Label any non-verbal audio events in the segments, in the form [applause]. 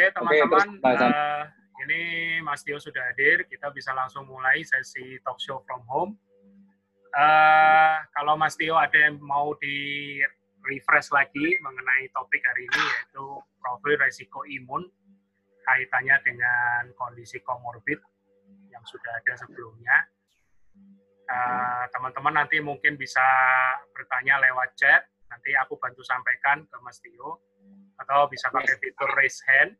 Oke, teman-teman, uh, ini Mas Tio sudah hadir. Kita bisa langsung mulai sesi talk show from home. Uh, kalau Mas Tio ada yang mau di refresh lagi mengenai topik hari ini yaitu profil resiko imun kaitannya dengan kondisi komorbid yang sudah ada sebelumnya. Eh, teman-teman uh, nanti mungkin bisa bertanya lewat chat, nanti aku bantu sampaikan ke Mas Tio, atau bisa pakai fitur raise hand.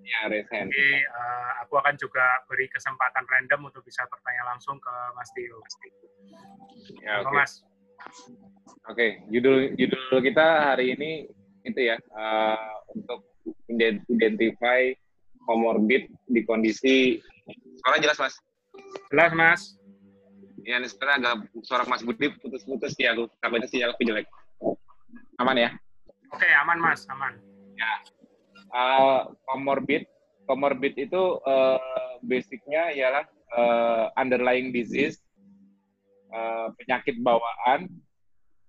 Ya, raise hand. Jadi uh, aku akan juga beri kesempatan random untuk bisa bertanya langsung ke Mas Tio. Ya, oke. Okay. Mas. Oke, okay. judul judul kita hari ini itu ya uh, untuk identify komorbid di kondisi suara jelas mas jelas mas ya ini sebenarnya agak suara mas Budi putus-putus ya aku takutnya sih aku jelek aman ya oke aman mas aman ya uh, komorbid itu uh, basicnya ialah uh, underlying disease uh, penyakit bawaan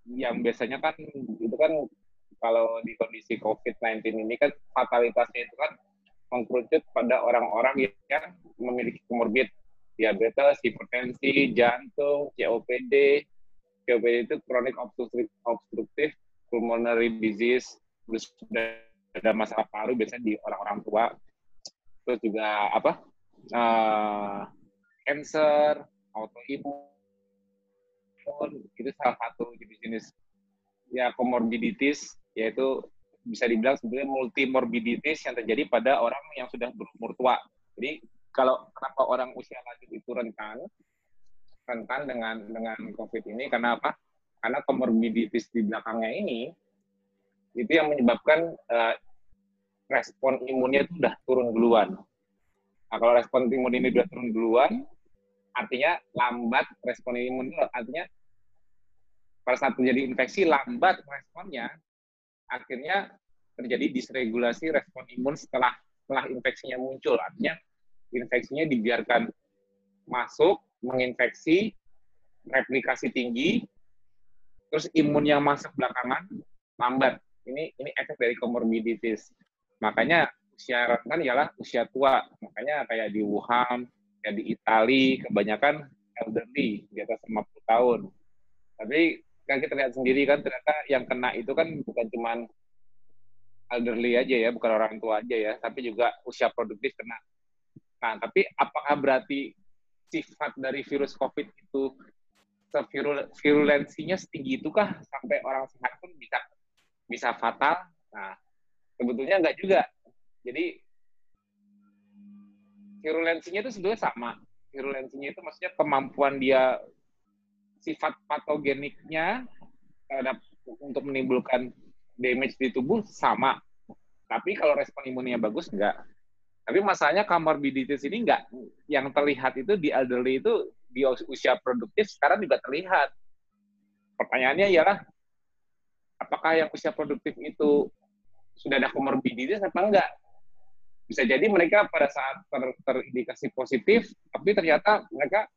yang biasanya kan itu kan kalau di kondisi COVID-19 ini kan fatalitasnya itu kan mengkerucut pada orang-orang yang memiliki komorbid diabetes, hipertensi, jantung, COPD. COPD itu chronic obstructive pulmonary disease, ada masalah paru biasanya di orang-orang tua. Terus juga apa? Uh, cancer, autoimun, itu salah satu jenis-jenis ya komorbiditis yaitu bisa dibilang sebenarnya multimorbiditis yang terjadi pada orang yang sudah berumur tua. Jadi kalau kenapa orang usia lanjut itu rentan rentan dengan dengan COVID ini karena apa? Karena komorbiditis di belakangnya ini itu yang menyebabkan uh, respon imunnya itu sudah turun duluan. Nah, kalau respon imun ini sudah turun duluan, artinya lambat respon imun artinya pada saat terjadi infeksi lambat responnya akhirnya terjadi disregulasi respon imun setelah setelah infeksinya muncul. Artinya infeksinya dibiarkan masuk, menginfeksi, replikasi tinggi, terus imun yang masuk belakangan lambat. Ini ini efek dari komorbiditis. Makanya usia rentan ialah usia tua. Makanya kayak di Wuhan, kayak di Itali, kebanyakan elderly di atas 50 tahun. Tapi kan kita lihat sendiri kan ternyata yang kena itu kan bukan cuma elderly aja ya, bukan orang tua aja ya, tapi juga usia produktif kena. Nah, tapi apakah berarti sifat dari virus COVID itu virulensinya setinggi itukah sampai orang sehat pun bisa bisa fatal? Nah, sebetulnya enggak juga. Jadi virulensinya itu sebetulnya sama. Virulensinya itu maksudnya kemampuan dia sifat patogeniknya terhadap untuk menimbulkan damage di tubuh sama. Tapi kalau respon imunnya bagus, enggak. Tapi masalahnya comorbidities ini enggak. Yang terlihat itu di elderly itu di usia produktif sekarang juga terlihat. Pertanyaannya ialah, apakah yang usia produktif itu sudah ada comorbidities apa enggak? Bisa jadi mereka pada saat ter, terindikasi positif, tapi ternyata mereka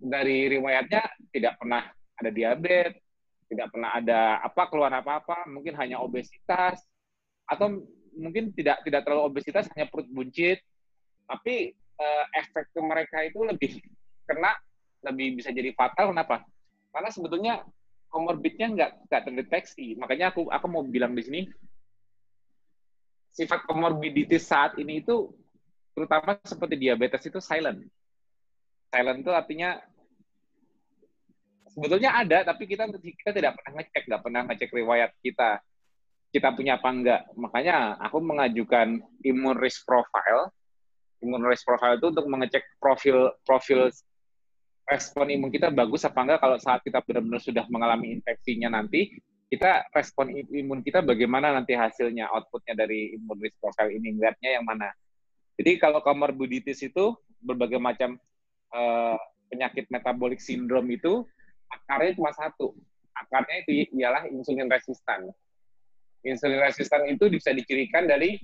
dari riwayatnya tidak pernah ada diabetes, tidak pernah ada apa keluhan apa-apa, mungkin hanya obesitas atau mungkin tidak tidak terlalu obesitas hanya perut buncit, tapi uh, efek ke mereka itu lebih kena lebih bisa jadi fatal kenapa? Karena sebetulnya komorbidnya nggak nggak terdeteksi. Makanya aku aku mau bilang di sini sifat komorbiditis saat ini itu terutama seperti diabetes itu silent. Silent itu artinya sebetulnya ada tapi kita kita tidak pernah ngecek nggak pernah ngecek riwayat kita kita punya apa enggak makanya aku mengajukan imun risk profile imun risk profile itu untuk mengecek profil profil respon imun kita bagus apa enggak kalau saat kita benar-benar sudah mengalami infeksinya nanti kita respon imun kita bagaimana nanti hasilnya outputnya dari imun profile ini lihatnya yang mana jadi kalau komorbiditis itu berbagai macam uh, penyakit metabolik sindrom itu akarnya cuma satu. Akarnya itu ialah insulin resistan. Insulin resistan itu bisa dicirikan dari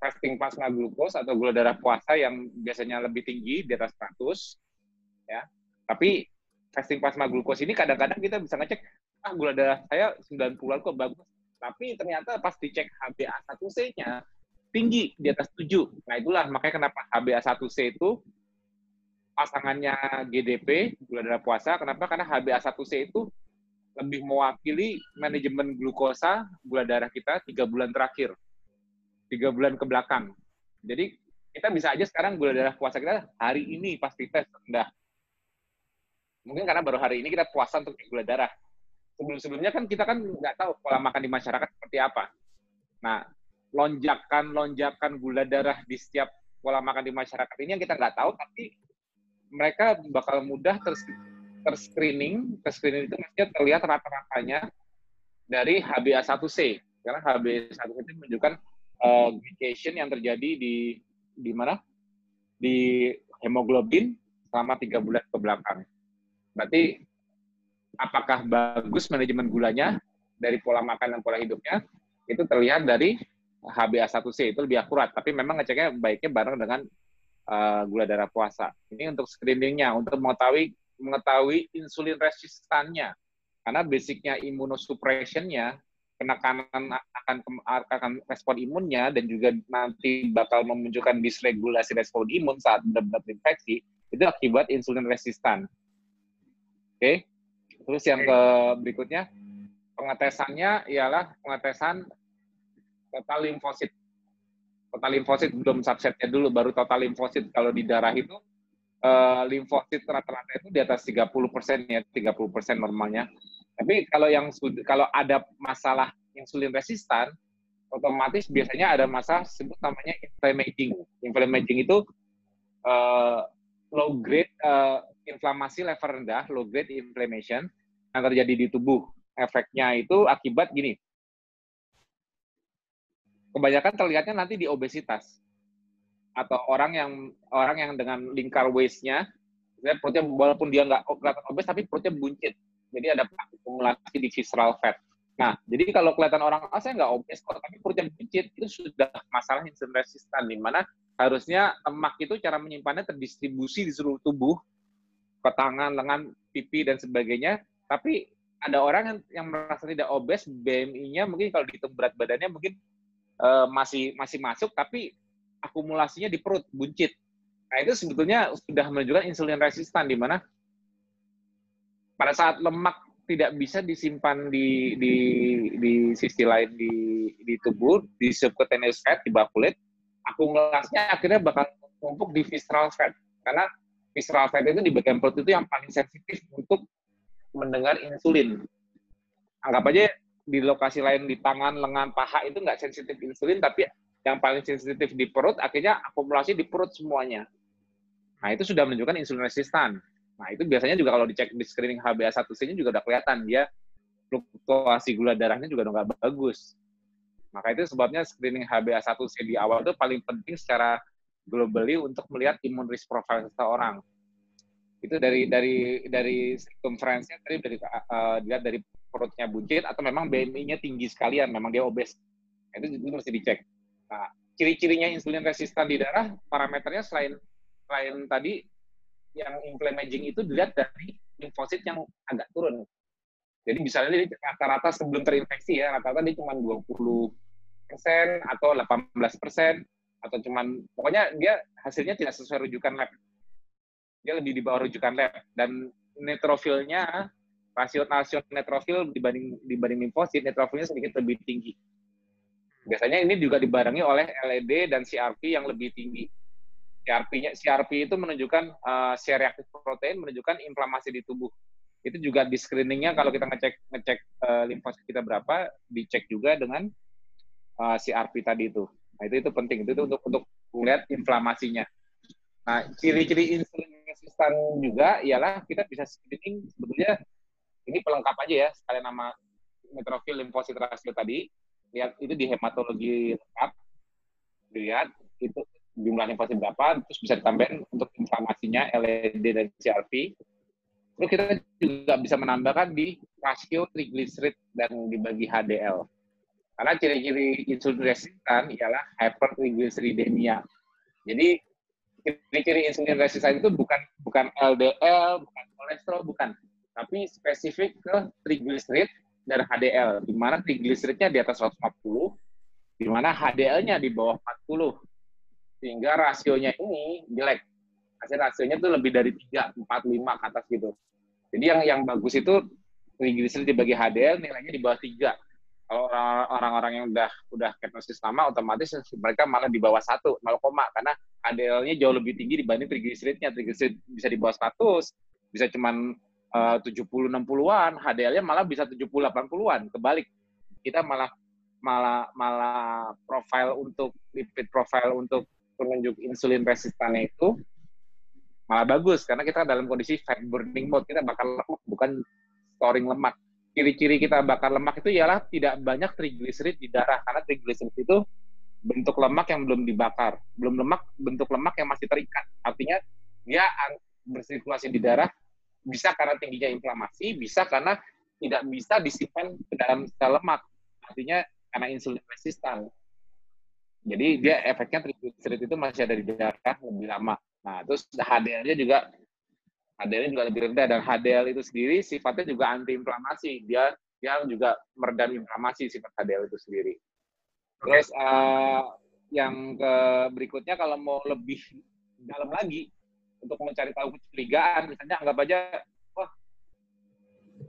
fasting plasma glukos atau gula darah puasa yang biasanya lebih tinggi di atas 100 ya. Tapi fasting plasma glukos ini kadang-kadang kita bisa ngecek ah gula darah saya 90-an kok bagus. Tapi ternyata pas dicek HbA1c-nya tinggi di atas 7. Nah, itulah makanya kenapa HbA1c itu pasangannya GDP, gula darah puasa. Kenapa? Karena HbA1c itu lebih mewakili manajemen glukosa gula darah kita tiga bulan terakhir, tiga bulan ke belakang. Jadi kita bisa aja sekarang gula darah puasa kita hari ini pasti tes rendah. Mungkin karena baru hari ini kita puasa untuk gula darah. Sebelum-sebelumnya kan kita kan nggak tahu pola makan di masyarakat seperti apa. Nah, lonjakan-lonjakan gula darah di setiap pola makan di masyarakat ini yang kita nggak tahu, tapi mereka bakal mudah ters terscreening, terscreening itu maksudnya terlihat rata-ratanya dari HbA1c. Karena HbA1c itu menunjukkan uh, yang terjadi di di mana? Di hemoglobin selama tiga bulan ke belakang. Berarti apakah bagus manajemen gulanya dari pola makan dan pola hidupnya? Itu terlihat dari HbA1c itu lebih akurat. Tapi memang ngeceknya baiknya bareng dengan uh, gula darah puasa. Ini untuk screeningnya, untuk mengetahui mengetahui insulin resistannya. Karena basicnya imunosuppressionnya, penekanan akan akan respon imunnya dan juga nanti bakal memunculkan disregulasi respon imun saat benar-benar infeksi itu akibat insulin resistan. Oke. Okay? Terus yang ke berikutnya pengetesannya ialah pengetesan total limfosit. Total limfosit belum subsetnya dulu, baru total limfosit kalau di darah itu uh, limfosit rata-rata itu di atas 30 persen ya, 30 persen normalnya. Tapi kalau yang kalau ada masalah insulin resistan, otomatis biasanya ada masalah sebut namanya inflammaging. Inflammaging itu uh, low grade uh, inflamasi level rendah, low grade inflammation yang terjadi di tubuh. Efeknya itu akibat gini, kebanyakan terlihatnya nanti di obesitas. Atau orang yang orang yang dengan lingkar waist-nya perutnya walaupun dia nggak kelihatan obes tapi perutnya buncit. Jadi ada akumulasi di visceral fat. Nah jadi kalau kelihatan orang ah saya nggak obes kok tapi perutnya buncit itu sudah masalah insulin resistan di mana harusnya lemak itu cara menyimpannya terdistribusi di seluruh tubuh ke tangan lengan pipi dan sebagainya tapi ada orang yang, yang merasa tidak obes BMI-nya mungkin kalau dihitung berat badannya mungkin uh, masih masih masuk tapi akumulasinya di perut buncit. Nah itu sebetulnya sudah menunjukkan insulin resistan di mana pada saat lemak tidak bisa disimpan di di di sisi lain di di tubuh di subcutaneous fat di bawah kulit akumulasinya akhirnya bakal numpuk di visceral fat karena visceral fat itu di bagian perut itu yang paling sensitif untuk mendengar insulin anggap aja di lokasi lain di tangan, lengan, paha itu nggak sensitif insulin, tapi yang paling sensitif di perut, akhirnya akumulasi di perut semuanya. Nah, itu sudah menunjukkan insulin resistan. Nah, itu biasanya juga kalau dicek di screening HbA1c-nya juga udah kelihatan, dia fluktuasi gula darahnya juga nggak bagus. Maka itu sebabnya screening HbA1c di awal itu paling penting secara globally untuk melihat imun risk profile seseorang. Itu dari dari dari circumference-nya tadi dari uh, dilihat dari perutnya buncit atau memang BMI-nya tinggi sekalian, memang dia obes. Itu, itu mesti dicek. Nah, ciri-cirinya insulin resistan di darah, parameternya selain selain tadi yang inflammaging itu dilihat dari limfosit yang agak turun. Jadi misalnya dia rata-rata sebelum terinfeksi ya, rata-rata dia cuma 20 persen atau 18 persen atau cuman pokoknya dia hasilnya tidak sesuai rujukan lab. Dia lebih di bawah rujukan lab dan neutrofilnya rasio rasio neutrofil dibanding dibanding limfosit neutrofilnya sedikit lebih tinggi. Biasanya ini juga dibarengi oleh LED dan CRP yang lebih tinggi. CRP-nya CRP itu menunjukkan uh, C-reaktif protein menunjukkan inflamasi di tubuh. Itu juga di screeningnya kalau kita ngecek ngecek uh, limfosit kita berapa, dicek juga dengan uh, eh, CRP tadi itu. Nah, itu itu penting itu, itu untuk untuk melihat inflamasinya. Nah, ciri-ciri insulin resistan juga ialah kita bisa screening sebetulnya ini pelengkap aja ya, sekalian nama neutrofil limfosit rasio tadi. Lihat itu di hematologi lengkap. Dilihat itu jumlah limfosit berapa, terus bisa ditambahin untuk inflamasinya LED dan CRP. Terus kita juga bisa menambahkan di rasio triglycerid dan dibagi HDL. Karena ciri-ciri insulin resistan ialah hypertriglyceridemia. Jadi ciri-ciri insulin resistan itu bukan bukan LDL, bukan kolesterol, bukan tapi spesifik ke triglycerid dan HDL, di mana triglyceridnya di atas 140, di mana HDL-nya di bawah 40. Sehingga rasionya ini jelek. Hasil rasionya itu lebih dari 3, 4, 5 ke atas gitu. Jadi yang yang bagus itu triglycerid dibagi HDL nilainya di bawah 3. Kalau orang-orang yang udah udah ketosis lama otomatis mereka malah di bawah 1, 0, karena HDL-nya jauh lebih tinggi dibanding triglyceridnya. Triglycerid bisa di bawah 100, bisa cuman uh, 70 60-an, HDL-nya malah bisa 70 80-an. Kebalik. Kita malah malah malah profile untuk lipid profile untuk penunjuk insulin resistannya itu malah bagus karena kita dalam kondisi fat burning mode kita bakar lemak bukan storing lemak ciri-ciri kita bakar lemak itu ialah tidak banyak triglycerid di darah karena triglycerid itu bentuk lemak yang belum dibakar belum lemak bentuk lemak yang masih terikat artinya dia bersirkulasi di darah bisa karena tingginya inflamasi bisa karena tidak bisa disimpan ke dalam sel lemak artinya karena insulin resistan. Jadi dia efeknya triglycerid itu masih ada di darah lebih lama. Nah, terus HDL-nya juga HDL juga lebih rendah dan HDL itu sendiri sifatnya juga antiinflamasi. Dia dia juga meredam inflamasi sifat HDL itu sendiri. Terus uh, yang ke berikutnya kalau mau lebih dalam lagi untuk mencari tahu kecurigaan, misalnya anggap aja wah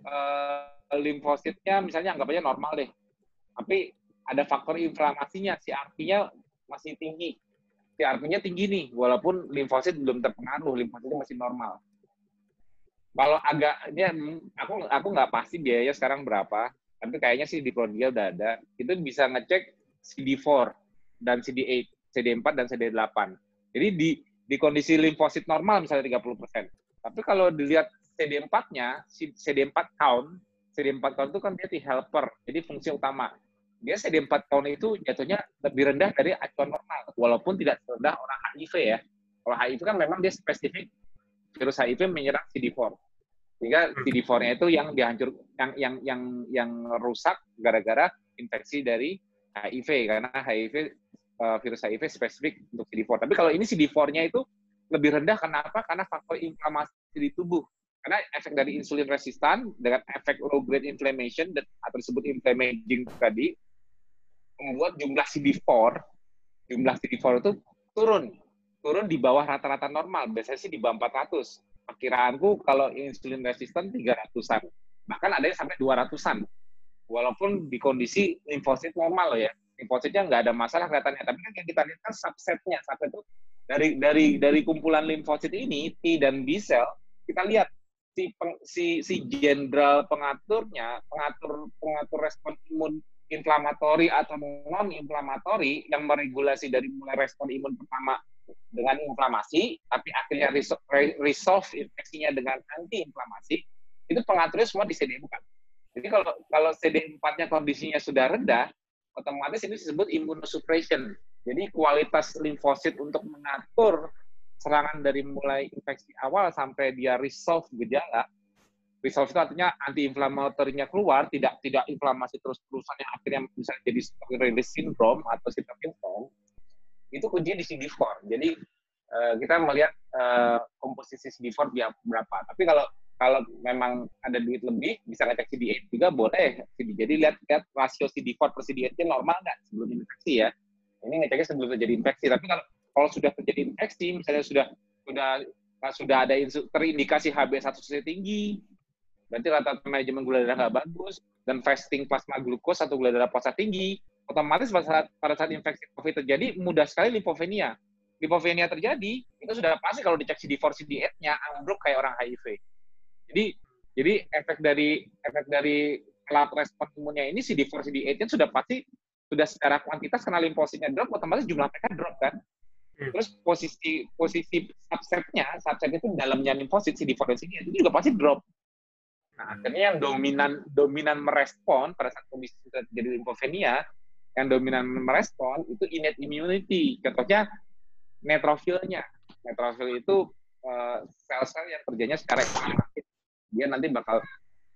uh, limfositnya misalnya anggap aja normal deh tapi ada faktor inflamasinya, CRP-nya masih tinggi. CRP-nya tinggi nih, walaupun limfosit belum terpengaruh, limfositnya masih normal. Kalau agak, ini aku aku nggak pasti biaya sekarang berapa, tapi kayaknya sih di Prodigia udah ada. Itu bisa ngecek CD4 dan CD8, CD4 dan CD8. Jadi di di kondisi limfosit normal misalnya 30%. Tapi kalau dilihat CD4-nya, CD4 count, CD4 count itu kan dia T helper, jadi fungsi utama. Dia CD4 count itu jatuhnya lebih rendah dari acuan normal, walaupun tidak serendah orang HIV ya. Kalau HIV kan memang dia spesifik virus HIV menyerang CD4. Sehingga hmm. CD4-nya itu yang dihancur yang yang yang yang rusak gara-gara infeksi dari HIV karena HIV uh, virus HIV spesifik untuk CD4. Tapi kalau ini CD4-nya itu lebih rendah kenapa? Karena faktor inflamasi di tubuh karena efek dari insulin resistan dengan efek low grade inflammation dan atau disebut inflammaging tadi membuat jumlah CD4 jumlah CD4 itu turun. Turun di bawah rata-rata normal biasanya sih di bawah 400 perkiraanku kalau insulin resistan 300-an bahkan ada yang sampai 200-an walaupun di kondisi limfosit normal loh ya. Limfositnya nggak ada masalah kelihatannya. Tapi kan yang kita lihat kan subsetnya. Subset itu dari dari dari kumpulan limfosit ini T dan B cell kita lihat si peng, si si jenderal pengaturnya pengatur pengatur respon imun inflamatori atau non inflamatori yang meregulasi dari mulai respon imun pertama dengan inflamasi tapi akhirnya resolve infeksinya dengan anti inflamasi itu pengaturnya semua di CD4. Jadi kalau kalau CD4-nya kondisinya sudah rendah, otomatis ini disebut immunosuppression. Jadi kualitas limfosit untuk mengatur serangan dari mulai infeksi awal sampai dia resolve gejala, resolve itu artinya anti-inflamatorinya keluar, tidak tidak inflamasi terus-terusan yang akhirnya bisa jadi seperti release syndrome atau cytokine storm, itu kuncinya di CD4. Jadi uh, kita melihat uh, komposisi CD4 berapa. Tapi kalau kalau memang ada duit lebih, bisa ngecek CD8 juga boleh. Jadi lihat, lihat rasio CD4 per CD8 normal nggak sebelum infeksi ya. Ini ngeceknya sebelum terjadi infeksi. Tapi kalau kalau sudah terjadi infeksi, misalnya sudah sudah sudah ada terindikasi HB1C tinggi, berarti rata-rata manajemen gula darah nggak bagus, dan fasting plasma glukos atau gula darah puasa tinggi, otomatis pada saat, pada saat infeksi COVID terjadi, mudah sekali lipofenia. Lipofenia terjadi, itu sudah pasti kalau dicek CD4, CD8-nya, ambruk kayak orang HIV. Jadi, jadi efek dari efek dari lab respon imunnya ini CD4, CD8-nya sudah pasti sudah secara kuantitas karena limfositnya drop, otomatis jumlah mereka drop kan. Hmm. Terus posisi posisi subsetnya, subset itu dalamnya limfosit CD4 sini itu juga pasti drop. Nah, akhirnya yang dominan dominan merespon pada saat kondisi sudah terjadi limfopenia, yang dominan merespon itu innate immunity. Contohnya neutrofilnya. Neutrofil itu uh, sel-sel yang kerjanya secara aktif. Dia nanti bakal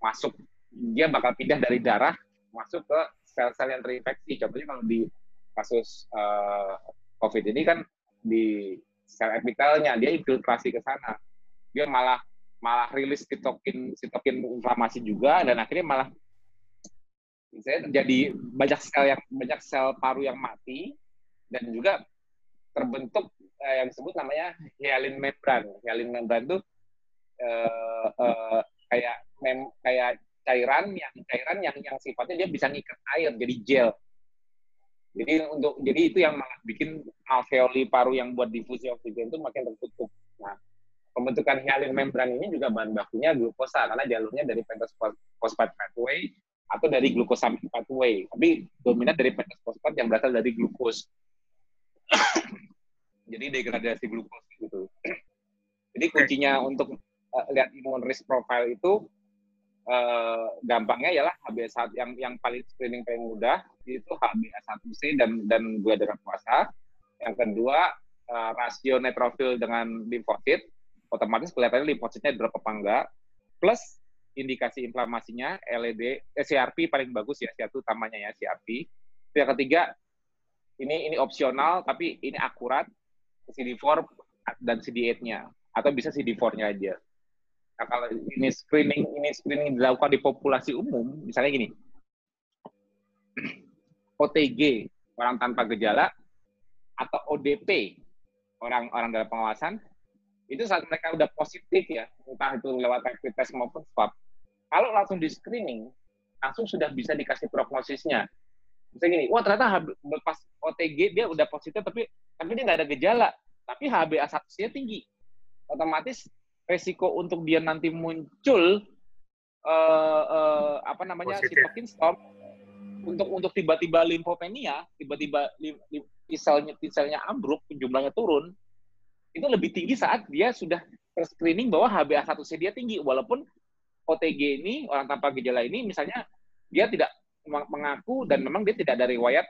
masuk, dia bakal pindah dari darah masuk ke sel-sel yang terinfeksi. Contohnya kalau di kasus uh, COVID ini kan di sel epitelnya dia infiltrasi ke sana dia malah malah rilis sitokin sitokin inflamasi juga dan akhirnya malah Misalnya terjadi banyak sel yang banyak sel paru yang mati dan juga terbentuk eh, yang disebut namanya hyalin membran. Hyalin membran itu eh, eh, kayak mem, kayak cairan yang cairan yang yang sifatnya dia bisa ngikat air jadi gel. Jadi untuk jadi itu yang malah bikin alveoli paru yang buat difusi oksigen itu makin tertutup. Nah, pembentukan hyalin membran ini juga bahan bakunya glukosa karena jalurnya dari pentosphosphate pathway atau dari glucosamine pathway, tapi dominan dari pentosfosfat yang berasal dari glukos. [coughs] Jadi degradasi glukos gitu. [coughs] Jadi kuncinya untuk uh, lihat imun risk profile itu uh, gampangnya ialah HbA1 yang yang paling screening paling mudah itu HbA1c dan dan gula darah puasa. Yang kedua uh, rasio neutrofil dengan limfosit, otomatis kelihatannya limfositnya drop apa enggak. Plus indikasi inflamasinya LED eh, CRP paling bagus ya satu utamanya ya CRP yang ketiga ini ini opsional tapi ini akurat CD4 dan CD8-nya atau bisa CD4-nya aja nah kalau ini screening ini screening dilakukan di populasi umum misalnya gini [clears throat] OTG orang tanpa gejala atau ODP orang-orang dalam pengawasan itu saat mereka udah positif ya entah itu lewat rapid test maupun swab kalau langsung di screening, langsung sudah bisa dikasih prognosisnya. Misalnya gini, wah ternyata pas OTG dia udah positif tapi tapi dia nggak ada gejala, tapi HbA1c tinggi. Otomatis resiko untuk dia nanti muncul uh, uh, apa namanya sitokin storm untuk untuk tiba-tiba limfopenia, tiba-tiba T-selnya T-selnya ambruk, jumlahnya turun, itu lebih tinggi saat dia sudah screening bahwa HbA1c dia tinggi walaupun OTG ini orang tanpa gejala ini misalnya dia tidak mengaku dan memang dia tidak ada riwayat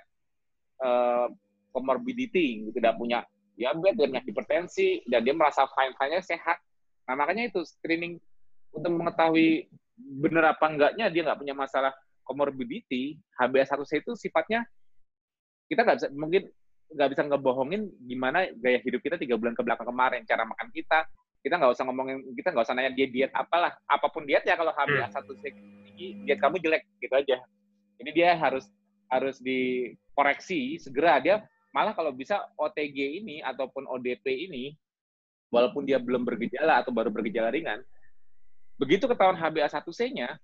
uh, comorbidity, tidak punya diabetes, dia punya hipertensi, dan dia merasa fine-fine sehat. Nah, makanya itu screening untuk mengetahui benar apa enggaknya dia nggak punya masalah comorbidity, HbA1c itu sifatnya kita nggak bisa mungkin nggak bisa ngebohongin gimana gaya hidup kita tiga bulan ke belakang kemarin, cara makan kita, kita nggak usah ngomongin kita nggak usah nanya dia diet apalah apa pun diet ya kalau HbA1 hmm. tinggi diet kamu jelek gitu aja. Jadi dia harus harus dikoreksi segera. Dia malah kalau bisa OTG ini ataupun ODP ini walaupun dia belum bergejala atau baru bergejala ringan begitu ketahuan HbA1c-nya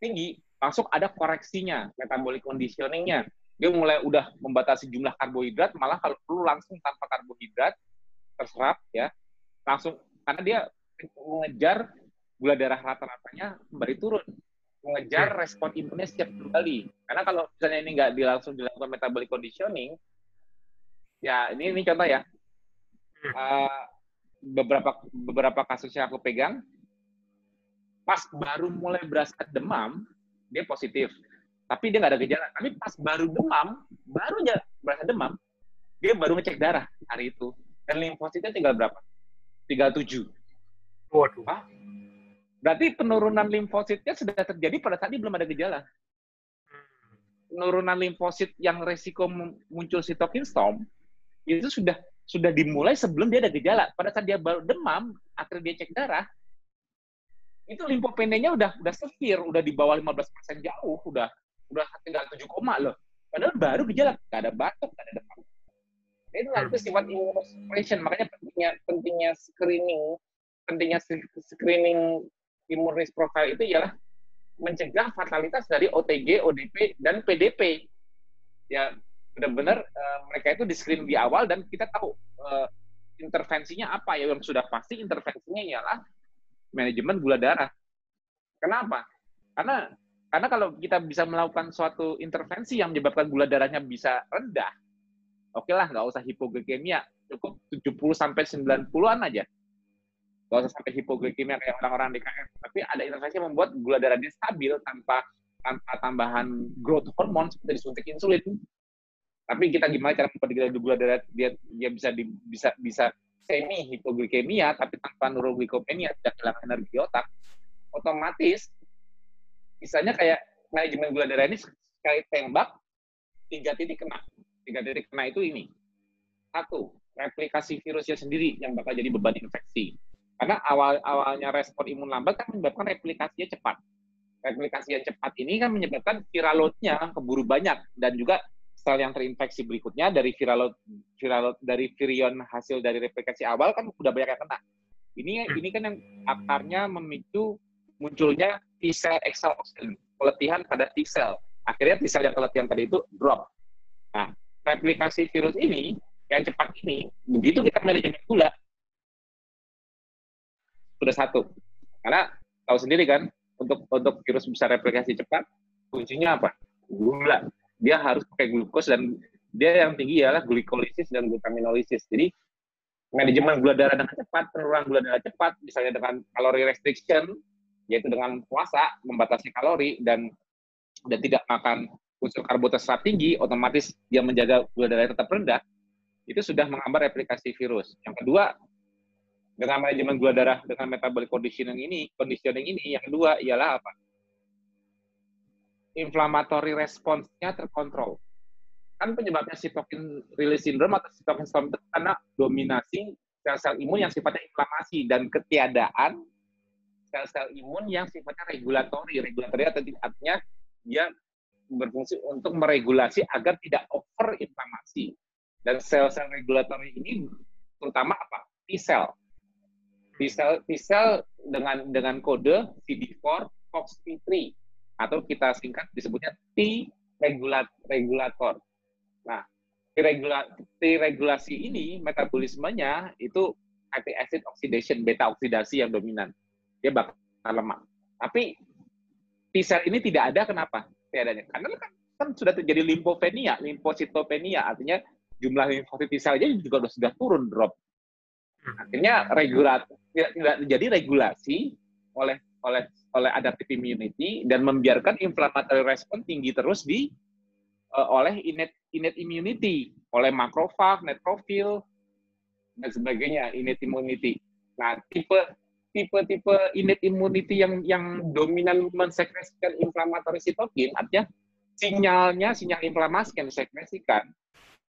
tinggi langsung ada koreksinya metabolic conditioning-nya dia mulai udah membatasi jumlah karbohidrat malah kalau perlu langsung tanpa karbohidrat terserap ya. Langsung karena dia mengejar gula darah rata-ratanya kembali turun. Mengejar hmm. respon imunnya setiap kembali. Karena kalau misalnya ini nggak langsung dilakukan metabolic conditioning ya ini ini contoh ya. Uh, beberapa beberapa kasus yang aku pegang pas baru mulai berasa demam dia positif tapi dia nggak ada gejala tapi pas baru demam baru aja berasa demam dia baru ngecek darah hari itu dan limfositnya tinggal berapa 37. Waduh. Hah? Berarti penurunan limfositnya sudah terjadi pada saat ini belum ada gejala. Penurunan limfosit yang resiko muncul sitokin storm itu sudah sudah dimulai sebelum dia ada gejala. Pada saat dia baru demam, akhirnya dia cek darah, itu limfopenenya udah udah severe, udah di bawah 15% jauh, udah udah tinggal 7 koma loh. Padahal baru gejala, nggak ada batuk, nggak ada demam. Itu itu sifat immunosuppression. Makanya pentingnya pentingnya screening, pentingnya screening imun risk profile itu ialah mencegah fatalitas dari OTG, ODP, dan PDP. Ya benar-benar uh, mereka itu di screen di awal dan kita tahu uh, intervensinya apa ya yang sudah pasti intervensinya ialah manajemen gula darah. Kenapa? Karena karena kalau kita bisa melakukan suatu intervensi yang menyebabkan gula darahnya bisa rendah, Oke lah, nggak usah hipoglikemia, cukup 70 sampai 90-an aja. Nggak usah sampai hipoglikemia kayak orang-orang di KF. Tapi ada intervensi yang membuat gula darah dia stabil tanpa tanpa tambahan growth hormone seperti disuntik insulin. Tapi kita gimana cara membuat gula darah dia dia bisa di, bisa bisa semi hipoglikemia tapi tanpa neuroglikopenia tidak kehilangan energi otak otomatis misalnya kayak manajemen gula darah ini sekali tembak tiga titik kena tiga titik kena itu ini. Satu, replikasi virusnya sendiri yang bakal jadi beban infeksi. Karena awal awalnya respon imun lambat kan menyebabkan replikasinya cepat. replikasi yang cepat ini kan menyebabkan viral load-nya keburu banyak dan juga sel yang terinfeksi berikutnya dari viral load, viral load, dari virion hasil dari replikasi awal kan udah banyak yang kena. Ini ini kan yang akarnya memicu munculnya T cell exhaustion, keletihan pada T cell. Akhirnya T cell yang keletihan tadi itu drop. Nah, replikasi virus ini yang cepat ini, begitu kita manajemen gula, sudah satu. Karena tahu sendiri kan, untuk untuk virus bisa replikasi cepat, kuncinya apa? Gula. Dia harus pakai glukos dan dia yang tinggi ialah glikolisis dan glutaminolisis. Jadi manajemen gula darah dengan cepat, penurunan gula darah cepat, misalnya dengan kalori restriction, yaitu dengan puasa membatasi kalori dan dan tidak makan unsur karbohidrat tinggi, otomatis dia menjaga gula darah tetap rendah, itu sudah menghambat replikasi virus. Yang kedua, dengan manajemen gula darah dengan metabolic conditioning ini, conditioning ini, yang kedua ialah apa? Inflammatory response-nya terkontrol. Kan penyebabnya cytokine release syndrome atau cytokine storm itu karena dominasi sel-sel imun yang sifatnya inflamasi dan ketiadaan sel-sel imun yang sifatnya regulatori. Regulatori artinya dia berfungsi untuk meregulasi agar tidak over inflamasi. Dan sel-sel regulatori ini terutama apa? T-cell T-cell T-cell dengan dengan kode CD4 FOXP3 atau kita singkat disebutnya T regulator. Nah, T regulasi ini metabolismenya itu fatty acid oxidation, beta oksidasi yang dominan. Dia bakal lemah. Tapi T-cell ini tidak ada kenapa? Tidak adanya. Karena kan, kan sudah terjadi limfopenia, limfositopenia, artinya jumlah limfosit T-cell aja juga sudah turun drop. Akhirnya regulat tidak, tidak terjadi regulasi oleh oleh oleh adaptive immunity dan membiarkan inflammatory response tinggi terus di uh, oleh innate innate immunity, oleh makrofag, neutrophil dan sebagainya, innate immunity. Nah, tipe tipe-tipe innate immunity yang yang dominan mensekresikan inflammatory sitokin artinya sinyalnya sinyal inflamasi yang disekresikan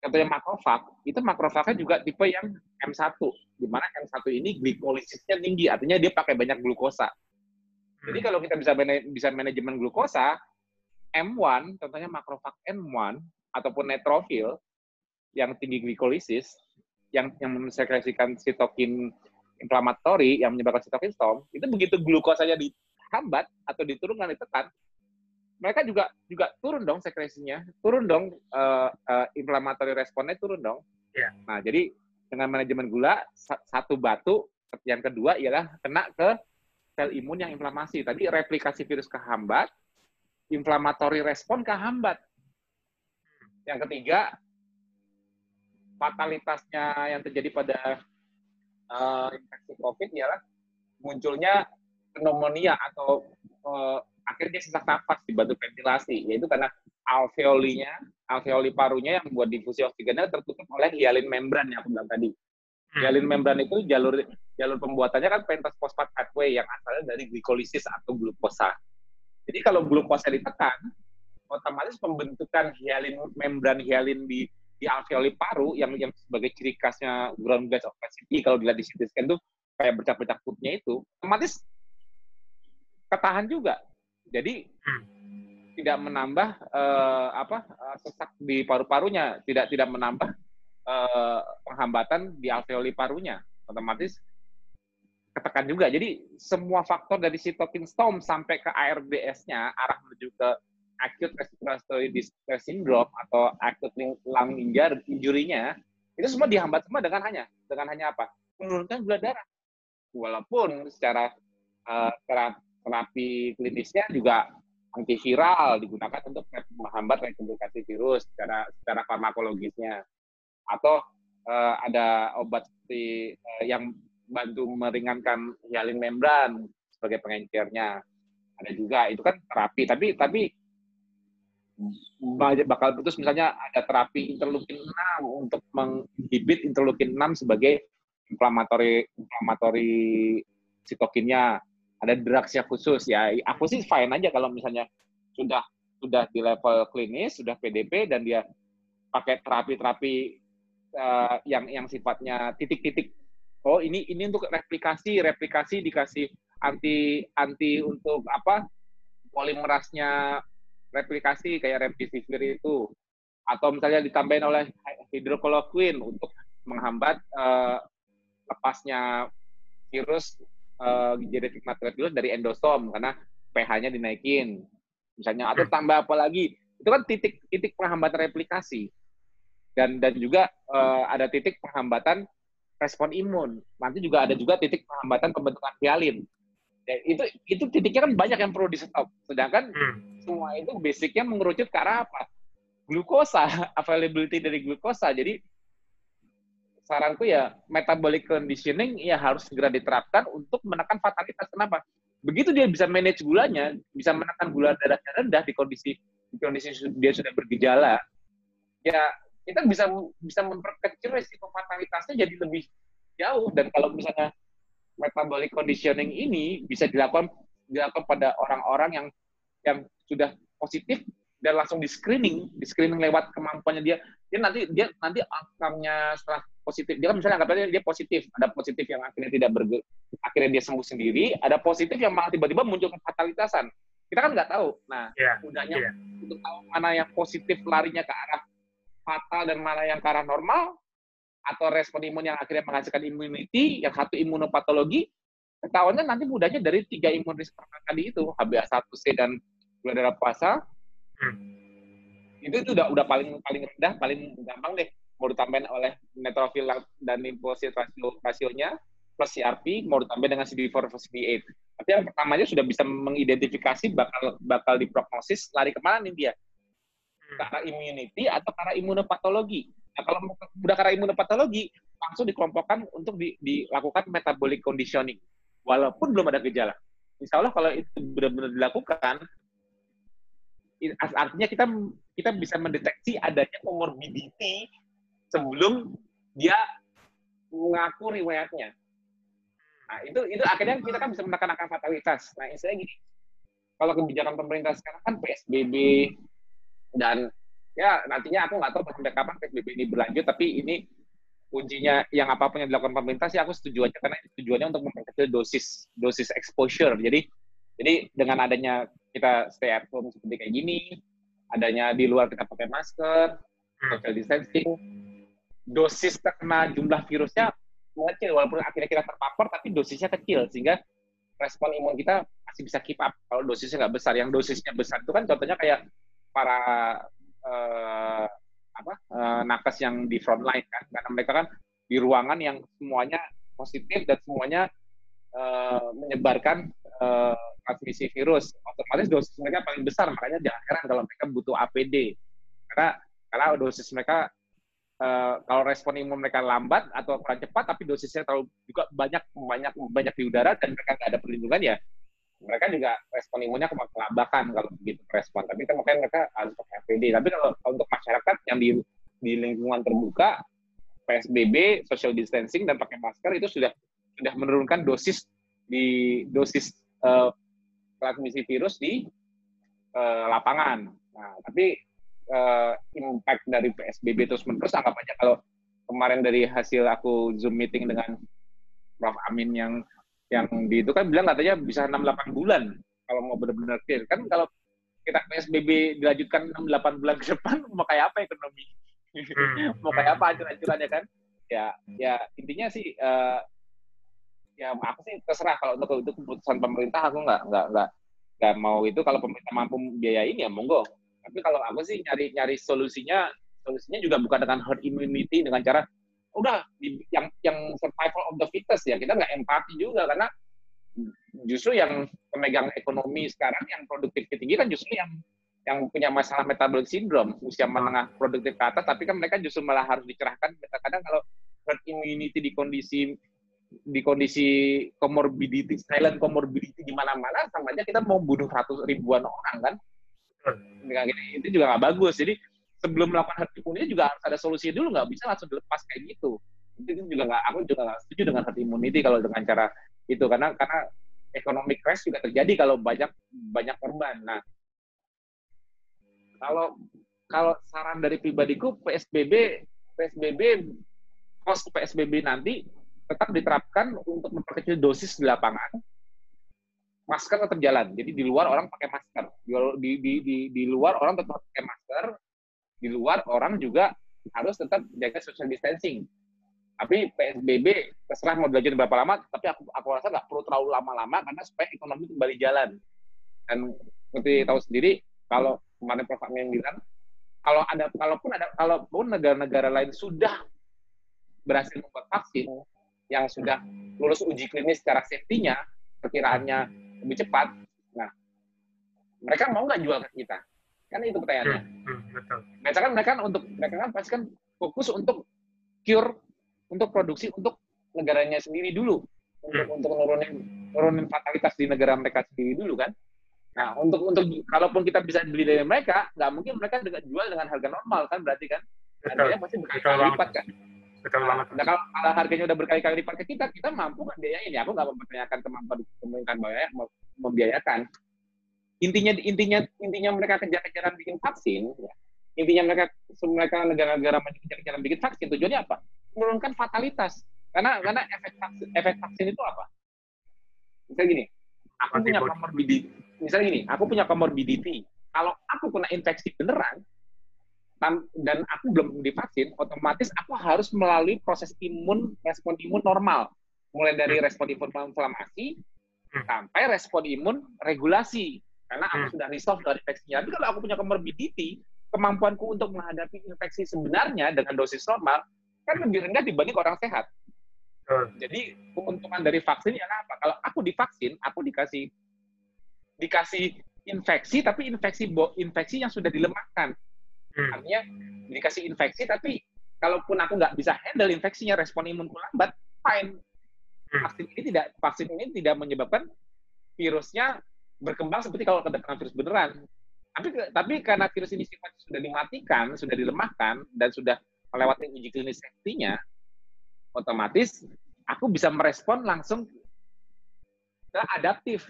contohnya makrofag, itu makrofagnya juga tipe yang M1, di mana M1 ini glikolisisnya tinggi, artinya dia pakai banyak glukosa. Jadi kalau kita bisa bisa manajemen glukosa, M1, contohnya makrofag M1 ataupun neutrofil yang tinggi glikolisis, yang yang mensekresikan sitokin inflamatori yang menyebabkan sitokin storm, itu begitu glukosanya dihambat atau diturunkan ditekan, mereka juga juga turun dong sekresinya, turun dong uh, uh, inflammatory responnya turun dong. Yeah. Nah, jadi dengan manajemen gula satu batu, yang kedua ialah kena ke sel imun yang inflamasi. Tadi replikasi virus kehambat, inflammatory respon kehambat. Yang ketiga, fatalitasnya yang terjadi pada uh, infeksi COVID ialah munculnya pneumonia atau uh, akhirnya sesak nafas dibantu ventilasi, yaitu karena alveolinya, alveoli parunya yang membuat difusi oksigennya tertutup oleh hyalin membran yang aku bilang tadi. Hmm. Hyalin membran itu jalur jalur pembuatannya kan pentose phosphate pathway yang asalnya dari glikolisis atau glukosa. Jadi kalau glukosa ditekan, otomatis pembentukan hyalin membran hyalin di di alveoli paru yang yang sebagai ciri khasnya ground glass opacity kalau dilihat di CT scan tuh kayak bercak-bercak putihnya itu otomatis ketahan juga jadi hmm. tidak menambah uh, apa uh, sesak di paru-parunya, tidak tidak menambah uh, penghambatan di alveoli parunya. Otomatis ketekan juga. Jadi semua faktor dari sitokin storm sampai ke ARDS-nya arah menuju ke acute respiratory distress syndrome atau acute lung injury-nya itu semua dihambat semua dengan hanya dengan hanya apa? Menurunkan gula darah. Walaupun secara uh, terapi klinisnya juga antiviral digunakan untuk menghambat replikasi virus secara secara farmakologisnya atau uh, ada obat seperti uh, yang bantu meringankan hyalin membran sebagai pengencernya ada juga itu kan terapi tapi tapi bakal putus misalnya ada terapi interleukin 6 untuk menghibit interleukin 6 sebagai inflamatori inflamatori sitokinnya. Ada drugsnya khusus ya aku sih fine aja kalau misalnya sudah sudah di level klinis sudah PDP dan dia pakai terapi-terapi uh, yang yang sifatnya titik-titik. Oh ini ini untuk replikasi replikasi dikasih anti anti untuk apa? Polimerasnya replikasi kayak remdesivir itu. Atau misalnya ditambahin oleh hidrokoloquin untuk menghambat uh, lepasnya virus uh, genetik material dari endosom karena pH-nya dinaikin. Misalnya atau tambah apa lagi? Itu kan titik titik penghambatan replikasi. Dan dan juga uh, ada titik penghambatan respon imun. Nanti juga ada juga titik penghambatan pembentukan hialin dan itu itu titiknya kan banyak yang perlu di stop sedangkan hmm. semua itu basicnya mengerucut ke arah apa? Glukosa [laughs] availability dari glukosa. Jadi saranku ya metabolic conditioning ya harus segera diterapkan untuk menekan fatalitas. Kenapa? Begitu dia bisa manage gulanya, bisa menekan gula darahnya rendah di kondisi di kondisi dia sudah bergejala, ya kita bisa bisa memperkecil risiko fatalitasnya jadi lebih jauh. Dan kalau misalnya metabolic conditioning ini bisa dilakukan dilakukan pada orang-orang yang yang sudah positif dan langsung di screening, di screening lewat kemampuannya dia, dia nanti dia nanti outcome-nya setelah positif dia kan misalnya anggapannya dia positif ada positif yang akhirnya tidak berge akhirnya dia sembuh sendiri ada positif yang malah tiba-tiba muncul kefatalitasan kita kan nggak tahu nah yeah. mudahnya yeah. untuk tahu mana yang positif larinya ke arah fatal dan mana yang ke arah normal atau respon imun yang akhirnya menghasilkan immunity yang satu imunopatologi ketahuannya nanti mudahnya dari tiga imun risk tadi itu HbA1c dan gula darah puasa hmm. itu itu udah paling paling rendah paling gampang deh mau ditambahin oleh neutrofil dan limfosit rasio rasionya plus CRP mau ditambahin dengan CD4 plus CD8. Tapi yang pertamanya sudah bisa mengidentifikasi bakal bakal diprognosis lari ke mana nih dia? Arah immunity atau arah imunopatologi. Nah, kalau udah arah imunopatologi, langsung dikelompokkan untuk di, dilakukan metabolic conditioning. Walaupun belum ada gejala. Insya Allah kalau itu benar-benar dilakukan, artinya kita kita bisa mendeteksi adanya comorbidity sebelum dia mengaku riwayatnya. Nah, itu itu akhirnya kita kan bisa menekan angka fatalitas. Nah, istilahnya gini, kalau kebijakan pemerintah sekarang kan PSBB dan ya nantinya aku nggak tahu sampai kapan PSBB ini berlanjut, tapi ini kuncinya yang apa pun yang dilakukan pemerintah sih aku setuju aja karena tujuannya untuk memperkecil dosis dosis exposure. Jadi jadi dengan adanya kita stay at home seperti kayak gini, adanya di luar kita pakai masker, social distancing, dosis terkena jumlah virusnya mengecil walaupun akhirnya kita terpapar tapi dosisnya kecil sehingga respon imun kita masih bisa keep up kalau dosisnya nggak besar yang dosisnya besar itu kan contohnya kayak para uh, apa uh, nakes yang di front line kan. Karena mereka kan di ruangan yang semuanya positif dan semuanya uh, menyebarkan uh, transmisi virus. Otomatis dosis mereka paling besar. Makanya jangan heran kalau mereka butuh APD karena karena dosis mereka Uh, kalau respon imun mereka lambat atau kurang cepat, tapi dosisnya terlalu juga banyak banyak banyak di udara dan mereka nggak ada perlindungan ya, mereka juga respon imunnya kelabakan kalau begitu respon. Tapi kan makanya mereka harus pakai. Tapi kalau untuk masyarakat yang di di lingkungan terbuka, PSBB, social distancing dan pakai masker itu sudah sudah menurunkan dosis di dosis uh, transmisi virus di uh, lapangan. Nah, tapi uh, impact dari PSBB terus menerus anggap aja kalau kemarin dari hasil aku zoom meeting dengan Prof Amin yang yang di itu kan bilang katanya bisa 6-8 bulan kalau mau benar-benar clear. Kan kalau kita PSBB dilanjutkan 6-8 bulan ke depan [laughs] mau kayak apa ekonomi? Hmm. mau kayak apa ancur-ancurannya kan? Ya ya intinya sih uh, ya aku sih terserah kalau untuk itu keputusan pemerintah aku nggak nggak nggak nggak mau itu. Kalau pemerintah mampu biayain ya monggo. Tapi kalau aku sih nyari nyari solusinya, solusinya juga bukan dengan herd immunity dengan cara udah yang yang survival of the fittest ya kita nggak empati juga karena justru yang pemegang ekonomi sekarang yang produktif tinggi kan justru yang yang punya masalah metabolic syndrome usia menengah produktif ke atas tapi kan mereka justru malah harus dicerahkan. Kadang kalau herd immunity di kondisi di kondisi comorbidity silent comorbidity di mana-mana sama aja kita mau bunuh ratus ribuan orang kan? Itu juga nggak bagus. Jadi sebelum melakukan herd immunity juga harus ada solusi dulu nggak bisa langsung dilepas kayak gitu itu juga nggak aku juga nggak setuju dengan herd immunity kalau dengan cara itu karena karena economic crash juga terjadi kalau banyak banyak korban nah kalau kalau saran dari pribadiku PSBB PSBB post PSBB nanti tetap diterapkan untuk memperkecil dosis di lapangan masker tetap jalan. Jadi di luar orang pakai masker. Di, di, di, di luar orang tetap pakai masker. Di luar orang juga harus tetap jaga social distancing. Tapi PSBB terserah mau belajar berapa lama, tapi aku aku rasa nggak perlu terlalu lama-lama karena supaya ekonomi kembali jalan. Dan seperti tahu sendiri, kalau kemarin Prof. yang bilang, kalau ada kalaupun ada kalaupun negara-negara lain sudah berhasil membuat vaksin yang sudah lulus uji klinis secara safety-nya, perkiraannya lebih cepat, nah mereka mau nggak jual ke kita? Kan itu pertanyaannya. Betul. Mereka kan mereka kan untuk mereka kan pasti kan fokus untuk cure, untuk produksi untuk negaranya sendiri dulu, untuk hmm. untuk nurunin nurunin fatalitas di negara mereka sendiri dulu kan. Nah, untuk untuk kalaupun kita bisa beli dari mereka, nggak mungkin mereka dengan jual dengan harga normal kan berarti kan? Harganya pasti berkali-kali lipat kan? Betul nah, banget. Nah, kalau, kalau harganya udah berkali-kali lipat ke kita, kita mampu kan biayain ya. Aku nggak mempertanyakan kemampuan pemerintah biaya, membiayakan. Intinya intinya intinya mereka kejar-kejaran bikin vaksin, ya. Intinya mereka mereka negara-negara maju kejar-kejaran bikin vaksin tujuannya apa? Menurunkan fatalitas. Karena karena efek vaksin, efek vaksin itu apa? Misalnya gini, aku punya komorbidity, misalnya gini, aku punya komorbidity. Kalau aku kena infeksi beneran, dan aku belum divaksin, otomatis aku harus melalui proses imun, respon imun normal. Mulai dari hmm. respon imun inflamasi, hmm. sampai respon imun regulasi. Karena aku hmm. sudah resolve dari infeksinya. Tapi kalau aku punya comorbidity, kemampuanku untuk menghadapi infeksi sebenarnya dengan dosis normal, kan lebih rendah dibanding orang sehat. Jadi keuntungan dari vaksin ya apa? Kalau aku divaksin, aku dikasih dikasih infeksi tapi infeksi infeksi yang sudah dilemahkan. Hmm. Artinya dikasih infeksi tapi kalaupun aku nggak bisa handle infeksinya respon imunku lambat, fine. Hmm. Vaksin ini tidak vaksin ini tidak menyebabkan virusnya berkembang seperti kalau kena virus beneran. Tapi tapi karena virus ini sifatnya sudah dimatikan, sudah dilemahkan dan sudah melewati uji klinis safety-nya, otomatis aku bisa merespon langsung ke adaptif.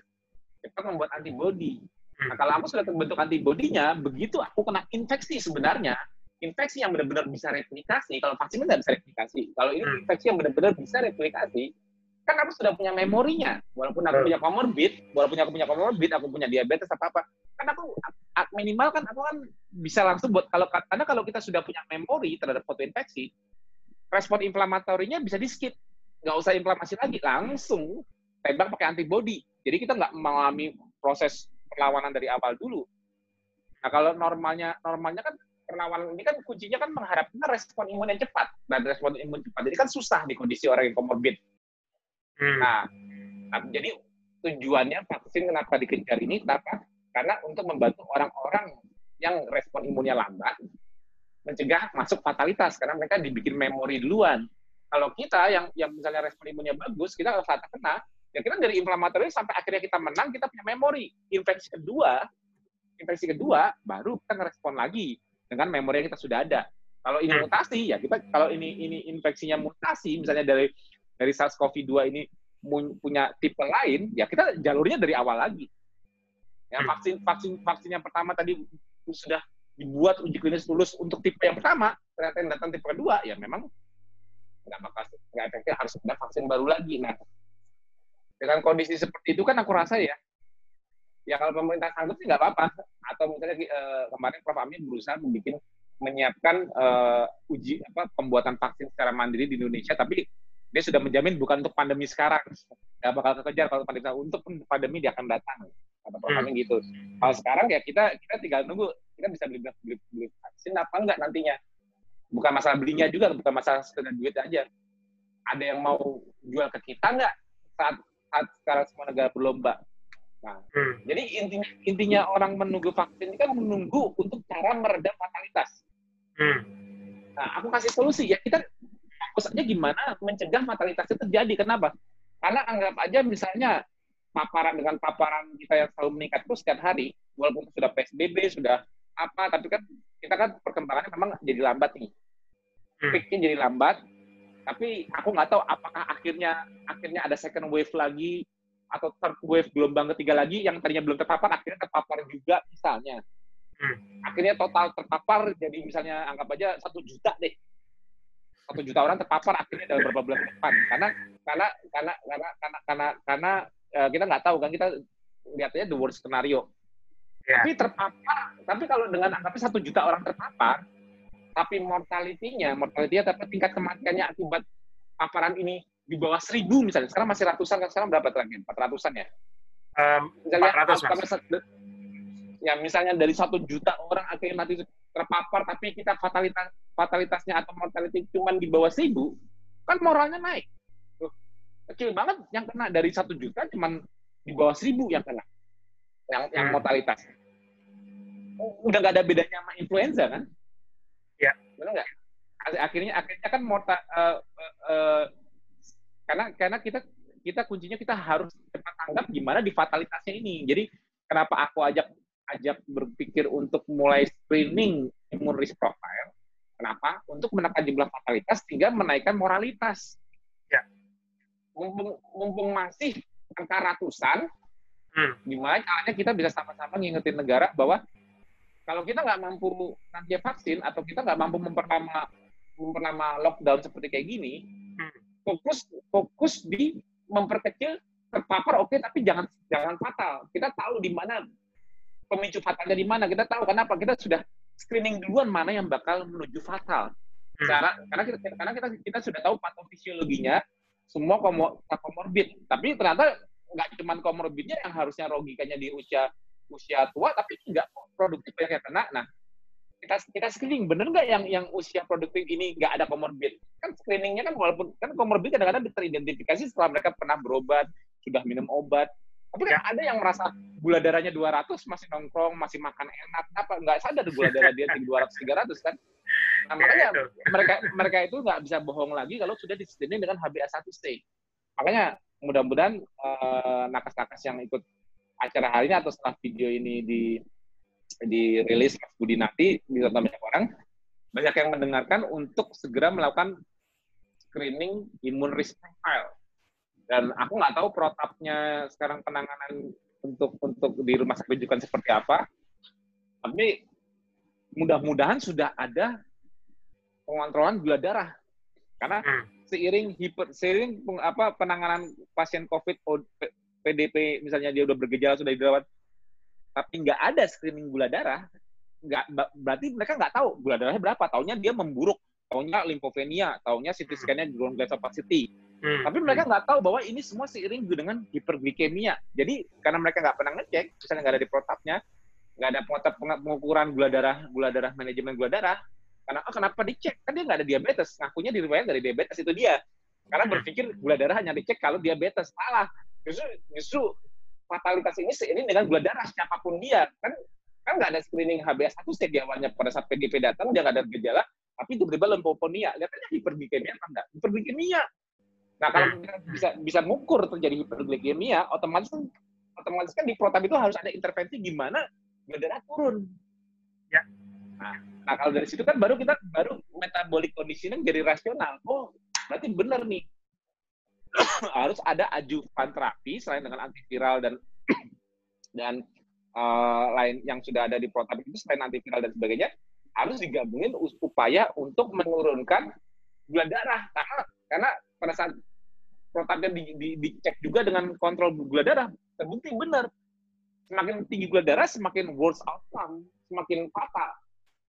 Kita membuat antibody. Nah, hmm. kalau aku sudah terbentuk antibodinya, begitu aku kena infeksi sebenarnya, infeksi yang benar-benar bisa replikasi, kalau vaksin tidak bisa replikasi. Kalau ini hmm. infeksi yang benar-benar bisa replikasi, kan aku sudah punya memorinya. Walaupun aku punya comorbid, walaupun aku punya comorbid, aku punya diabetes apa-apa, kan aku minimal kan aku kan bisa langsung buat kalau karena kalau kita sudah punya memori terhadap foto infeksi, respon inflamatorinya bisa di skip, nggak usah inflamasi lagi, langsung tembak pakai antibody. Jadi kita nggak mengalami proses perlawanan dari awal dulu. Nah, kalau normalnya normalnya kan perlawanan ini kan kuncinya kan mengharapkan respon imun yang cepat dan respon imun cepat. Jadi kan susah di kondisi orang yang komorbid. Hmm. Nah, nah, jadi tujuannya vaksin kenapa dikejar ini kenapa? Karena untuk membantu orang-orang yang respon imunnya lambat mencegah masuk fatalitas karena mereka dibikin memori duluan. Kalau kita yang yang misalnya respon imunnya bagus, kita kalau saat kena Ya kita dari inflamatori sampai akhirnya kita menang, kita punya memori. Infeksi kedua, infeksi kedua baru kita ngerespon lagi dengan memori yang kita sudah ada. Kalau ini hmm. mutasi ya kita kalau ini ini infeksinya mutasi misalnya dari dari SARS-CoV-2 ini punya tipe lain, ya kita jalurnya dari awal lagi. Ya hmm. vaksin vaksin vaksin yang pertama tadi sudah dibuat uji klinis lulus untuk tipe yang pertama, ternyata yang datang tipe kedua, ya memang nggak bakal nggak efektif harus ada vaksin baru lagi. Nah, dengan kondisi seperti itu kan aku rasa ya ya kalau pemerintah sanggup sih nggak apa-apa atau misalnya eh, kemarin Prof Amin berusaha membuat menyiapkan eh, uji apa pembuatan vaksin secara mandiri di Indonesia tapi dia sudah menjamin bukan untuk pandemi sekarang. Nggak bakal kekejar kalau pandemi untuk pandemi dia akan datang. Kata Prof Amin gitu. Kalau sekarang ya kita kita tinggal nunggu. Kita bisa beli beli, beli vaksin apa enggak nantinya? Bukan masalah belinya juga bukan masalah sekedar duit aja. Ada yang mau jual ke kita nggak saat saat sekarang semua negara berlomba. Nah, hmm. jadi intinya, intinya orang menunggu vaksin ini kan menunggu untuk cara meredam fatalitas. Hmm. Nah, aku kasih solusi ya. Kita fokus aja gimana mencegah fatalitas itu terjadi. Kenapa? Karena anggap aja misalnya paparan dengan paparan kita yang selalu meningkat terus setiap hari, walaupun sudah PSBB, sudah apa, tapi kan kita kan perkembangannya memang jadi lambat nih. Hmm. Peaknya jadi lambat, tapi aku nggak tahu apakah akhirnya akhirnya ada second wave lagi atau third wave gelombang ketiga lagi yang tadinya belum terpapar akhirnya terpapar juga misalnya. Hmm. Akhirnya total terpapar jadi misalnya anggap aja satu juta deh. Satu juta orang terpapar akhirnya dalam beberapa bulan ke depan. Karena karena karena karena karena karena, karena uh, kita nggak tahu kan kita lihatnya the worst scenario. Ya. Tapi terpapar, tapi kalau dengan angkanya satu juta orang terpapar, tapi mortality-nya, mortality-nya tapi tingkat kematiannya akibat paparan ini di bawah seribu misalnya. Sekarang masih ratusan, kan sekarang berapa terakhir? Empat ratusan ya? Misalnya, 400, Mas. Ya misalnya dari satu juta orang akhirnya mati terpapar, tapi kita fatalitas fatalitasnya atau mortality cuma di bawah seribu, kan moralnya naik. Tuh. Kecil banget yang kena dari satu juta cuma di bawah seribu yang kena, yang yang Hmm. mortalitas. Udah nggak ada bedanya sama influenza kan? Ya. Benar nggak? Ak- Akhirnya akhirnya kan morta, eh, eh, eh, karena karena kita kita kuncinya kita harus cepat tanggap gimana di fatalitasnya ini. Jadi kenapa aku ajak ajak berpikir untuk mulai screening immune risk profile? Kenapa? Untuk menekan jumlah fatalitas sehingga menaikkan moralitas. Ya. Mumpung, mumpung masih angka ratusan, Hmm. gimana caranya kita bisa sama-sama ngingetin negara bahwa kalau kita nggak mampu nanti vaksin atau kita nggak mampu memperlama memperlama lockdown seperti kayak gini, Hmm. fokus fokus di memperkecil terpapar oke tapi jangan jangan fatal. Kita tahu di mana pemicu fatalnya di mana. Kita tahu kenapa kita sudah screening duluan mana yang bakal menuju fatal. Hmm. Cara, karena kita karena kita kita sudah tahu patofisiologinya semua komo, komorbid. Tapi ternyata nggak cuma komorbidnya yang harusnya logikanya di usia usia tua, tapi nggak produktif banyak yang kena. Nah, kita kita screening bener nggak yang yang usia produktif ini nggak ada komorbid? Kan screeningnya kan walaupun kan komorbid kadang-kadang teridentifikasi setelah mereka pernah berobat, sudah minum obat. Tapi kan ada yang merasa gula darahnya 200 masih nongkrong, masih makan enak, apa nggak sadar gula darah dia tinggi 200 300 kan? Nah, Ya, makanya itu. mereka mereka itu nggak bisa bohong lagi kalau sudah di screening dengan HbA1c. Makanya mudah-mudahan eh, nakas-nakas yang ikut acara hari ini atau setelah video ini di dirilis Mas Budi nanti bisa banyak orang banyak yang mendengarkan untuk segera melakukan screening immune risk profile. Dan aku nggak tahu protapnya sekarang penanganan untuk untuk di rumah sakit rujukan seperti apa. Tapi mudah-mudahan sudah ada pengontrolan gula darah. Karena Hmm. seiring hiper seiring peng- apa penanganan pasien COVID PDP misalnya dia udah bergejala sudah dirawat tapi nggak ada screening gula darah nggak berarti mereka nggak tahu gula darahnya berapa taunya dia memburuk taunya limfopenia taunya CT scan-nya ground glass opacity Hmm. tapi mereka nggak tahu bahwa ini semua seiring dengan hiperglikemia. Jadi karena mereka nggak pernah ngecek misalnya nggak ada di protapnya nggak ada protap peng- pengukuran gula darah gula darah manajemen gula darah karena oh, kenapa dicek? Kan dia nggak ada diabetes. Ngakunya di riwayat dari diabetes itu dia. Karena berpikir gula darah hanya dicek kalau diabetes. Salah justru justru fatalitas ini seiring dengan gula darah. Siapa pun dia. Kan kan nggak ada screening HbA1c di awalnya. Pada saat PDP datang dia nggak ada gejala tapi tiba-tiba limfopenia lihat aja hiperglikemia apa enggak. Hiperglikemia nah kalau Hmm. kita bisa bisa mengukur terjadi hiperglikemia otomatis kan otomatis kan di protap itu harus ada intervensi gimana gula darah turun Ya. nah, nah kalau dari situ kan baru kita baru metabolic conditioning jadi rasional oh berarti benar nih [coughs] harus ada ajuvan terapi selain dengan antiviral dan [coughs] dan eh, lain yang sudah ada di protap itu selain antiviral dan sebagainya harus digabungin upaya untuk menurunkan gula darah karena karena pada saat protapnya di, di- dicek juga dengan kontrol gula darah terbukti benar semakin tinggi gula darah semakin worse outcome semakin fatal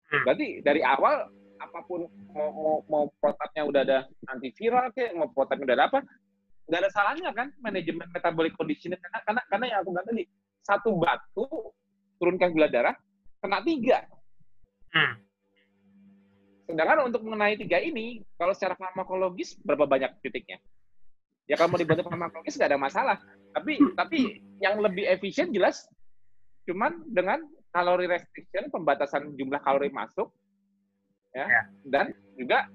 Hmm. berarti dari awal apa pun mau mau, mau protapnya udah ada antiviral kayak mau protapnya udah ada apa nggak ada salahnya kan manajemen metabolic conditioning karena karena karena yang aku bilang tadi satu batu turunkan gula darah kena tiga Hmm. Sedangkan untuk mengenai tiga ini kalau secara farmakologis berapa banyak titiknya? Ya kalau mau dibantu farmakologis nggak ada masalah. Tapi tapi yang lebih efisien jelas cuman dengan kalori restriction pembatasan jumlah kalori masuk ya, Ya. dan juga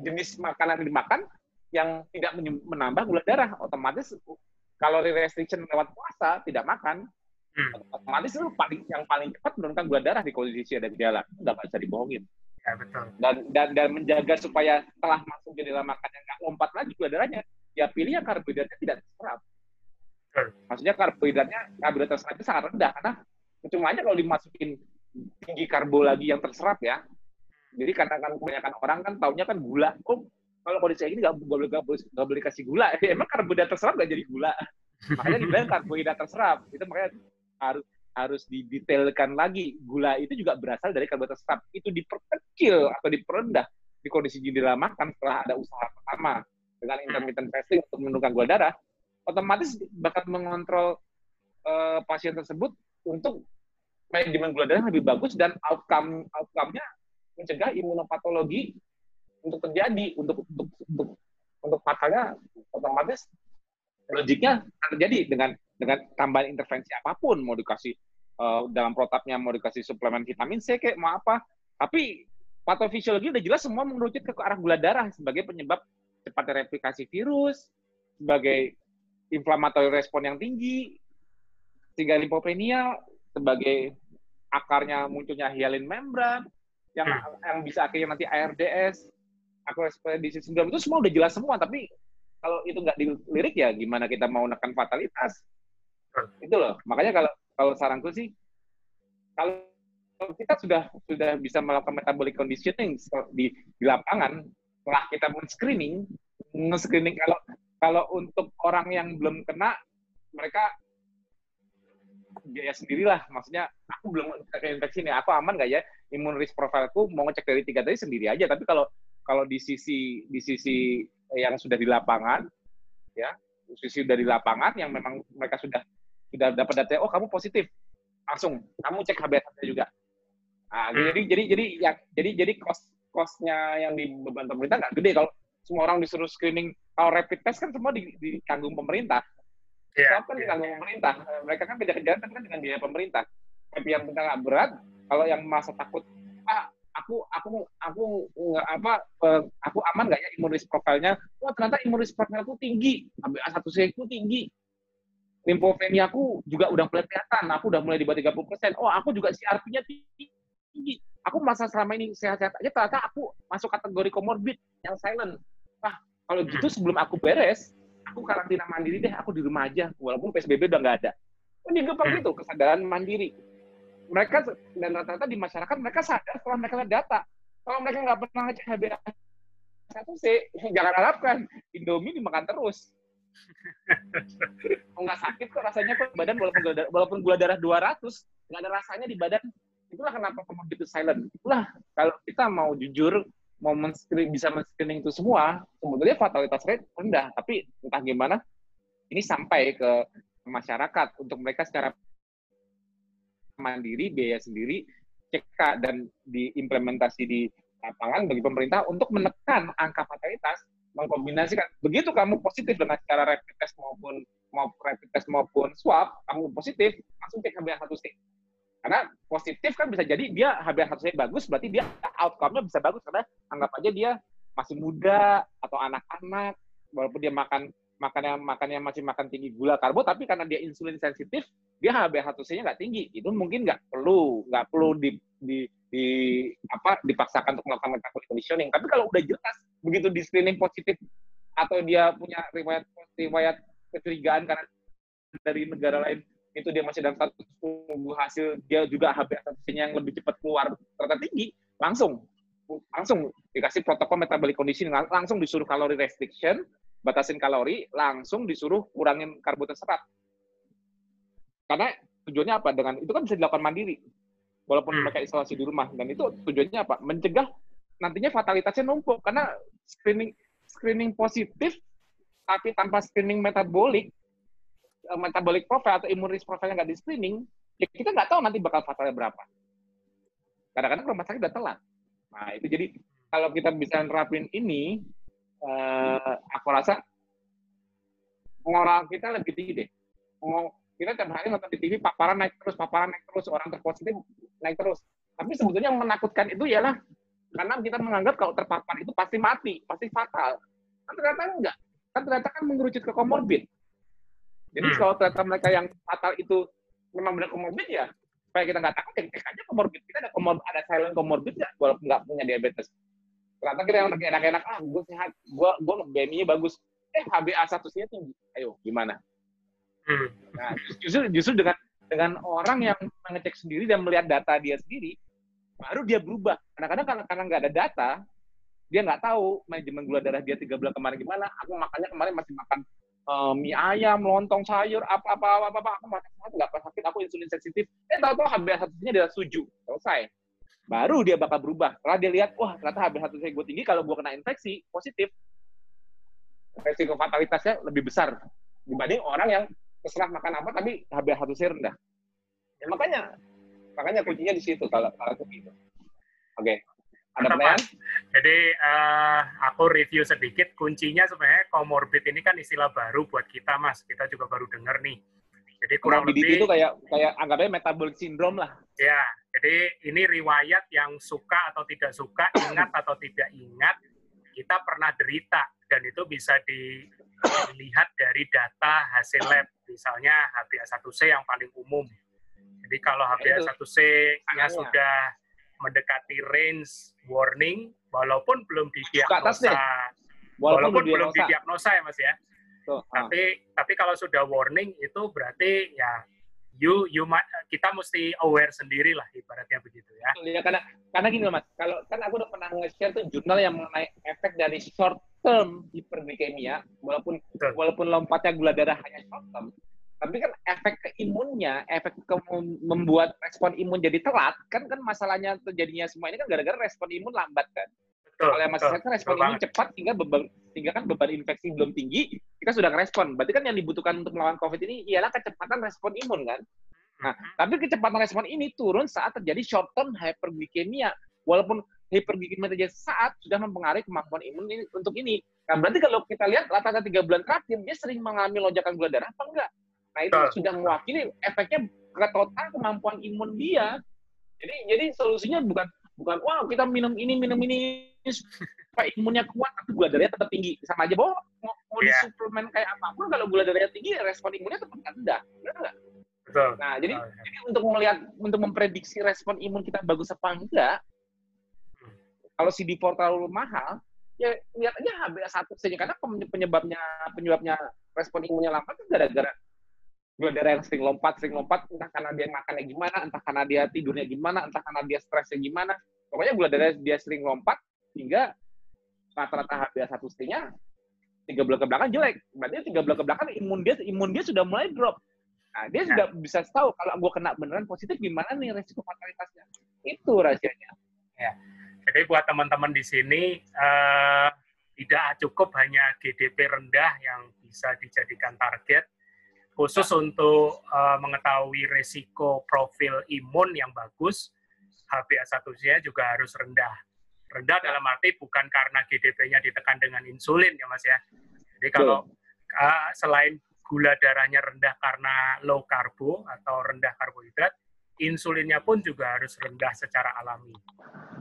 jenis makanan yang dimakan yang tidak menambah gula darah. Otomatis kalori restriction lewat puasa tidak makan. Hmm. otomatis itu paling yang paling cepat menurunkan gula darah di kondisi ada gejala nggak bisa dibohongin Ya, betul. dan dan dan menjaga supaya setelah masuk ke dalam makannya nggak lompat lagi gula darahnya ya pilih yang karbohidratnya tidak terserap. Maksudnya karbohidratnya karbohidrat terserapnya sangat rendah karena cuma aja kalau dimasukin tinggi karbo lagi yang terserap ya jadi karena kan kebanyakan orang kan taunya kan gula. Oh kalau kondisi kayak gini nggak nggak boleh nggak boleh nggak boleh kasih gula. [laughs] Emang karbohidrat terserap nggak jadi gula? Makanya dibilang karbohidrat terserap. Itu makanya harus harus didetailkan lagi. Gula itu juga berasal dari karbohidrat terserap. Itu diperkecil atau diperendah di kondisi jendela makan setelah ada usaha pertama dengan intermittent fasting untuk menurunkan gula darah, otomatis bakal mengontrol uh, pasien tersebut untuk manajemen gula darah lebih bagus dan outcome outcome-nya mencegah imunopatologi untuk terjadi untuk untuk untuk, untuk fatalnya otomatis logiknya terjadi dengan dengan tambahan intervensi apa pun mau dikasih uh, dalam protapnya mau dikasih suplemen vitamin C kayak mau apa tapi patofisiologi udah jelas semua mengerucut ke arah gula darah sebagai penyebab cepatnya replikasi virus sebagai inflamatory respon yang tinggi sehingga limfopenia sebagai akarnya munculnya hyalin membran yang hmm. yang bisa akhirnya nanti ARDS, ekspedisi sindrom itu semua udah jelas semua tapi kalau itu nggak dilirik ya gimana kita mau menekan fatalitas hmm. itu loh makanya kalau kalau saranku sih kalau kita sudah sudah bisa melakukan metabolic conditioning di, di lapangan setelah kita men-screening nge-screening kalau kalau untuk orang yang belum kena mereka biaya sendirilah. Maksudnya aku belum terinfeksi nih, aku aman nggak ya? Imun risk profileku mau ngecek dari tiga tadi sendiri aja. Tapi kalau kalau di sisi di sisi yang sudah di lapangan, ya, sisi dari lapangan yang memang mereka sudah sudah dapat data, oh kamu positif, langsung kamu cek HbA1 juga. Nah, hmm. jadi jadi jadi ya jadi jadi cost costnya yang di beban pemerintah nggak gede kalau semua orang disuruh screening kalau rapid test kan semua di, di tanggung pemerintah yeah, kan yeah. ditanggung pemerintah. Mereka kan kejar-kejaran kan dengan biaya pemerintah. Tapi yang penting nggak berat, kalau yang masa takut, ah aku aku aku nggak apa uh, aku aman nggak ya imun risk profile-nya? Wah ternyata imun risk aku tinggi, HbA1c aku tinggi. Limfopenia aku juga udah mulai kelihatan, aku udah mulai di bawah 30%. Oh, aku juga CRP-nya tinggi. Aku masa selama ini sehat-sehat aja, ternyata aku masuk kategori komorbid yang silent. Wah, kalau gitu hmm. sebelum aku beres, aku karantina mandiri deh, aku di rumah aja, walaupun PSBB udah nggak ada. Oh, dianggap hmm. itu kesadaran mandiri. Mereka dan rata-rata di masyarakat mereka sadar setelah mereka lihat data. Kalau mereka nggak pernah ngecek HbA satu c [laughs] jangan harapkan Indomie dimakan terus. Oh, nggak sakit kok rasanya kok badan walaupun gula darah, walaupun gula darah 200 nggak ada rasanya di badan. Itulah kenapa comorbid silent. Itulah kalau kita mau jujur mau men bisa men-screening itu semua, sebetulnya fatalitas rate rendah. Tapi entah gimana, ini sampai ke masyarakat untuk mereka secara mandiri, biaya sendiri, cek dan diimplementasi di lapangan bagi pemerintah untuk menekan angka fatalitas, mengkombinasikan. Begitu kamu positif dengan cara rapid test maupun mau rapid test maupun swab, kamu positif, langsung cek HbA1c karena positif kan bisa jadi dia HbA1c bagus, berarti dia outcome-nya bisa bagus karena anggap aja dia masih muda atau anak-anak, walaupun dia makan makannya makannya masih makan tinggi gula karbo, tapi karena dia insulin sensitif, dia HbA1c-nya nggak tinggi. Itu mungkin nggak perlu nggak perlu di, di, di apa dipaksakan untuk melakukan metabolic conditioning. Tapi kalau udah jelas begitu di screening positif atau dia punya riwayat riwayat kecurigaan karena dari negara lain itu dia masih dalam status tunggu hasil dia juga HbA1c-nya yang lebih cepat keluar ternyata tinggi langsung. Langsung dikasih protokol metabolic condition langsung disuruh kalori restriction batasin kalori langsung disuruh kurangin karbohidrat serat. Karena tujuannya apa? Dengan itu kan bisa dilakukan mandiri walaupun hmm. mereka isolasi di rumah dan itu tujuannya apa mencegah nantinya fatalitasnya numpuk karena screening screening positif tapi tanpa screening metabolik Eh, metabolic profile atau imun risk profile nggak di screening, ya kita nggak tahu nanti bakal fatalnya berapa. Kadang-kadang rumah sakit udah telat. Nah, itu jadi kalau kita bisa nerapin ini, uh, aku rasa moral kita lebih tinggi deh. Kita tiap hari nonton di TV, paparan naik terus, paparan naik terus, orang terpositif naik terus. Tapi sebetulnya yang menakutkan itu ialah karena kita menganggap kalau terpapar itu pasti mati, pasti fatal. Kan ternyata enggak. Kan ternyata kan mengerucut ke komorbid. Jadi hmm. kalau ternyata mereka yang fatal itu memang benar komorbid ya, supaya kita nggak takut, cek aja komorbid. Kita ada komorbid, ada silent komorbid nggak, walaupun nggak punya diabetes. Ternyata kita yang enak-enak, ah gue sehat, gue gue BMI-nya bagus. Eh HbA1c-nya tinggi. Ayo, gimana? Nah, justru justru dengan dengan orang yang mengecek sendiri dan melihat data dia sendiri, baru dia berubah. Kadang-kadang karena karena nggak ada data, dia nggak tahu manajemen gula darah dia tiga bulan kemarin gimana. Aku makannya kemarin masih makan eh, mie ayam, lontong sayur, apa-apa, apa-apa, aku makan sehat, nggak pernah sakit, aku insulin sensitif. Eh, tahu-tahu HbA1c-nya adalah suju. Selesai. Baru dia bakal berubah. Setelah dia lihat, wah ternyata HbA1c gue tinggi, kalau gue kena infeksi, positif. Resiko fatalitasnya lebih besar dibanding orang yang terserah makan apa, tapi HbA1c rendah. Ya, makanya, makanya kuncinya di situ kalau kalau begitu. Oke. Ada Mantap, pertanyaan? Jadi eh, aku review sedikit. Kuncinya sebenarnya comorbid ini kan istilah baru buat kita, Mas. Kita juga baru dengar nih. Jadi kurang Comorbidity lebih itu kayak kayak anggapnya metabolic syndrome lah. ya. Jadi ini riwayat yang suka atau tidak suka, ingat atau tidak ingat, kita pernah derita dan itu bisa dilihat dari data hasil lab. Misalnya HbA1c yang paling umum. Jadi kalau Nah, itu. HbA1c-nya Tandanya. sudah mendekati range warning, walaupun belum didiagnosa, Walaupun, walaupun belum belum diagnosa. didiagnosa ya mas ya. Tuh, ah. Tapi tapi kalau sudah warning itu berarti ya you you kita mesti aware sendiri lah ibaratnya begitu ya. Ya, karena karena gini mas, kalau kan aku udah pernah nge-share tuh jurnal yang mengenai efek dari short term hiperglikemia, walaupun Betul. walaupun lompatnya gula darah hanya short term, tapi kan efek ke imunnya, efek ke mem- membuat respon imun jadi telat, kan kan masalahnya terjadinya semua ini kan gara-gara respon imun lambat kan. Betul. Kalau yang masih sehat kan respon betul imun banget. cepat sehingga beban sehingga kan beban infeksi belum tinggi, kita sudah ngerespon. Berarti kan yang dibutuhkan untuk melawan COVID ini ialah kecepatan respon imun kan. Nah, tapi kecepatan respon ini turun saat terjadi short term hyperglikemia. Walaupun hyperglikemia terjadi saat sudah mempengaruhi kemampuan imun ini untuk ini. Nah, berarti kalau kita lihat rata-rata tiga bulan terakhir, dia sering mengalami lonjakan gula darah apa enggak? Nah, itu Betul. sudah mewakili efeknya ke total kemampuan imun dia. Jadi jadi solusinya bukan bukan wow kita minum ini minum ini supaya imunnya kuat tapi gula darahnya tetap tinggi sama aja bahwa mau, mau Iya. suplemen kayak apa pun kalau gula darahnya tinggi respon imunnya tetap rendah benar nggak? Betul. Nah jadi Oh, ya. jadi untuk melihat untuk memprediksi respon imun kita bagus apa enggak kalau CD4 terlalu mahal ya lihat aja HbA1c nya karena penyebabnya penyebabnya respon imunnya lambat itu gara-gara gula darah yang sering lompat sering lompat entah karena dia makannya gimana entah karena dia tidurnya gimana entah karena dia stresnya gimana pokoknya gula darah dia sering lompat hingga rata-rata HbA1c nya tiga bulan ke belakang jelek berarti tiga bulan ke belakang imun dia imun dia sudah mulai drop Nah, dia Ya. sudah bisa tahu kalau gue kena beneran positif gimana nih resiko fatalitasnya. Itu rahasianya. Jadi buat teman-teman di sini eh, tidak cukup hanya GDP rendah yang bisa dijadikan target, khusus untuk eh, mengetahui resiko profil imun yang bagus, HbA1c juga harus rendah. Rendah dalam arti bukan karena GDP-nya ditekan dengan insulin ya mas ya. Jadi kalau eh, selain gula darahnya rendah karena low karbo atau rendah karbohidrat, insulinnya pun juga harus rendah secara alami.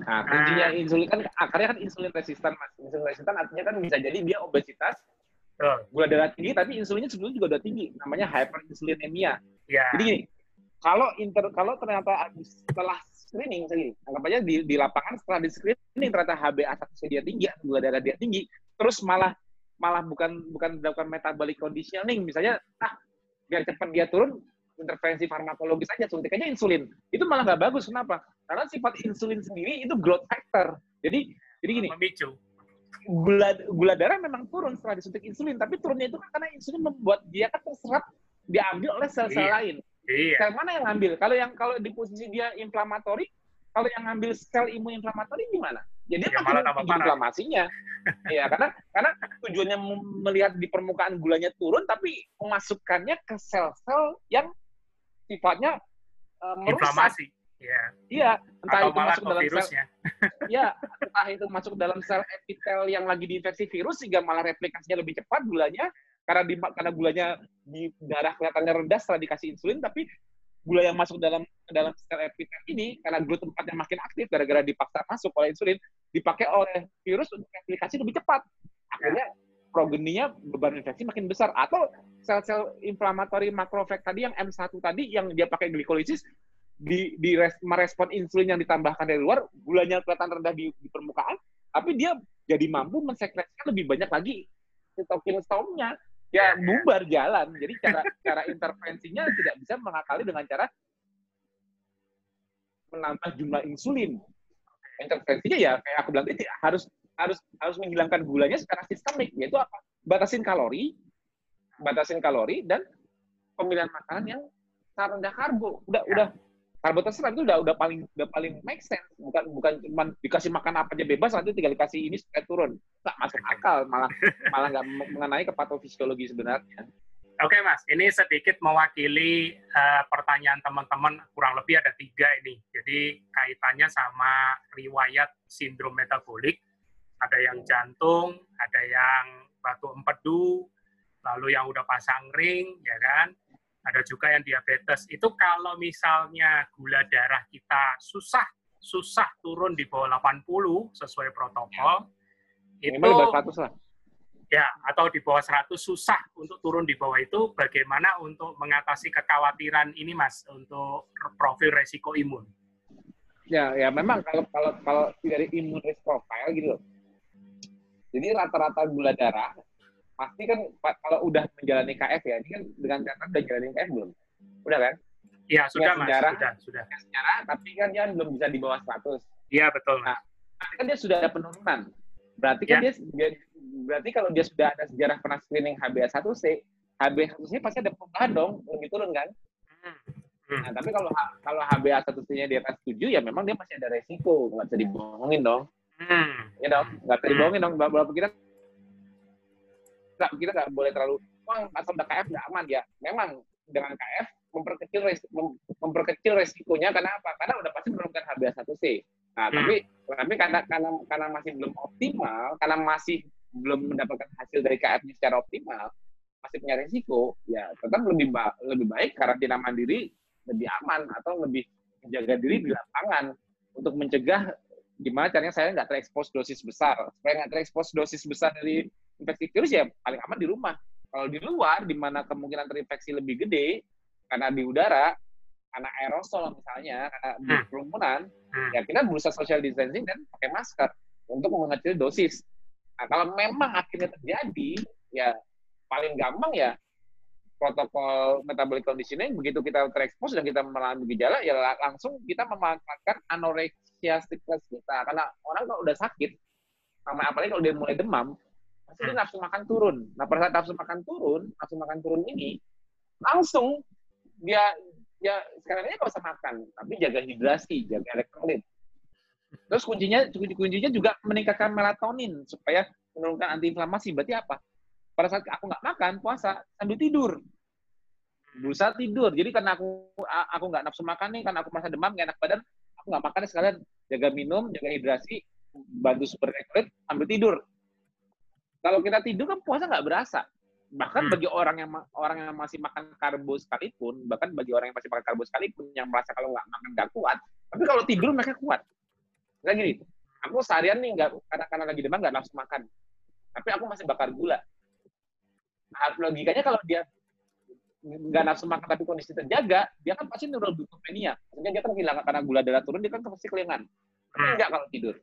Nah, kuncinya insulin kan akarnya kan insulin resistan, Mas. Insulin resistan artinya kan bisa jadi dia obesitas, Betul. gula darah tinggi, tapi insulinnya sebetulnya juga udah tinggi. Namanya hyperinsulinemia. Ya, Jadi gini, kalau inter kalau ternyata habis- setelah screening, gini, anggap aja di, di lapangan setelah di screening ternyata HbA1c dia tinggi, gula darah dia tinggi, terus malah malah bukan bukan dilakukan metabolic conditioning, misalnya ah biar cepat dia turun intervensi farmakologis aja suntik aja insulin itu malah nggak bagus kenapa karena sifat insulin sendiri itu growth factor jadi jadi gini memicu. Gula gula darah memang turun setelah disuntik insulin tapi turunnya itu kan karena insulin membuat dia kan terserap diambil oleh sel-sel Iya. lain. Iya, sel mana yang ngambil? Kalau yang kalau di posisi dia inflamatori kalau yang ngambil sel imun inflamatori gimana? Jadi Ya, makin tinggi inflamasinya? [laughs] Ya karena karena tujuannya melihat di permukaan gulanya turun tapi memasukkannya ke sel-sel yang sifatnya eh, merusak. Inflamasi. Iya. iya entah Atau itu masuk dalam sel virusnya. [laughs] ya entah itu masuk dalam sel epitel yang lagi diinfeksi virus sehingga malah replikasinya lebih cepat gulanya karena di karena gulanya di darah kelihatannya rendah setelah dikasih insulin tapi gula yang masuk dalam dalam sel epitel ini karena gula tempatnya makin aktif gara-gara dipaksa masuk oleh insulin dipakai oleh virus untuk replikasi lebih cepat akhirnya progeninya beban infeksi makin besar atau sel-sel inflamatori makrofag tadi yang M1 tadi yang dia pakai glikolisis di, di res- merespon insulin yang ditambahkan dari luar, gulanya kelihatan rendah di, di permukaan, tapi dia jadi mampu mensekresikan lebih banyak lagi sitokin stormnya. Ya bubar jalan. Jadi cara cara intervensinya tidak bisa mengakali dengan cara menambah jumlah insulin. Intervensinya ya kayak aku bilang tadi harus harus harus menghilangkan gulanya secara sistemik, yaitu apa? Batasin kalori, batasin kalori dan pemilihan makanan yang rendah karbo. Udah Ya. udah karbo terserah itu udah udah paling udah paling make sense. Bukan bukan cuma dikasih makan apa aja bebas nanti tinggal dikasih ini supaya turun. Nggak masuk akal malah [laughs] malah nggak mengenai kepatofisiologi sebenarnya. Oke Mas, ini sedikit mewakili eh, pertanyaan teman-teman kurang lebih ada tiga ini. Jadi kaitannya sama riwayat sindrom metabolik. Ada yang jantung, ada yang batu empedu, lalu yang udah pasang ring, ya kan? Ada juga yang diabetes. Itu kalau misalnya gula darah kita susah susah turun di bawah 80 sesuai protokol, itu Minimal di bawah 100 lah. ya atau di bawah 100 susah untuk turun di bawah itu bagaimana untuk mengatasi kekhawatiran ini Mas untuk profil resiko imun. Ya, ya memang kalau kalau kalau dari imun risk profile gitu. Jadi rata-rata gula darah pasti kan kalau udah menjalani KF ya, ini kan dengan catatan udah menjalani KF belum? Udah kan? Ya sudah Mas, sejarah. sudah, sudah. Secara, tapi kan dia belum bisa di bawah 100. Iya betul Mas. Berarti kan dia sudah ada penurunan. Berarti kan Ya. dia, dia- berarti kalau dia sudah ada sejarah pernah screening HbA1c, HbA1c pasti ada perubahan dong, lebih turun kan? Hmm. Hmm. Nah, tapi kalau kalau HbA1c-nya di atas 7 ya memang dia masih ada resiko, nggak bisa dibohongin dong. Hmm. Ya dong, nggak bisa dibohongin dong. Walaupun kita nggak kita nggak boleh terlalu wah asal udah KF nggak aman ya. Memang dengan KF memperkecil res- mem- memperkecil resikonya karena apa? Karena udah pasti menurunkan HbA1c. Nah, Hmm. tapi tapi karena karena karena masih belum optimal, karena masih belum mendapatkan hasil dari KF-nya secara optimal, masih punya resiko, ya tetap lebih ba lebih baik karantina mandiri lebih aman atau lebih menjaga diri di lapangan untuk mencegah gimana caranya saya nggak terekspos dosis besar. Supaya nggak terekspos dosis besar dari infeksi virus ya paling aman di rumah. Kalau di luar, di mana kemungkinan terinfeksi lebih gede, karena di udara, karena aerosol misalnya, karena di Hmm. kerumunan, Hmm. ya kita berusaha social distancing dan pakai masker untuk mengecil dosis. Nah, kalau memang akhirnya terjadi, ya paling gampang ya protokol metabolic conditioning begitu kita terekspos dan kita mengalami gejala ya la- langsung kita memanfaatkan anoreksia stimulus kita karena orang kalau udah sakit sama apalagi kalau dia mulai demam dia nafsu makan turun. Nah pada saat nafsu makan turun nafsu makan turun ini langsung dia ya sekarang ini nggak usah makan tapi jaga hidrasi jaga elektrolit. Terus kuncinya kuncinya juga meningkatkan melatonin supaya menurunkan antiinflamasi. Berarti apa? Pada saat aku nggak makan puasa sambil tidur. Berusaha tidur. Jadi karena aku aku nggak nafsu makan nih karena aku merasa demam nggak enak badan aku nggak makan sekalian jaga minum jaga hidrasi bantu super elektrolit sambil tidur kalau kita tidur kan puasa nggak berasa bahkan Hmm. bagi orang yang orang yang masih makan karbo sekalipun bahkan bagi orang yang masih makan karbo sekalipun yang merasa kalau nggak makan nggak kuat tapi kalau tidur mereka kuat Kayak gini aku seharian nih nggak karena karena lagi demam nggak nafsu makan tapi aku masih bakar gula nah, logikanya kalau dia nggak nafsu makan tapi kondisi terjaga, dia kan pasti neuroglycopenia. Maksudnya dia kan kehilangan karena gula darah turun, dia kan pasti kelingan. Tapi Hmm. enggak kalau tidur.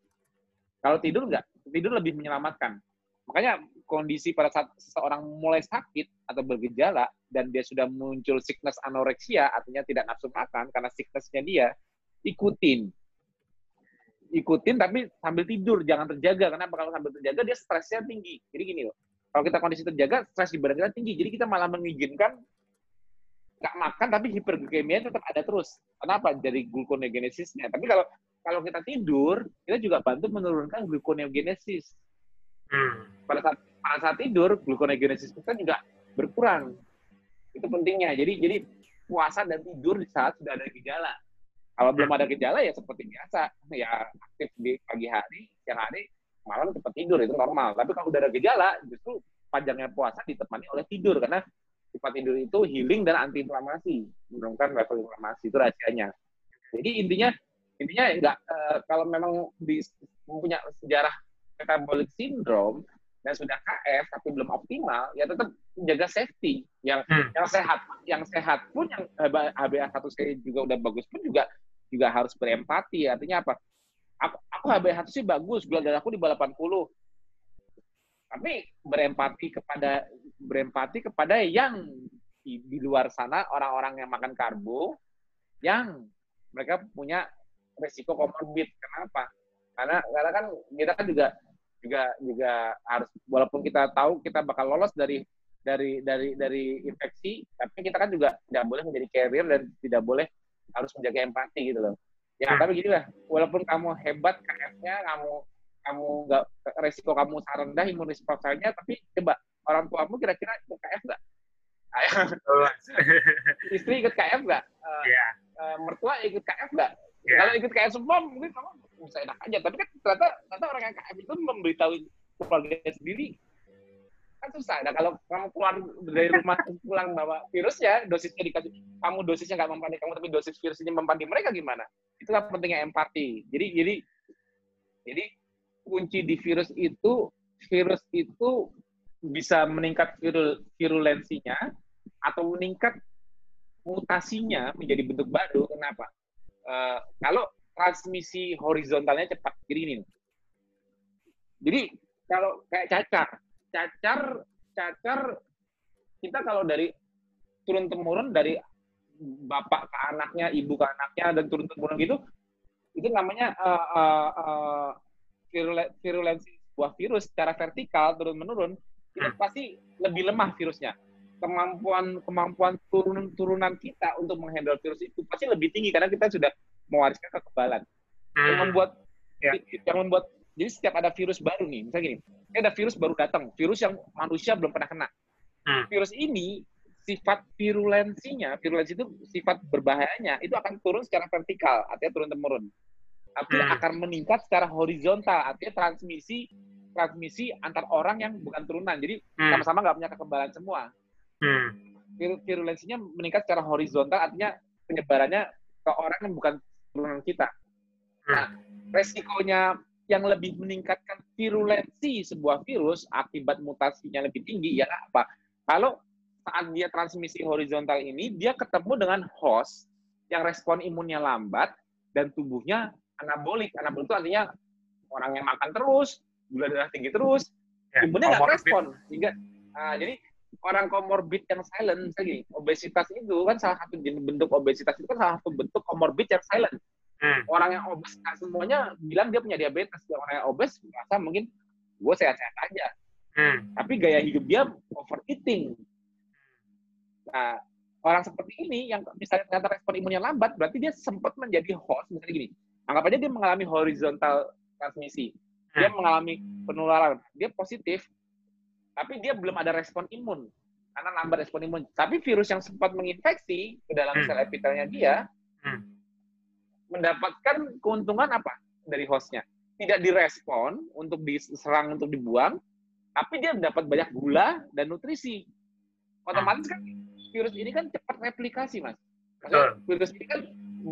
Kalau tidur enggak, tidur lebih menyelamatkan. Makanya kondisi pada saat seseorang mulai sakit atau bergejala dan dia sudah muncul sickness anoreksia, artinya tidak nafsu makan karena sicknessnya dia, ikutin. Ikutin tapi sambil tidur, jangan terjaga. Karena kalau sambil terjaga dia stresnya tinggi. Jadi gini loh, kalau kita kondisi terjaga, stres di badan kita tinggi. Jadi kita malah mengizinkan nggak makan tapi hiperglikemia tetap ada terus. Kenapa? Dari gluconeogenesisnya. Tapi kalau kalau kita tidur, kita juga bantu menurunkan gluconeogenesis. Hmm. Pada saat pada saat tidur, gluconeogenesis kita juga berkurang. Itu pentingnya. Jadi jadi puasa dan tidur di saat sudah ada gejala. Kalau belum ada gejala ya seperti biasa, ya aktif di pagi hari, siang hari, malam cepat tidur itu normal. Tapi kalau udah ada gejala, justru panjangnya puasa ditemani oleh tidur karena sifat tidur itu healing dan antiinflamasi, menurunkan level inflamasi itu rahasianya. Jadi intinya intinya enggak eh, kalau memang di, punya sejarah metabolic syndrome dan sudah KF tapi belum optimal, ya tetap menjaga safety yang Hmm. yang sehat yang sehat pun yang HbA1c juga udah bagus pun juga juga harus berempati. Artinya apa? Aku, aku HbA1c bagus, gula darahku di bawah 80. Tapi berempati kepada berempati kepada yang di, di luar sana orang-orang yang makan karbo yang mereka punya resiko komorbid. Kenapa? Karena karena kan kita kan juga juga juga harus walaupun kita tahu kita bakal lolos dari dari dari dari infeksi, tapi kita kan juga tidak boleh menjadi carrier dan tidak boleh harus menjaga empati gitu loh. Ya Hmm. tapi gini lah, walaupun kamu hebat KF-nya, kamu kamu nggak resiko kamu sangat rendah imun responnya, tapi coba orang tuamu kira-kira ikut KF nggak? Istri ikut KF nggak? Eh, Iya. eh, mertua ikut KF nggak? Iya. Kalau ikut KF semua mungkin kamu bisa enak aja. Tapi kan ternyata, ternyata orang yang KF itu memberitahu keluarga sendiri kan susah. Nah kalau kamu keluar dari rumah pulang bawa virusnya, dosisnya dikasih, kamu dosisnya nggak mempan kamu, tapi dosis virusnya di mereka gimana? Itulah pentingnya empati. Jadi jadi jadi kunci di virus itu virus itu bisa meningkat virul, virulensinya atau meningkat mutasinya menjadi bentuk baru. Kenapa? Eh, kalau transmisi horizontalnya cepat, jadi gini. Jadi kalau kayak cacar, cacar, cacar kita kalau dari turun temurun dari bapak ke anaknya, ibu ke anaknya dan turun temurun gitu, itu namanya eh, eh, virule- virulensi sebuah virus secara vertikal turun menurun itu Hmm. pasti lebih lemah virusnya. Kemampuan kemampuan turun turunan kita untuk menghandle virus itu pasti lebih tinggi karena kita sudah mewariskan kekebalan. Yang Hmm. membuat Ya. yang membuat jadi setiap ada virus baru nih, misalnya gini, ini ada virus baru datang, virus yang manusia belum pernah kena. Hmm. Virus ini sifat virulensinya, virulensi itu sifat berbahayanya itu akan turun secara vertikal, artinya turun temurun. Tapi Hmm. akan meningkat secara horizontal, artinya transmisi transmisi antar orang yang bukan turunan. Jadi Hmm. sama-sama nggak punya kekebalan semua. Hmm. Vir- Virulensinya meningkat secara horizontal, artinya penyebarannya ke orang yang bukan turunan kita. Nah, resikonya yang lebih meningkatkan virulensi sebuah virus akibat mutasinya lebih tinggi ya apa? Kalau saat dia transmisi horizontal ini dia ketemu dengan host yang respon imunnya lambat dan tubuhnya anabolik. Anabolik itu artinya orang yang makan terus, gula darah tinggi terus, Ya, imunnya nggak respon. Sehingga ah, jadi orang komorbid yang silent, misalnya gini, obesitas itu kan salah satu jenis bentuk obesitas itu kan salah satu bentuk komorbid yang silent Hmm. orang yang obes nggak semuanya bilang dia punya diabetes. Yang orang yang obes merasa mungkin gue sehat-sehat aja. Hmm. Tapi gaya hidup dia overeating. Nah, orang seperti ini yang misalnya ternyata respon imunnya lambat, berarti dia sempat menjadi host. Misalnya gini, anggap aja dia mengalami horizontal transmisi. Dia Hmm. mengalami penularan. Dia positif, tapi dia belum ada respon imun. Karena lambat respon imun. Tapi virus yang sempat menginfeksi ke dalam Hmm. sel epitelnya dia, Hmm. mendapatkan keuntungan apa dari hostnya? Tidak direspon untuk diserang untuk dibuang, tapi dia dapat banyak gula dan nutrisi. Otomatis kan virus ini kan cepat replikasi, mas. Maksudnya, virus ini kan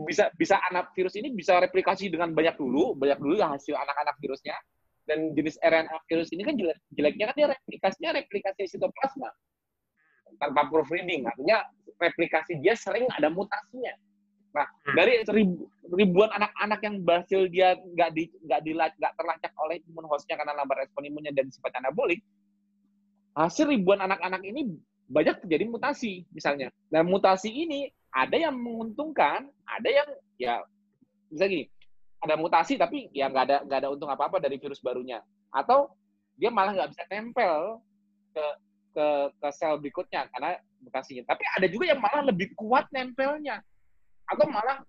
bisa bisa anak virus ini bisa replikasi dengan banyak dulu, banyak dulu ya hasil anak-anak virusnya. Dan jenis RNA virus ini kan jelek, jeleknya kan dia replikasinya replikasi sitoplasma tanpa proofreading, artinya replikasi dia sering ada mutasinya. Nah, Hmm. dari ribu- ribuan anak-anak yang berhasil dia nggak di nggak dila- nggak terlacak oleh imun hostnya karena lambat respon imunnya dan sifat anabolik, hasil ribuan anak-anak ini banyak terjadi mutasi misalnya. Dan mutasi ini ada yang menguntungkan, ada yang ya bisa gini, ada mutasi tapi ya nggak ada nggak ada untung apa apa dari virus barunya, atau dia malah nggak bisa tempel ke ke ke sel berikutnya karena mutasinya. Tapi ada juga yang malah lebih kuat nempelnya, atau malah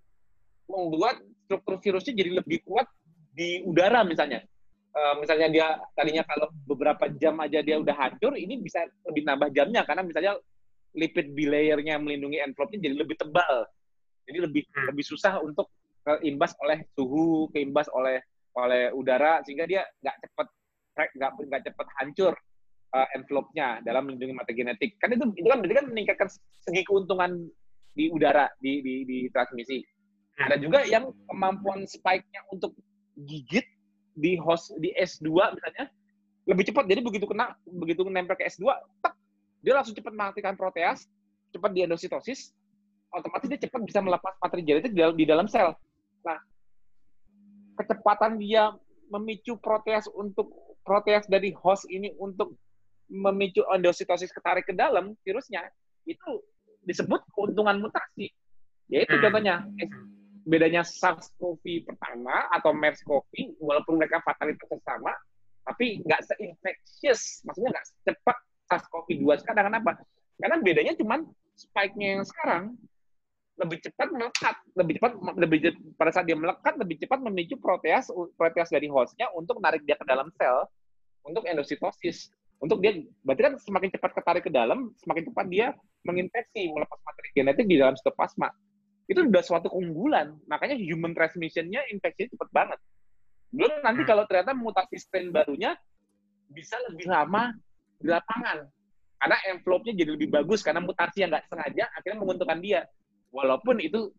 membuat struktur virusnya jadi lebih kuat di udara misalnya. Eh, misalnya dia tadinya kalau beberapa jam aja dia udah hancur, ini bisa lebih nambah jamnya karena misalnya lipid bilayernya melindungi envelope-nya jadi lebih tebal. Jadi lebih Hmm. lebih susah untuk keimbas oleh suhu, keimbas oleh oleh udara sehingga dia nggak cepat nggak nggak cepat hancur uh, envelope-nya dalam melindungi mata genetik. Kan itu itu kan berarti kan meningkatkan segi keuntungan di udara di di, di transmisi. Hmm. Ada juga yang kemampuan spike-nya untuk gigit di host di S2 misalnya lebih cepat. Jadi begitu kena begitu nempel ke S2, tek, dia langsung cepat mengaktifkan proteas, cepat diendositosis, otomatis dia cepat bisa melepas materi genetik di dalam, di dalam sel. Nah, kecepatan dia memicu proteas untuk proteas dari host ini untuk memicu endositosis ketarik ke dalam virusnya itu disebut keuntungan mutasi. Yaitu Hmm. contohnya bedanya SARS-CoV pertama atau MERS-CoV walaupun mereka fatalitasnya sama tapi nggak se-infectious, maksudnya nggak secepat SARS-CoV SARS-CoV-2 sekarang kenapa? Karena bedanya cuman spike-nya yang sekarang lebih cepat melekat, lebih cepat lebih pada saat dia melekat lebih cepat memicu proteas proteas dari hostnya untuk menarik dia ke dalam sel untuk endositosis. Untuk dia berarti kan semakin cepat ketarik ke dalam, semakin cepat dia menginfeksi, melepas materi genetik di dalam sitoplasma. Itu sudah suatu keunggulan. Makanya human transmission-nya infeksi cepat banget. Belum nanti Hmm. kalau ternyata mutasi strain barunya bisa lebih lama di lapangan. Karena envelope-nya jadi lebih bagus karena mutasi yang nggak sengaja akhirnya menguntungkan dia. Walaupun itu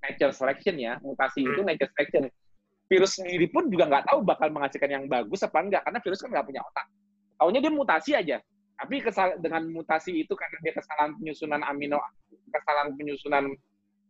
nature selection ya, mutasi itu nature selection. Virus sendiri pun juga nggak tahu bakal menghasilkan yang bagus apa enggak, karena virus kan nggak punya otak. Taunya dia mutasi aja. Tapi kesal dengan mutasi itu karena dia kesalahan penyusunan amino, kesalahan penyusunan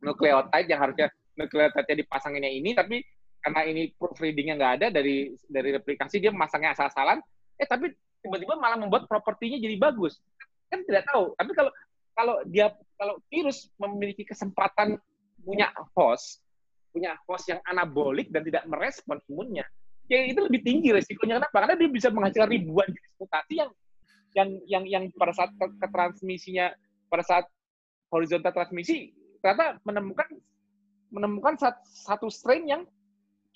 nukleotide yang harusnya nukleotide dipasanginnya ini, tapi karena ini proofreadingnya nggak ada dari dari replikasi dia memasangnya asal-asalan, eh tapi tiba-tiba malah membuat propertinya jadi bagus. Kan tidak tahu. Tapi kalau kalau dia kalau virus memiliki kesempatan punya host, punya host yang anabolik dan tidak merespon imunnya, ya itu lebih tinggi resikonya. Kenapa? Karena dia bisa menghasilkan ribuan jenis mutasi yang yang yang yang pada saat ke, ke transmisinya pada saat horizontal transmisi ternyata menemukan menemukan sat- satu strain yang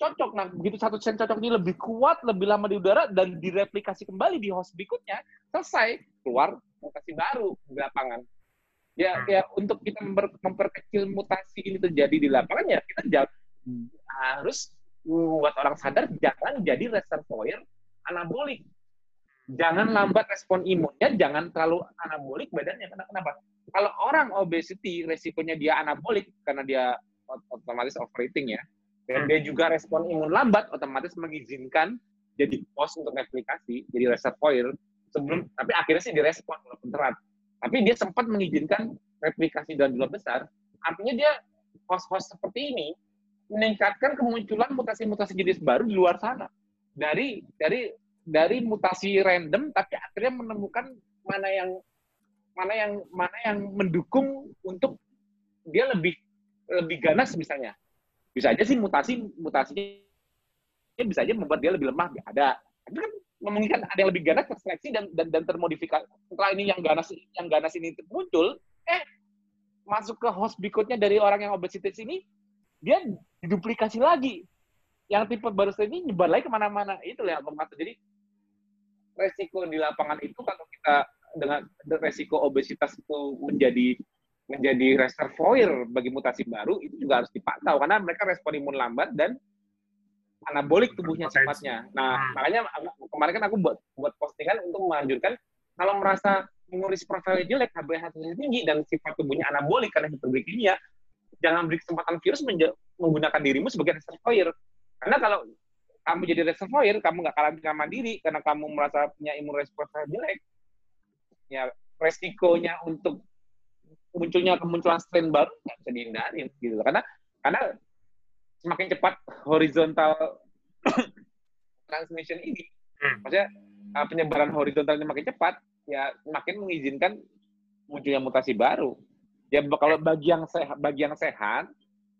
cocok. Nah, begitu satu strain cocok ini lebih kuat, lebih lama di udara dan direplikasi kembali di host berikutnya, selesai keluar mutasi baru di lapangan. Ya, ya untuk kita memper- memperkecil mutasi ini terjadi di lapangan ya kita harus buat orang sadar jangan jadi reservoir anabolik. Jangan lambat respon imunnya, jangan terlalu anabolik badannya. Karena kenapa? Kalau orang obesity, resikonya dia anabolik karena dia ot- otomatis overeating ya. Dan dia juga respon imun lambat, otomatis mengizinkan jadi host untuk replikasi, jadi reservoir. Sebelum, tapi akhirnya sih direspon walaupun terat. Tapi dia sempat mengizinkan replikasi dalam jumlah besar. Artinya dia host-host seperti ini meningkatkan kemunculan mutasi-mutasi jenis baru di luar sana. Dari dari dari mutasi random tapi akhirnya menemukan mana yang mana yang mana yang mendukung untuk dia lebih lebih ganas misalnya. Bisa aja sih mutasi mutasinya bisa aja membuat dia lebih lemah ada. Tapi kan memungkinkan ada yang lebih ganas terseleksi dan dan, dan termodifikasi. Setelah ini yang ganas yang ganas ini muncul, eh masuk ke host berikutnya dari orang yang obesitas ini dia diduplikasi lagi. Yang tipe baru ini nyebar lagi ke mana-mana. Itu yang aku maksud. Jadi resiko di lapangan itu kalau kita dengan resiko obesitas itu menjadi menjadi reservoir bagi mutasi baru itu juga harus dipantau karena mereka respon imun lambat dan anabolik tubuhnya sifatnya. Nah, Hmm. makanya kemarin kan aku buat buat postingan untuk menganjurkan kalau merasa mengurus profilnya jelek, HbA1c tinggi dan sifat tubuhnya anabolik karena hiperglikemia, jangan beri kesempatan virus menggunakan dirimu sebagai reservoir. Karena kalau kamu jadi reservoir, kamu nggak karantina mandiri karena kamu merasa punya imun respons jelek, ya resikonya untuk munculnya kemunculan strain baru nggak bisa dihindarin gitu karena karena semakin cepat horizontal [coughs] transmission ini. Hmm. maksudnya uh, penyebaran horizontal ini makin cepat ya makin mengizinkan munculnya mutasi baru. Ya kalau bagi yang sehat bagi yang sehat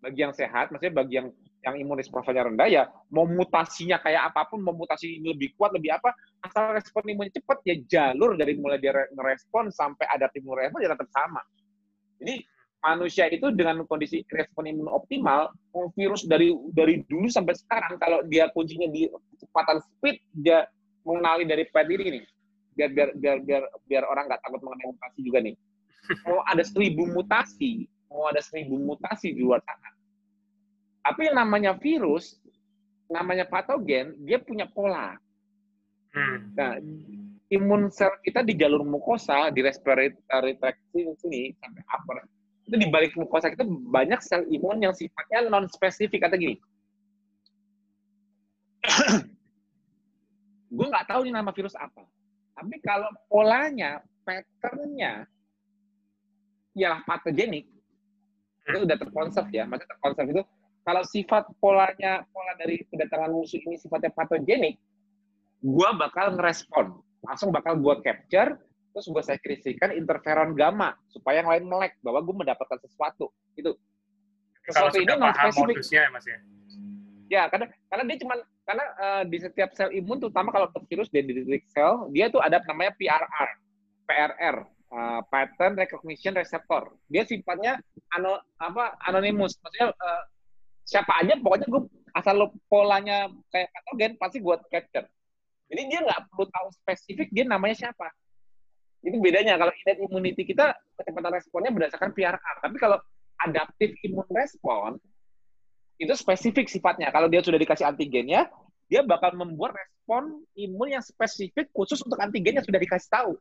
bagi yang sehat maksudnya bagi yang yang imunis profilnya rendah ya mau mutasinya kayak apa pun mau mutasi ini lebih kuat lebih apa asal respon imunnya cepat ya jalur dari mulai dia re- ngerespon sampai adaptif imun respon ya tetap sama. Jadi manusia itu dengan kondisi respon imun optimal virus dari dari dulu sampai sekarang kalau dia kuncinya di kecepatan speed dia mengenali dari pet ini nih. Biar biar biar biar biar orang nggak takut mengenai mutasi juga nih. Mau ada seribu mutasi mau ada seribu mutasi di luar sana. Tapi yang namanya virus namanya patogen dia punya pola. Hmm. Nah, imun sel kita di jalur mukosa, di respiratory tract sini sampai upper, itu di balik mukosa kita banyak sel imun yang sifatnya non spesifik atau gini. gue nggak tahu ini nama virus apa. Tapi kalau polanya, patternnya, ialah patogenik, itu udah terkonsep ya. Maksudnya terkonsep itu, kalau sifat polanya, pola dari kedatangan musuh ini sifatnya patogenik, gua bakal ngerespon. Langsung bakal gua capture, terus gua sekresikan interferon gamma, supaya yang lain melek, bahwa gua mendapatkan sesuatu. Itu. Sesuatu ini non spesifik. ya mas ya. Ya, karena karena dia cuman karena eh, di setiap sel imun terutama kalau untuk virus dendritic cell, dia tuh ada namanya PRR. PRR, uh, Pattern Recognition Receptor. Dia sifatnya ano, apa anonimus. Maksudnya uh, siapa aja pokoknya gue asal lo polanya kayak patogen pasti gue capture. Jadi dia nggak perlu tahu spesifik dia namanya siapa. Itu bedanya kalau innate immunity kita kecepatan responnya berdasarkan PRR. Tapi kalau adaptive immune response itu spesifik sifatnya. Kalau dia sudah dikasih antigennya, dia bakal membuat respon imun yang spesifik khusus untuk antigen yang sudah dikasih tahu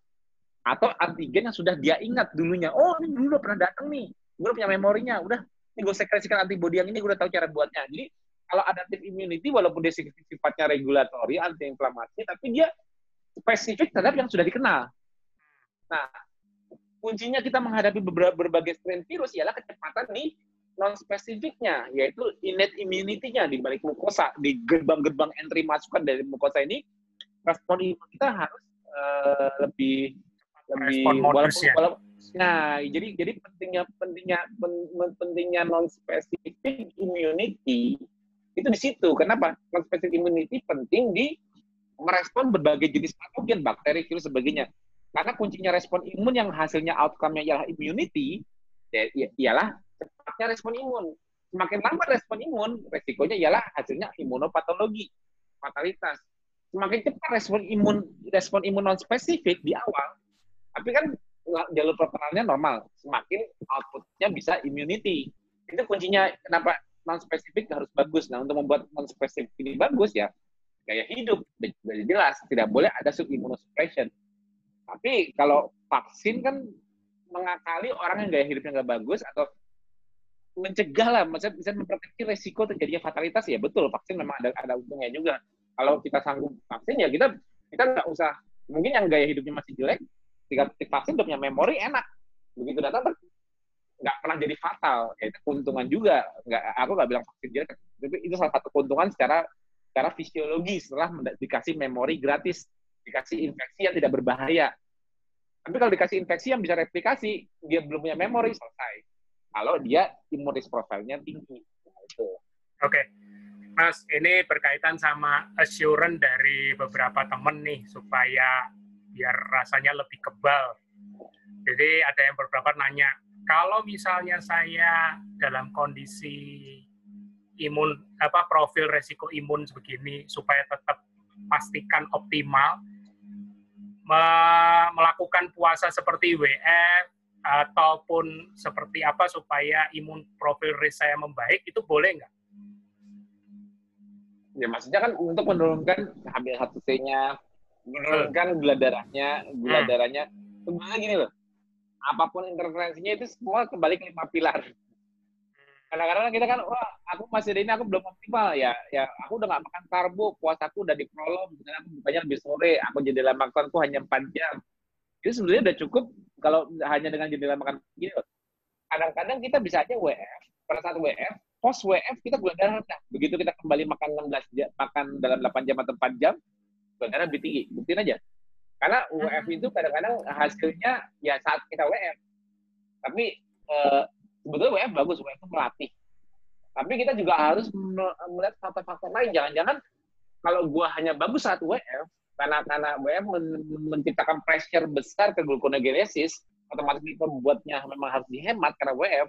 atau antigen yang sudah dia ingat dulunya. Oh, ini dulu pernah datang nih. Gue punya memorinya. Udah, ini gue sekresikan antibodi yang ini, gue udah tahu cara buatnya. Jadi, kalau adaptive immunity, walaupun dia sifatnya regulatori, anti-inflamasi, tapi dia spesifik terhadap yang sudah dikenal. Nah, kuncinya kita menghadapi berbagai strain virus ialah kecepatan nih non spesifiknya yaitu innate immunity-nya di balik mukosa di gerbang-gerbang entry masukan dari mukosa ini respon imun kita harus uh, lebih lebih walaupun, ya. walaupun nah jadi jadi pentingnya pentingnya pen, pentingnya non specific immunity itu di situ. Kenapa? Non specific immunity penting di merespon berbagai jenis patogen bakteri virus sebagainya karena kuncinya respon imun yang hasilnya outcome-nya ialah immunity ya, ya, ialah cepatnya respon imun semakin lambat respon imun resikonya ialah hasilnya imunopatologi fatalitas semakin cepat respon imun respon imun non spesifik di awal tapi kan jalur perkenalannya normal. Semakin outputnya bisa immunity. Itu kuncinya kenapa non spesifik harus bagus. Nah, untuk membuat non spesifik ini bagus ya gaya hidup jelas tidak boleh ada sub immunosuppression. Tapi kalau vaksin kan mengakali orang yang gaya hidupnya nggak bagus atau mencegah lah, maksudnya bisa memproteksi resiko terjadinya fatalitas ya betul vaksin memang ada ada untungnya juga. Kalau kita sanggup vaksin ya kita kita nggak usah mungkin yang gaya hidupnya masih jelek ketika vaksin udah punya memori enak. Begitu datang nggak pernah jadi fatal. Ya, itu keuntungan juga. Nggak aku nggak bilang vaksin jelek tapi itu salah satu keuntungan secara secara fisiologi setelah dikasih memori gratis dikasih infeksi yang tidak berbahaya tapi kalau dikasih infeksi yang bisa replikasi dia belum punya memori selesai kalau dia imun profile-nya tinggi nah, oke okay. Mas, ini berkaitan sama assurance dari beberapa temen nih supaya biar rasanya lebih kebal. Jadi ada yang beberapa nanya, kalau misalnya saya dalam kondisi imun apa profil resiko imun begini supaya tetap pastikan optimal me melakukan puasa seperti WF ataupun seperti apa supaya imun profil risk saya membaik itu boleh nggak? Ya maksudnya kan untuk menurunkan HbA1c-nya menurunkan gula darahnya, gula hmm. darahnya. Sebenarnya gini loh, apa pun intervensinya itu semua kembali ke lima pilar. Kadang-kadang kita kan, wah aku masih ini aku belum optimal ya, ya aku udah gak makan karbo, puasaku udah di prolong, misalnya aku bukanya lebih sore, aku jendela makanku hanya 4 jam. Itu sebenarnya udah cukup kalau hanya dengan jendela makan gini loh. Kadang-kadang kita bisa aja WF, pada saat WF, post WF kita gula darah rendah. Begitu kita kembali makan 16 jam, makan dalam 8 jam atau 4 jam, darah lebih tinggi. Buktiin aja. Karena WF itu kadang-kadang hasilnya ya saat kita WF. Tapi uh, sebetulnya WF bagus, WF itu melatih. Tapi kita juga harus melihat faktor-faktor lain. Jangan-jangan kalau gua hanya bagus saat WF, karena karena WF men menciptakan pressure besar ke gluconeogenesis, otomatis liver buatnya memang harus dihemat karena WF.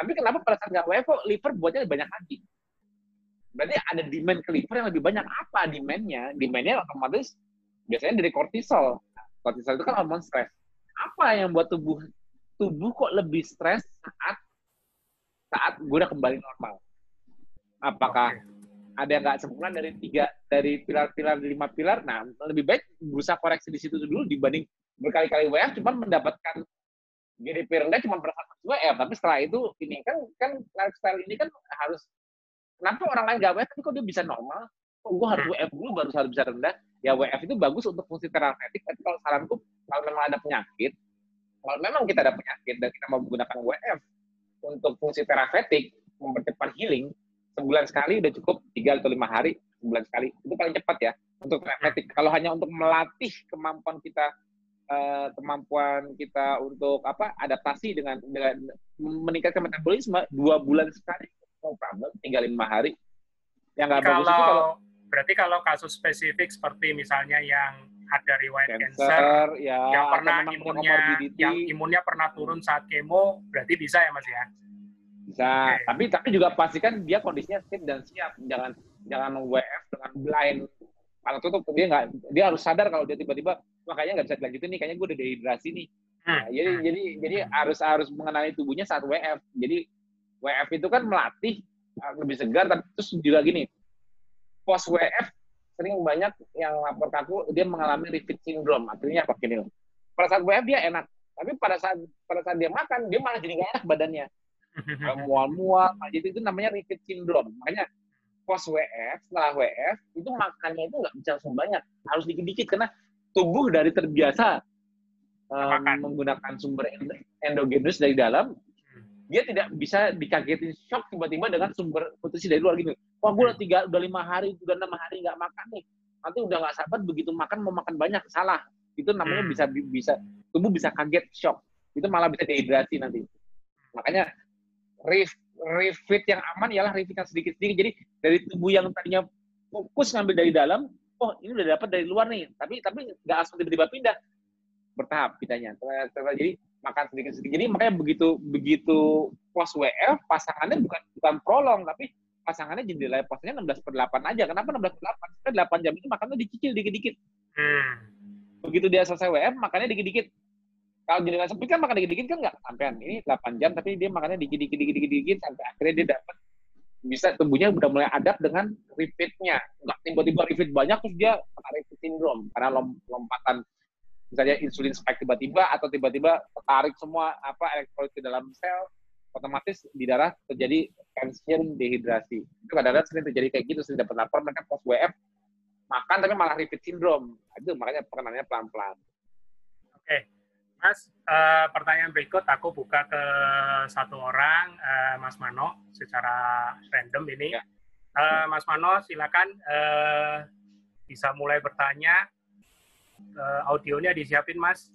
Tapi kenapa pada saat nggak WF kok liver buatnya banyak lagi? berarti ada demand ke liver yang lebih banyak. Apa demandnya? Demandnya otomatis biasanya dari kortisol. Kortisol itu kan hormon stres. Apa yang buat tubuh tubuh kok lebih stres saat saat gue udah kembali normal? Apakah ada yang nggak sempurna dari tiga dari pilar-pilar lima pilar? Nah, lebih baik berusaha koreksi di situ dulu dibanding berkali-kali WF cuma mendapatkan GDP rendah cuma pada WF, tapi setelah itu ini kan kan lifestyle ini kan harus Kenapa orang lain gak WF, tapi kok dia bisa normal? Kok gue harus WF dulu baru harus bisa rendah? Ya WF itu bagus untuk fungsi terapeutik, tapi kalau saranku, kalau memang ada penyakit, kalau memang kita ada penyakit dan kita mau menggunakan WF untuk fungsi terapeutik, mempercepat healing, sebulan sekali udah cukup, tiga atau lima hari, sebulan sekali. Itu paling cepat ya, untuk terapeutik. Kalau hanya untuk melatih kemampuan kita uh, kemampuan kita untuk apa adaptasi dengan dengan meningkatkan metabolisme dua bulan sekali no problem, tinggal lima hari. Yang nggak bagus itu kalau berarti kalau kasus spesifik seperti misalnya yang ada riwayat cancer, Cancer, ya, yang pernah imunnya yang imunnya pernah turun saat kemo, berarti bisa ya Mas ya? bisa. Oke. Tapi tapi juga pastikan dia kondisinya fit dan siap. Jangan jangan WF dengan blind. Kalau tutup dia nggak dia harus sadar kalau dia tiba-tiba wah kayaknya nggak bisa dilanjutin nih, kayaknya gue udah dehidrasi nih. Hmm. Nah, jadi jadi jadi harus harus mengenali tubuhnya saat WF. Jadi WF itu kan melatih uh, lebih segar tapi terus juga gini. Post WF sering banyak yang lapor ke aku dia mengalami refit syndrome. Artinya apa gini? Pada saat WF dia enak, tapi pada saat pada saat dia makan dia malah jadi nggak enak badannya. [laughs] Mual-mual, nah, jadi itu namanya refit syndrome. Makanya post WF, setelah WF itu makannya itu nggak bisa langsung banyak, harus dikit-dikit karena tubuh dari terbiasa um, menggunakan sumber endo- endogenus dari dalam, dia tidak bisa dikagetin shock tiba-tiba dengan sumber nutrisi dari luar gitu. Wah, gue udah tiga, udah lima hari, udah enam hari nggak makan nih. Nanti udah nggak sabar begitu makan mau makan banyak, salah. Itu namanya Hmm. bisa bisa tubuh bisa kaget shock. Itu malah bisa dehidrasi nanti. Makanya ref, refit yang aman ialah refit yang sedikit-sedikit. Jadi dari tubuh yang tadinya fokus ngambil dari dalam, oh ini udah dapat dari luar nih. Tapi tapi nggak langsung tiba-tiba pindah. Bertahap pindahnya. Jadi makan sedikit-sedikit. Jadi makanya begitu begitu post WF pasangannya bukan bukan prolong tapi pasangannya jendela posnya 16 per 8 aja. Kenapa 16 per 8? Karena 8 jam itu makannya dicicil dikit-dikit. Hmm. Begitu dia selesai WF, makannya dikit-dikit. Kalau jendela sempit kan makan dikit-dikit kan nggak sampean. Ini 8 jam tapi dia makannya dikit-dikit dikit-dikit dikit sampai akhirnya dia dapat bisa tubuhnya udah mulai adapt dengan refitnya. Nggak tiba-tiba refit banyak terus dia kena refit syndrome karena lom- lompatan misalnya insulin spike tiba-tiba atau tiba-tiba tertarik semua apa elektrolit ke dalam sel otomatis di darah terjadi tension dehidrasi. Itu kadang-kadang sering terjadi kayak gitu, sering dapat lapor mereka post WF makan tapi malah repeat syndrome. Itu makanya pengenannya pelan-pelan. Oke, Mas, eh, pertanyaan berikut aku buka ke satu orang, eh, Mas Mano, secara random ini. Ya. Eh, Mas Mano, silakan eh, bisa mulai bertanya. Eh, audionya disiapin, Mas.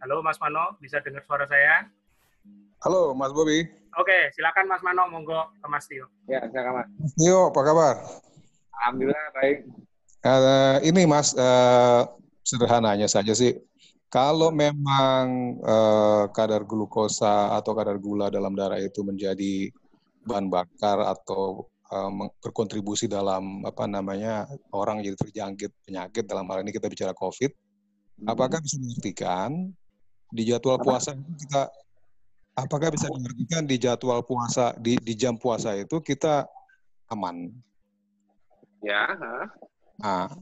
Halo, Mas Mano, bisa dengar suara saya? Halo, Mas Bobi. Oke, silakan Mas Mano, monggo ke Mas Tio. Ya, silakan Mas. Yo, apa kabar? Alhamdulillah baik. Eh, ini Mas, eh, sederhananya saja sih. Kalau memang eh, kadar glukosa atau kadar gula dalam darah itu menjadi bahan bakar atau berkontribusi dalam apa namanya orang jadi terjangkit penyakit dalam hal ini kita bicara COVID, apakah bisa diartikan di jadwal puasa itu kita apakah bisa diartikan di jadwal puasa di di jam puasa itu kita aman? Ya. Nah,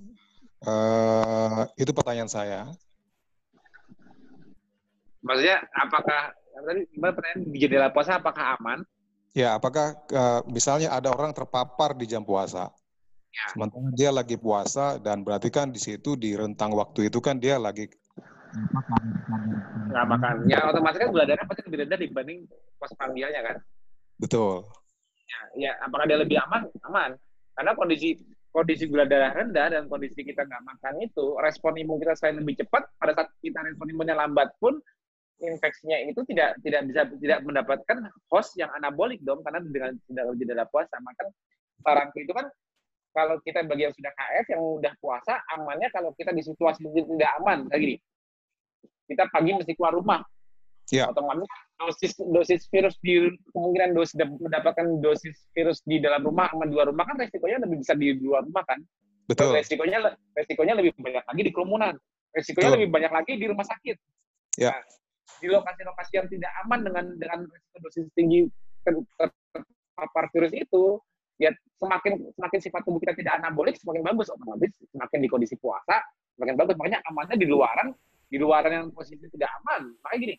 eh, itu pertanyaan saya. maksudnya apakah tadi gimana pertanyaan di jendela puasa apakah aman? Ya, apakah eh, misalnya ada orang terpapar di jam puasa, Ya. sementara dia lagi puasa dan berarti kan di situ di rentang waktu itu kan dia lagi Nggak makan. Ya otomatis kan gula darah pasti lebih rendah dibanding pos prandialnya kan. betul. Ya, ya, apakah dia lebih aman? Aman. Karena kondisi kondisi gula darah rendah dan kondisi kita nggak makan itu, respon imun kita selain lebih cepat, pada saat kita respon imunnya lambat pun, infeksinya itu tidak tidak bisa tidak mendapatkan host yang anabolik dong, karena dengan tidak jendela puasa. Maka saranku itu kan kalau kita bagi yang sudah KF yang udah puasa, amannya kalau kita di situasi yang tidak aman, kayak gini. Kita pagi mesti keluar rumah, Ya. otomatis dosis dosis virus di kemungkinan dosis mendapatkan dosis virus di dalam rumah sama di luar rumah kan resikonya lebih besar di luar rumah kan Betul. resikonya resikonya lebih banyak lagi di kerumunan resikonya Betul. lebih banyak lagi di rumah sakit Ya. Nah, di lokasi-lokasi yang tidak aman dengan dengan resiko dosis tinggi ter- ter- terpapar virus itu ya semakin semakin sifat tubuh kita tidak anabolik semakin bagus otomatis semakin di kondisi puasa semakin bagus makanya amannya di luaran di luaran yang posisi tidak aman makanya gini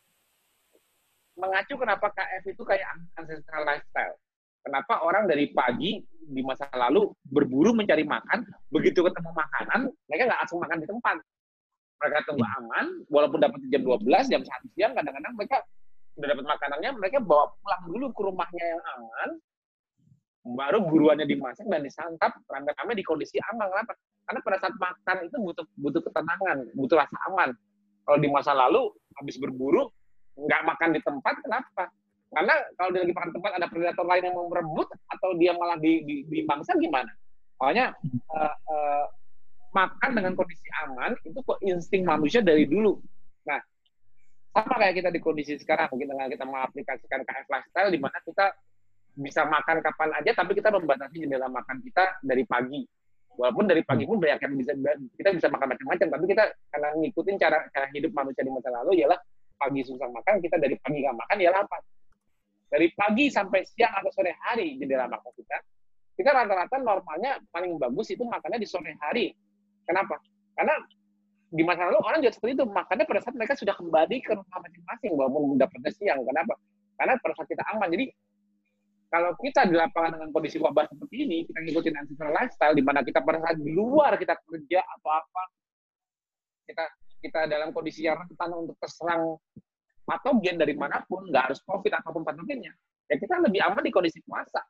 mengacu kenapa KF itu kayak ancestral lifestyle. Kenapa orang dari pagi di masa lalu berburu mencari makan, begitu ketemu makanan, mereka nggak langsung makan di tempat. Mereka tunggu aman, walaupun dapat jam 12, jam 1 siang, kadang-kadang mereka udah dapat makanannya, mereka bawa pulang dulu ke rumahnya yang aman, baru buruannya dimasak dan disantap rame-rame di kondisi aman. Kenapa? Karena pada saat makan itu butuh butuh ketenangan, butuh rasa aman. Kalau di masa lalu habis berburu nggak makan di tempat, kenapa? Karena kalau dia lagi makan tempat ada predator lain yang mau merebut atau dia malah di, di, dimangsa gimana? Makanya eh, eh, makan dengan kondisi aman itu kok insting manusia dari dulu. Nah, sama kayak kita di kondisi sekarang, mungkin dengan kita mengaplikasikan KF lifestyle di mana kita bisa makan kapan aja, tapi kita membatasi jendela makan kita dari pagi. Walaupun dari pagi pun banyak yang bisa kita bisa makan macam-macam, tapi kita karena ngikutin cara cara hidup manusia di masa lalu ialah pagi susah makan, kita dari pagi nggak makan ialah apa? Dari pagi sampai siang atau sore hari jendela makan kita, kita rata-rata normalnya paling bagus itu makannya di sore hari. Kenapa? Karena di masa lalu orang juga seperti itu makannya pada saat mereka sudah kembali ke rumah masing-masing walaupun dapatnya siang. Kenapa? Karena pada saat kita aman. Jadi kalau kita di lapangan dengan kondisi wabah seperti ini, kita ngikutin ancestral lifestyle, di mana kita pada saat di luar kita kerja atau apa, kita kita dalam kondisi yang rentan untuk terserang patogen dari mana pun, nggak harus COVID ataupun patogennya, ya kita lebih aman di kondisi puasa.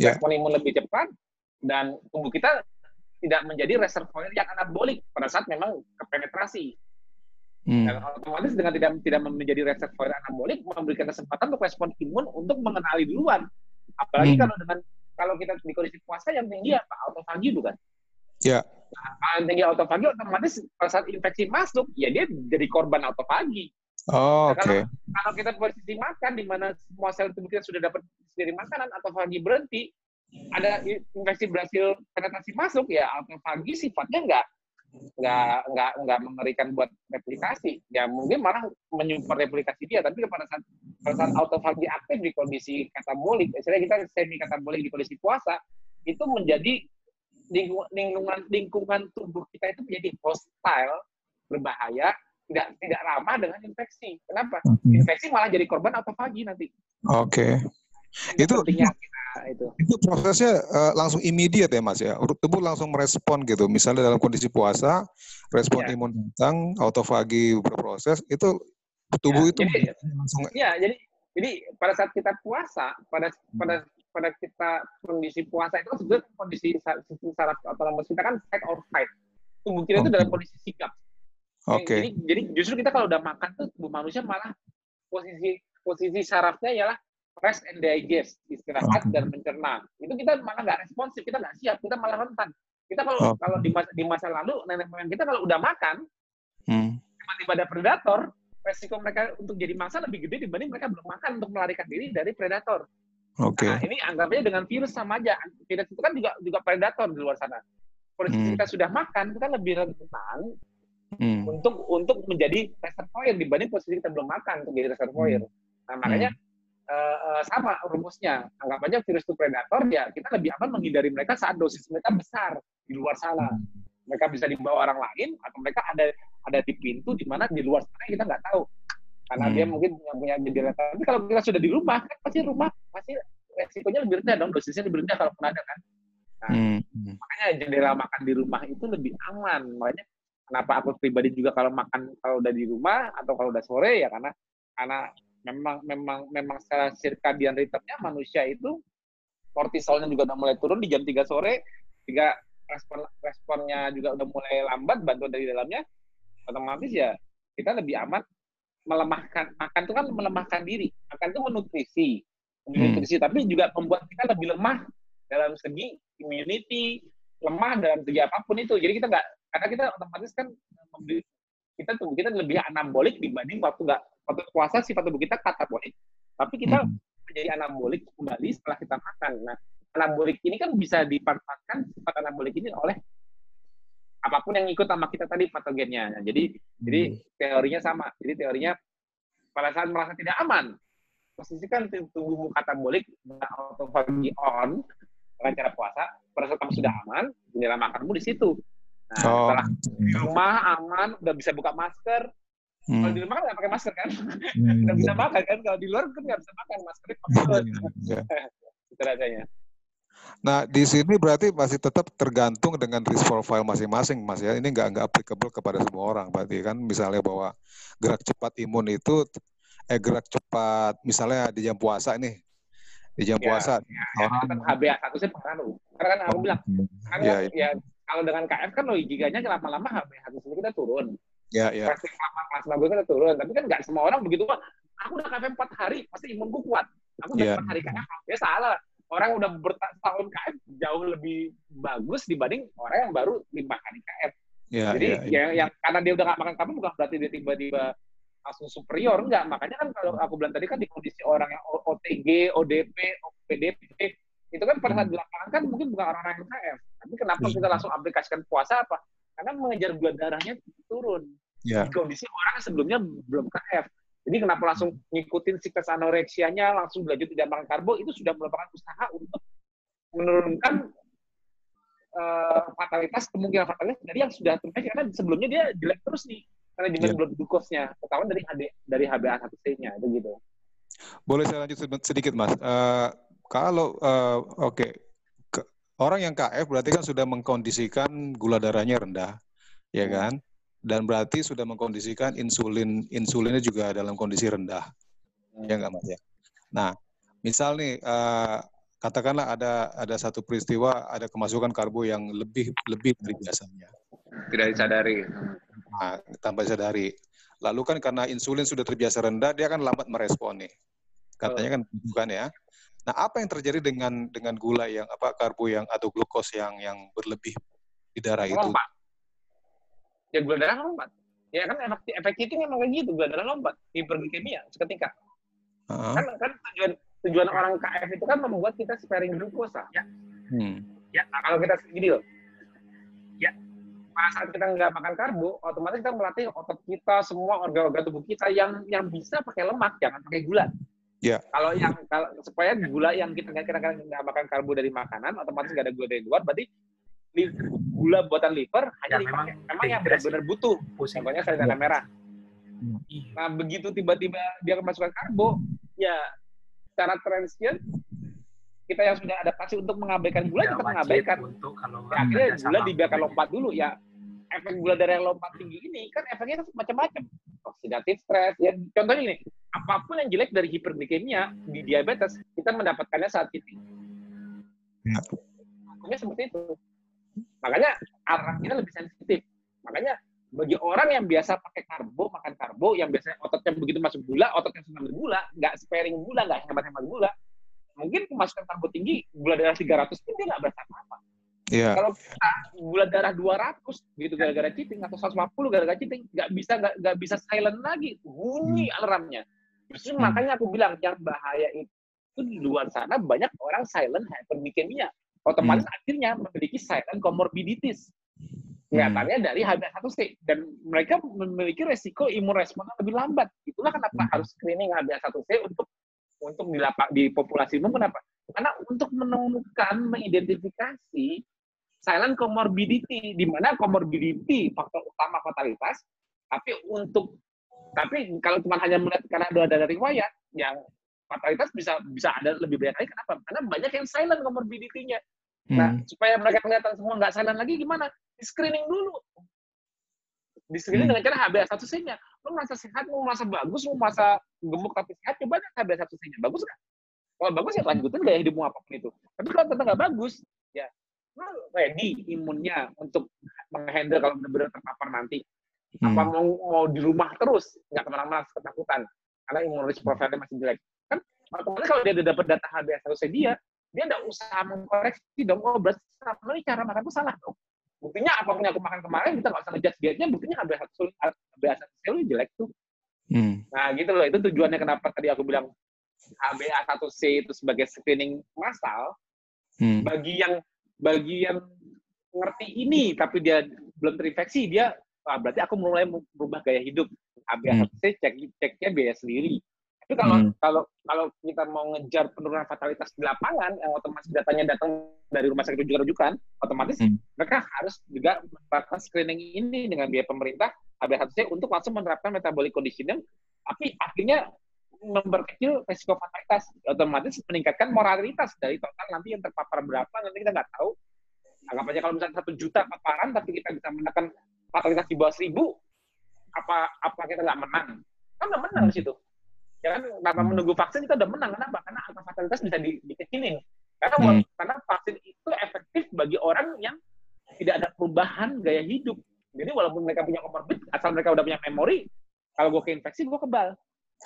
Yeah. Respon imun lebih cepat, dan tubuh kita tidak menjadi reservoir yang anabolik pada saat memang kepenetrasi. Hmm. Dan otomatis dengan tidak tidak menjadi reservoir anabolik memberikan kesempatan untuk respon imun untuk mengenali duluan. Apalagi hmm. kalau dengan kalau kita di kondisi puasa yang tinggi apa autofagi bukan? Ya. Nah, yang tinggi autofagi otomatis pada saat infeksi masuk ya dia jadi korban autofagi. Oh, nah, oke. Okay. Kalau, kalau kita posisi makan di mana semua sel tubuh kita sudah dapat dari makanan atau autofagi berhenti, ada infeksi berhasil penetrasi masuk ya autofagi sifatnya enggak nggak nggak nggak mengerikan buat replikasi. Ya mungkin malah menyupport replikasi dia tapi pada saat pada saat autofagi aktif di kondisi katabolik misalnya kita semi katabolik di kondisi puasa itu menjadi lingkungan lingkungan lingkungan tubuh kita itu menjadi hostile berbahaya tidak tidak ramah dengan infeksi. Kenapa? Infeksi malah jadi korban autofagi nanti. Oke. Okay. itu itu. Itu prosesnya uh, langsung immediate ya Mas ya. Tubuh langsung merespon gitu. Misalnya dalam kondisi puasa, respon ya. imun datang, autofagi berproses, itu tubuh ya, itu jadi, langsung Iya, jadi jadi pada saat kita puasa, pada pada pada kita kondisi puasa itu kan sebetulnya kondisi sistem saraf otonomus kita kan fight or fight. Tubuh kita okay. itu dalam kondisi sigap. Oke. Okay. Jadi, jadi justru kita kalau udah makan tuh tubuh manusia malah posisi posisi sarafnya ialah rest and digest, istirahat dan mencerna. Itu kita malah nggak responsif, kita nggak siap, kita malah rentan. Kita kalau oh. kalau di masa, di masa lalu nenek moyang kita kalau udah makan, hmm. tiba-tiba ada predator, resiko mereka untuk jadi mangsa lebih gede dibanding mereka belum makan untuk melarikan diri dari predator. Oke. Okay. Nah, ini anggapnya dengan virus sama aja. Virus itu kan juga juga predator di luar sana. Kalau hmm. kita sudah makan, kita lebih rentan hmm. untuk untuk menjadi reservoir dibanding posisi kita belum makan untuk jadi reservoir. Hmm. Nah, makanya hmm uh, sama rumusnya. Anggap aja virus itu predator, ya kita lebih aman menghindari mereka saat dosis mereka besar di luar sana. Mereka bisa dibawa orang lain, atau mereka ada ada di pintu di mana di luar sana kita nggak tahu. Karena hmm. dia mungkin punya punya jendela. Tapi kalau kita sudah di rumah, kan pasti rumah pasti resikonya lebih rendah dong, dosisnya lebih rendah kalau pun ada kan. Nah, hmm. makanya jendela makan di rumah itu lebih aman. Makanya kenapa aku pribadi juga kalau makan kalau udah di rumah atau kalau udah sore ya karena karena memang memang memang secara circadian rhythmnya manusia itu kortisolnya juga udah mulai turun di jam 3 sore, tiga respon responnya juga udah mulai lambat bantuan dari dalamnya, otomatis ya kita lebih aman melemahkan makan itu kan melemahkan diri, makan itu menutrisi, menutrisi hmm. tapi juga membuat kita lebih lemah dalam segi immunity, lemah dalam segi apa pun itu. Jadi kita nggak karena kita otomatis kan kita tubuh kita lebih anabolik dibanding waktu nggak waktu puasa sifat tubuh kita katabolik. Tapi kita hmm. menjadi anabolik kembali setelah kita makan. Nah anabolik ini kan bisa dimanfaatkan sifat anabolik ini oleh apa pun yang ikut sama kita tadi patogennya. Nah, jadi hmm. jadi teorinya sama. Jadi teorinya pada saat merasa tidak aman posisikan tubuhmu katabolik autofagi on dengan cara puasa pada saat kamu sudah aman jendela makanmu di situ Nah, oh. setelah di rumah aman, udah bisa buka masker. Hmm. Kalau di rumah kan nggak pakai masker kan, hmm. nggak bisa makan kan. Kalau di luar kan nggak bisa makan, maskernya pakai mulut. Yeah. [laughs] Itu rasanya. Nah, di sini berarti masih tetap tergantung dengan risk profile masing-masing, Mas ya. Ini nggak nggak applicable kepada semua orang. Berarti kan misalnya bahwa gerak cepat imun itu eh gerak cepat misalnya di jam puasa ini di jam ya, puasa ya, orang HbA1 sih pengaruh. Karena kan aku bilang, kan ya, ya. ya kalau dengan KF kan logikanya lama-lama HbA1c kita turun. Ya, ya. Pasti plasma gue kan turun. Tapi kan nggak semua orang begitu. Aku udah KF 4 hari, pasti imunku kuat. Aku udah ya. 4 hari KF. Ya salah. orang udah bertahun KF jauh lebih bagus dibanding orang yang baru lima kali KF. Ya, Jadi ya, ya. yang, yang karena dia udah nggak makan karbo bukan berarti dia tiba-tiba langsung superior enggak. Makanya kan kalau aku bilang tadi kan di kondisi orang yang OTG, ODP, PDP itu kan pada saat di lapangan kan mungkin bukan orang-orang yang KF. Tapi kenapa Hmm. kita langsung aplikasikan puasa apa? Karena mengejar gula darahnya turun Ya. di kondisi orang sebelumnya belum KF. Jadi kenapa langsung ngikutin siklus anoreksianya, langsung belajar tidak makan karbo, itu sudah merupakan usaha untuk menurunkan eh, fatalitas, kemungkinan fatalitas dari yang sudah terjadi. Karena sebelumnya dia jelek terus nih, karena jumlah blood glucose-nya. Ketahuan dari HD, dari HbA1c-nya, itu gitu. Boleh saya lanjut sed- sedikit, Mas. Eh, kalau eh, oke, Ke- orang yang KF berarti kan sudah mengkondisikan gula darahnya rendah, ya Hmm. kan? Dan berarti sudah mengkondisikan insulin insulinnya juga dalam kondisi rendah, ya nggak Mas ya? Nah, misal nih eh, katakanlah ada ada satu peristiwa ada kemasukan karbo yang lebih lebih dari biasanya. Tidak disadari. Nah, tanpa disadari. Lalu kan karena insulin sudah terbiasa rendah, dia kan lambat merespon nih. Katanya kan bukan ya. Nah, apa yang terjadi dengan dengan gula yang apa karbo yang atau glukos yang yang berlebih di darah itu? Lompat. Ya gula darah lompat. Ya kan efek, efek itu memang kayak gitu, gula darah lompat. Hiperglikemia seketika. Heeh. Kan, kan tujuan, tujuan orang KF itu kan membuat kita sparing glukosa. Hmm. Nah, kalau kita gini loh. Ya. Pada saat kita nggak makan karbo, otomatis kita melatih otot kita, semua organ-organ tubuh kita yang yang bisa pakai lemak, jangan pakai gula. Ya. Kalau yang kalau supaya gula yang kita nggak kita nggak makan karbo dari makanan, otomatis nggak ada gula dari luar, berarti li- gula buatan liver hanya Ya, dipakai. memang Memang yang benar-benar butuh. Contohnya sel darah merah. Iya. Nah, begitu tiba-tiba dia kemasukan karbo, ya secara transient kita yang sudah adaptasi untuk mengabaikan gula, Tidak kita mengabaikan. untuk kalau Ya, akhirnya gula dibiarkan lompat dulu ya. Efek gula darah yang lompat tinggi ini kan efeknya kan macam-macam. Oksidatif stres. Ya contohnya ini, apa pun yang jelek dari hiperglikemia di diabetes kita mendapatkannya saat titik. Ya. Hukumnya seperti itu. Makanya arah kita lebih sensitif. Makanya bagi orang yang biasa pakai karbo, makan karbo, yang biasanya ototnya begitu masuk gula, ototnya senang gula, nggak sparing gula, nggak hemat-hemat gula, mungkin kemasukan karbo tinggi, gula darah 300 pun dia nggak berasa apa-apa. Ya. Kalau kita gula darah 200 gitu gara-gara cheating atau 150 gara-gara cheating nggak bisa nggak bisa silent lagi bunyi alarmnya. Justru Hmm. makanya aku bilang yang bahaya itu di luar sana banyak orang silent hyperglycemia. Otomatis akhirnya memiliki silent comorbidities. Kelihatannya dari HbA1c dan mereka memiliki resiko imun respon lebih lambat. Itulah kenapa Hmm. harus screening HbA1c untuk untuk di, lapa- di populasi umum kenapa? Karena untuk menemukan mengidentifikasi silent comorbidity di mana comorbidity faktor utama fatalitas tapi untuk tapi kalau cuma hanya melihat karena ada ada riwayat yang fatalitas bisa bisa ada lebih banyak lagi kenapa? Karena banyak yang silent comorbidity-nya. Nah, Hmm. supaya mereka kelihatan semua nggak silent lagi gimana? Di screening dulu. Di screening Hmm. dengan cara HbA1c-nya. Lu merasa sehat, lu merasa bagus, lu merasa gemuk tapi sehat, coba lihat HbA1c-nya. Bagus nggak? Kalau bagus ya lanjutin gaya hidupmu apa pun itu. Tapi kalau ternyata nggak bagus, ya ready imunnya untuk menghandle kalau benar-benar terpapar nanti. Apa Hmm. mau mau di rumah terus, nggak ke mana-mana ketakutan. Karena imun risk profile masih jelek. Kan otomatis kalau dia udah dapat data HbA1c dia, dia nggak usaha mengkoreksi dong. Oh berarti selama ini cara makan tuh salah dong. Buktinya apa pun yang aku makan kemarin, kita nggak usah ngejudge dietnya, buktinya HbA1c HbA1c lu jelek tuh. Hmm. Nah gitu loh, itu tujuannya kenapa tadi aku bilang HbA1c itu sebagai screening massal, Hmm. bagi yang bagi yang ngerti ini tapi dia belum terinfeksi dia ah, berarti aku mulai merubah gaya hidup HbA1c cek ceknya biaya sendiri tapi kalau Hmm. kalau kalau kita mau ngejar penurunan fatalitas di lapangan yang otomatis datanya datang dari rumah sakit rujukan rujukan otomatis Hmm. mereka harus juga melakukan screening ini dengan biaya pemerintah HbA1c untuk langsung menerapkan metabolic conditioning tapi akhirnya memperkecil resiko fatalitas otomatis meningkatkan moralitas dari total nanti yang terpapar berapa nanti kita nggak tahu. Anggap aja kalau misalnya satu juta paparan tapi kita bisa menekan fatalitas di bawah seribu apa apa kita nggak menang? Kan udah menang di situ. Ya kan tanpa menunggu vaksin kita udah menang. Kenapa? Karena angka fatalitas bisa di, dikecilin. Karena Hmm. karena vaksin itu efektif bagi orang yang tidak ada perubahan gaya hidup. Jadi walaupun mereka punya komorbid asal mereka udah punya memori kalau gue keinfeksi gue kebal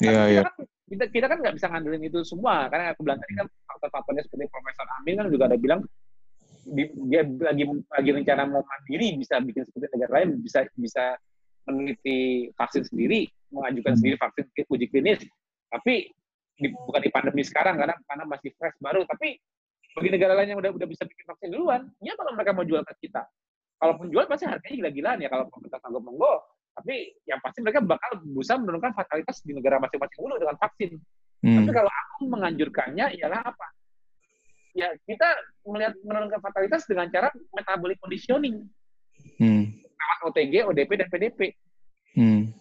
Iya, iya. kita kan kita, kita kan nggak bisa ngandelin itu semua. Karena aku bilang tadi kan faktor-faktornya seperti Profesor Amin kan juga ada bilang di- dia lagi lagi rencana mau mandiri bisa bikin seperti negara lain bisa bisa meneliti vaksin sendiri mengajukan Hmm. sendiri vaksin ke uji klinis. Tapi di, bukan di pandemi sekarang karena karena masih fresh baru. Tapi bagi negara lain yang udah udah bisa bikin vaksin duluan ya kalau mereka mau jual ke kita. Kalaupun jual pasti harganya gila-gilaan ya kalau pemerintah sanggup monggo tapi yang pasti mereka bakal berusaha menurunkan fatalitas di negara masing-masing dulu dengan vaksin Hmm. tapi kalau aku menganjurkannya ialah apa? Ya kita melihat menurunkan fatalitas dengan cara metabolic conditioning, Hmm. lewat OTG, ODP, dan PDP. Hmm.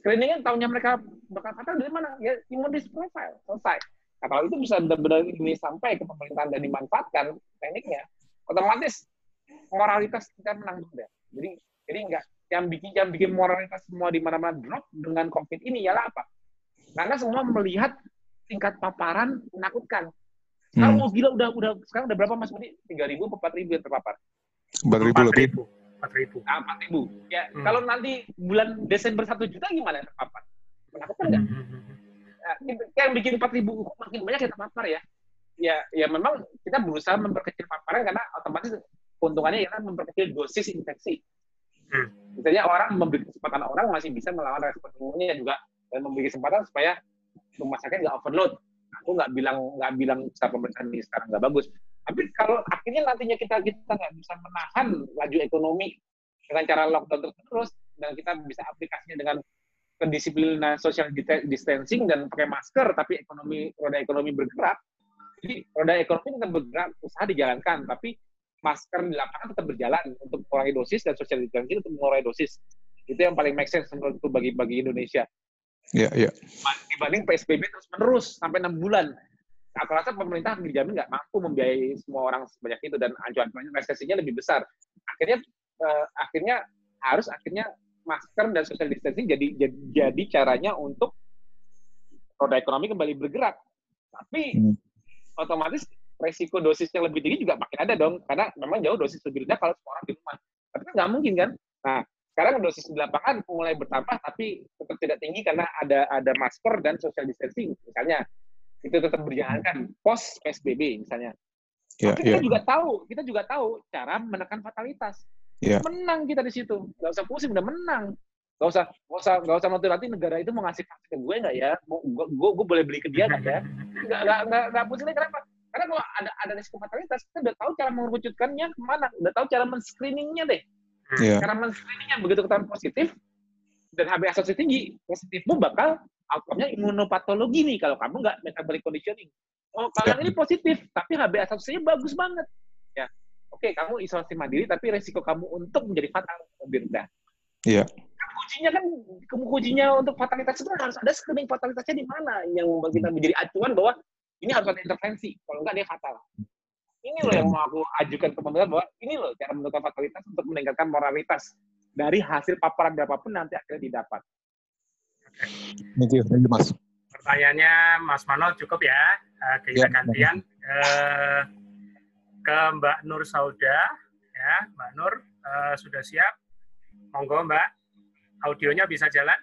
Screeningnya tahunya mereka bakal fatal dari mana? Ya imun profile, selesai. Nah kalau itu bisa benar-benar ini sampai ke pemerintahan dan dimanfaatkan tekniknya, otomatis moralitas kita menang juga. Jadi jadi enggak yang bikin yang bikin moralitas semua di mana-mana drop dengan COVID ini ialah apa? Karena semua melihat tingkat paparan menakutkan. Sekarang Hmm. mau gila udah udah sekarang udah berapa Mas Budi? 3000 atau 4000 yang terpapar? Empat ribu lebih. 4000. Ah, 4000. Ya, Hmm. kalau nanti bulan Desember 1 juta gimana yang terpapar? Menakutkan nggak? Nah, itu yang bikin 4000 makin banyak yang terpapar ya. Ya, ya memang kita berusaha memperkecil paparan karena otomatis keuntungannya ialah memperkecil dosis infeksi. Hmm. Misalnya orang memberi kesempatan orang masih bisa melawan respon imunnya juga dan memberi kesempatan supaya rumah sakit nggak overload. Aku nggak bilang nggak bilang secara pemerintahan ini sekarang nggak bagus. Tapi kalau akhirnya nantinya kita kita nggak bisa menahan laju ekonomi dengan cara lockdown terus dan kita bisa aplikasinya dengan kedisiplinan social distancing dan pakai masker tapi ekonomi roda ekonomi bergerak. Jadi roda ekonomi tetap bergerak, usaha dijalankan, tapi masker di lapangan tetap berjalan untuk mengurangi dosis dan social distancing untuk mengurangi dosis. Itu yang paling make sense menurutku bagi bagi Indonesia Iya, iya. dibanding PSBB terus menerus sampai enam bulan. Aku rasa pemerintah dijamin nggak mampu membiayai semua orang sebanyak itu dan ancaman resesinya lebih besar. Akhirnya eh, akhirnya harus akhirnya masker dan social distancing jadi jadi, jadi caranya untuk roda ekonomi kembali bergerak. Tapi Hmm. otomatis resiko dosis yang lebih tinggi juga makin ada dong karena memang jauh dosis lebih rendah kalau semua orang di rumah. Tapi kan nggak mungkin kan? Nah, sekarang dosis di lapangan mulai bertambah tapi tetap tidak tinggi karena ada ada masker dan social distancing misalnya itu tetap berjalankan pos PSBB misalnya. Iya, Tapi kita juga tahu, kita juga tahu cara menekan fatalitas. Iya. Menang kita di situ, nggak usah pusing, udah menang. Nggak usah, nggak usah, nggak usah nanti nanti negara itu mau ngasih vaksin ke gue nggak ya? Gue, gue, boleh beli ke dia nggak ya? Nggak, nggak, nggak, nggak pusing deh, kenapa? Karena kalau ada ada risiko fatalitas, kita udah tahu cara mengerucutkannya ke mana, udah tahu cara men-screeningnya deh. Iya. Cara men-screeningnya begitu ketahuan positif dan HbA1c tinggi, positifmu bakal outcome-nya imunopatologi nih kalau kamu nggak metabolic conditioning. Oh, kalau yang ini positif, tapi HbA1c-nya bagus banget. Ya, oke, kamu isolasi mandiri, tapi resiko kamu untuk menjadi fatal lebih rendah. Iya. Kan Kuncinya kan, kuncinya untuk fatalitas itu harus ada screening fatalitasnya di mana yang membuat kita menjadi acuan bahwa ini harus ada intervensi, kalau nggak dia fatal. Ini loh yang mau aku ajukan ke pemerintah bahwa ini loh cara menentukan fatalitas untuk meningkatkan moralitas dari hasil paparan berapapun nanti akhirnya didapat. Thank you, thank you, Mas. Pertanyaannya Mas Mano cukup ya. Eh, kita Ya, gantian eh, ke Mbak Nur Sauda. Ya, Mbak Nur eh, sudah siap. Monggo Mbak. Audionya bisa jalan.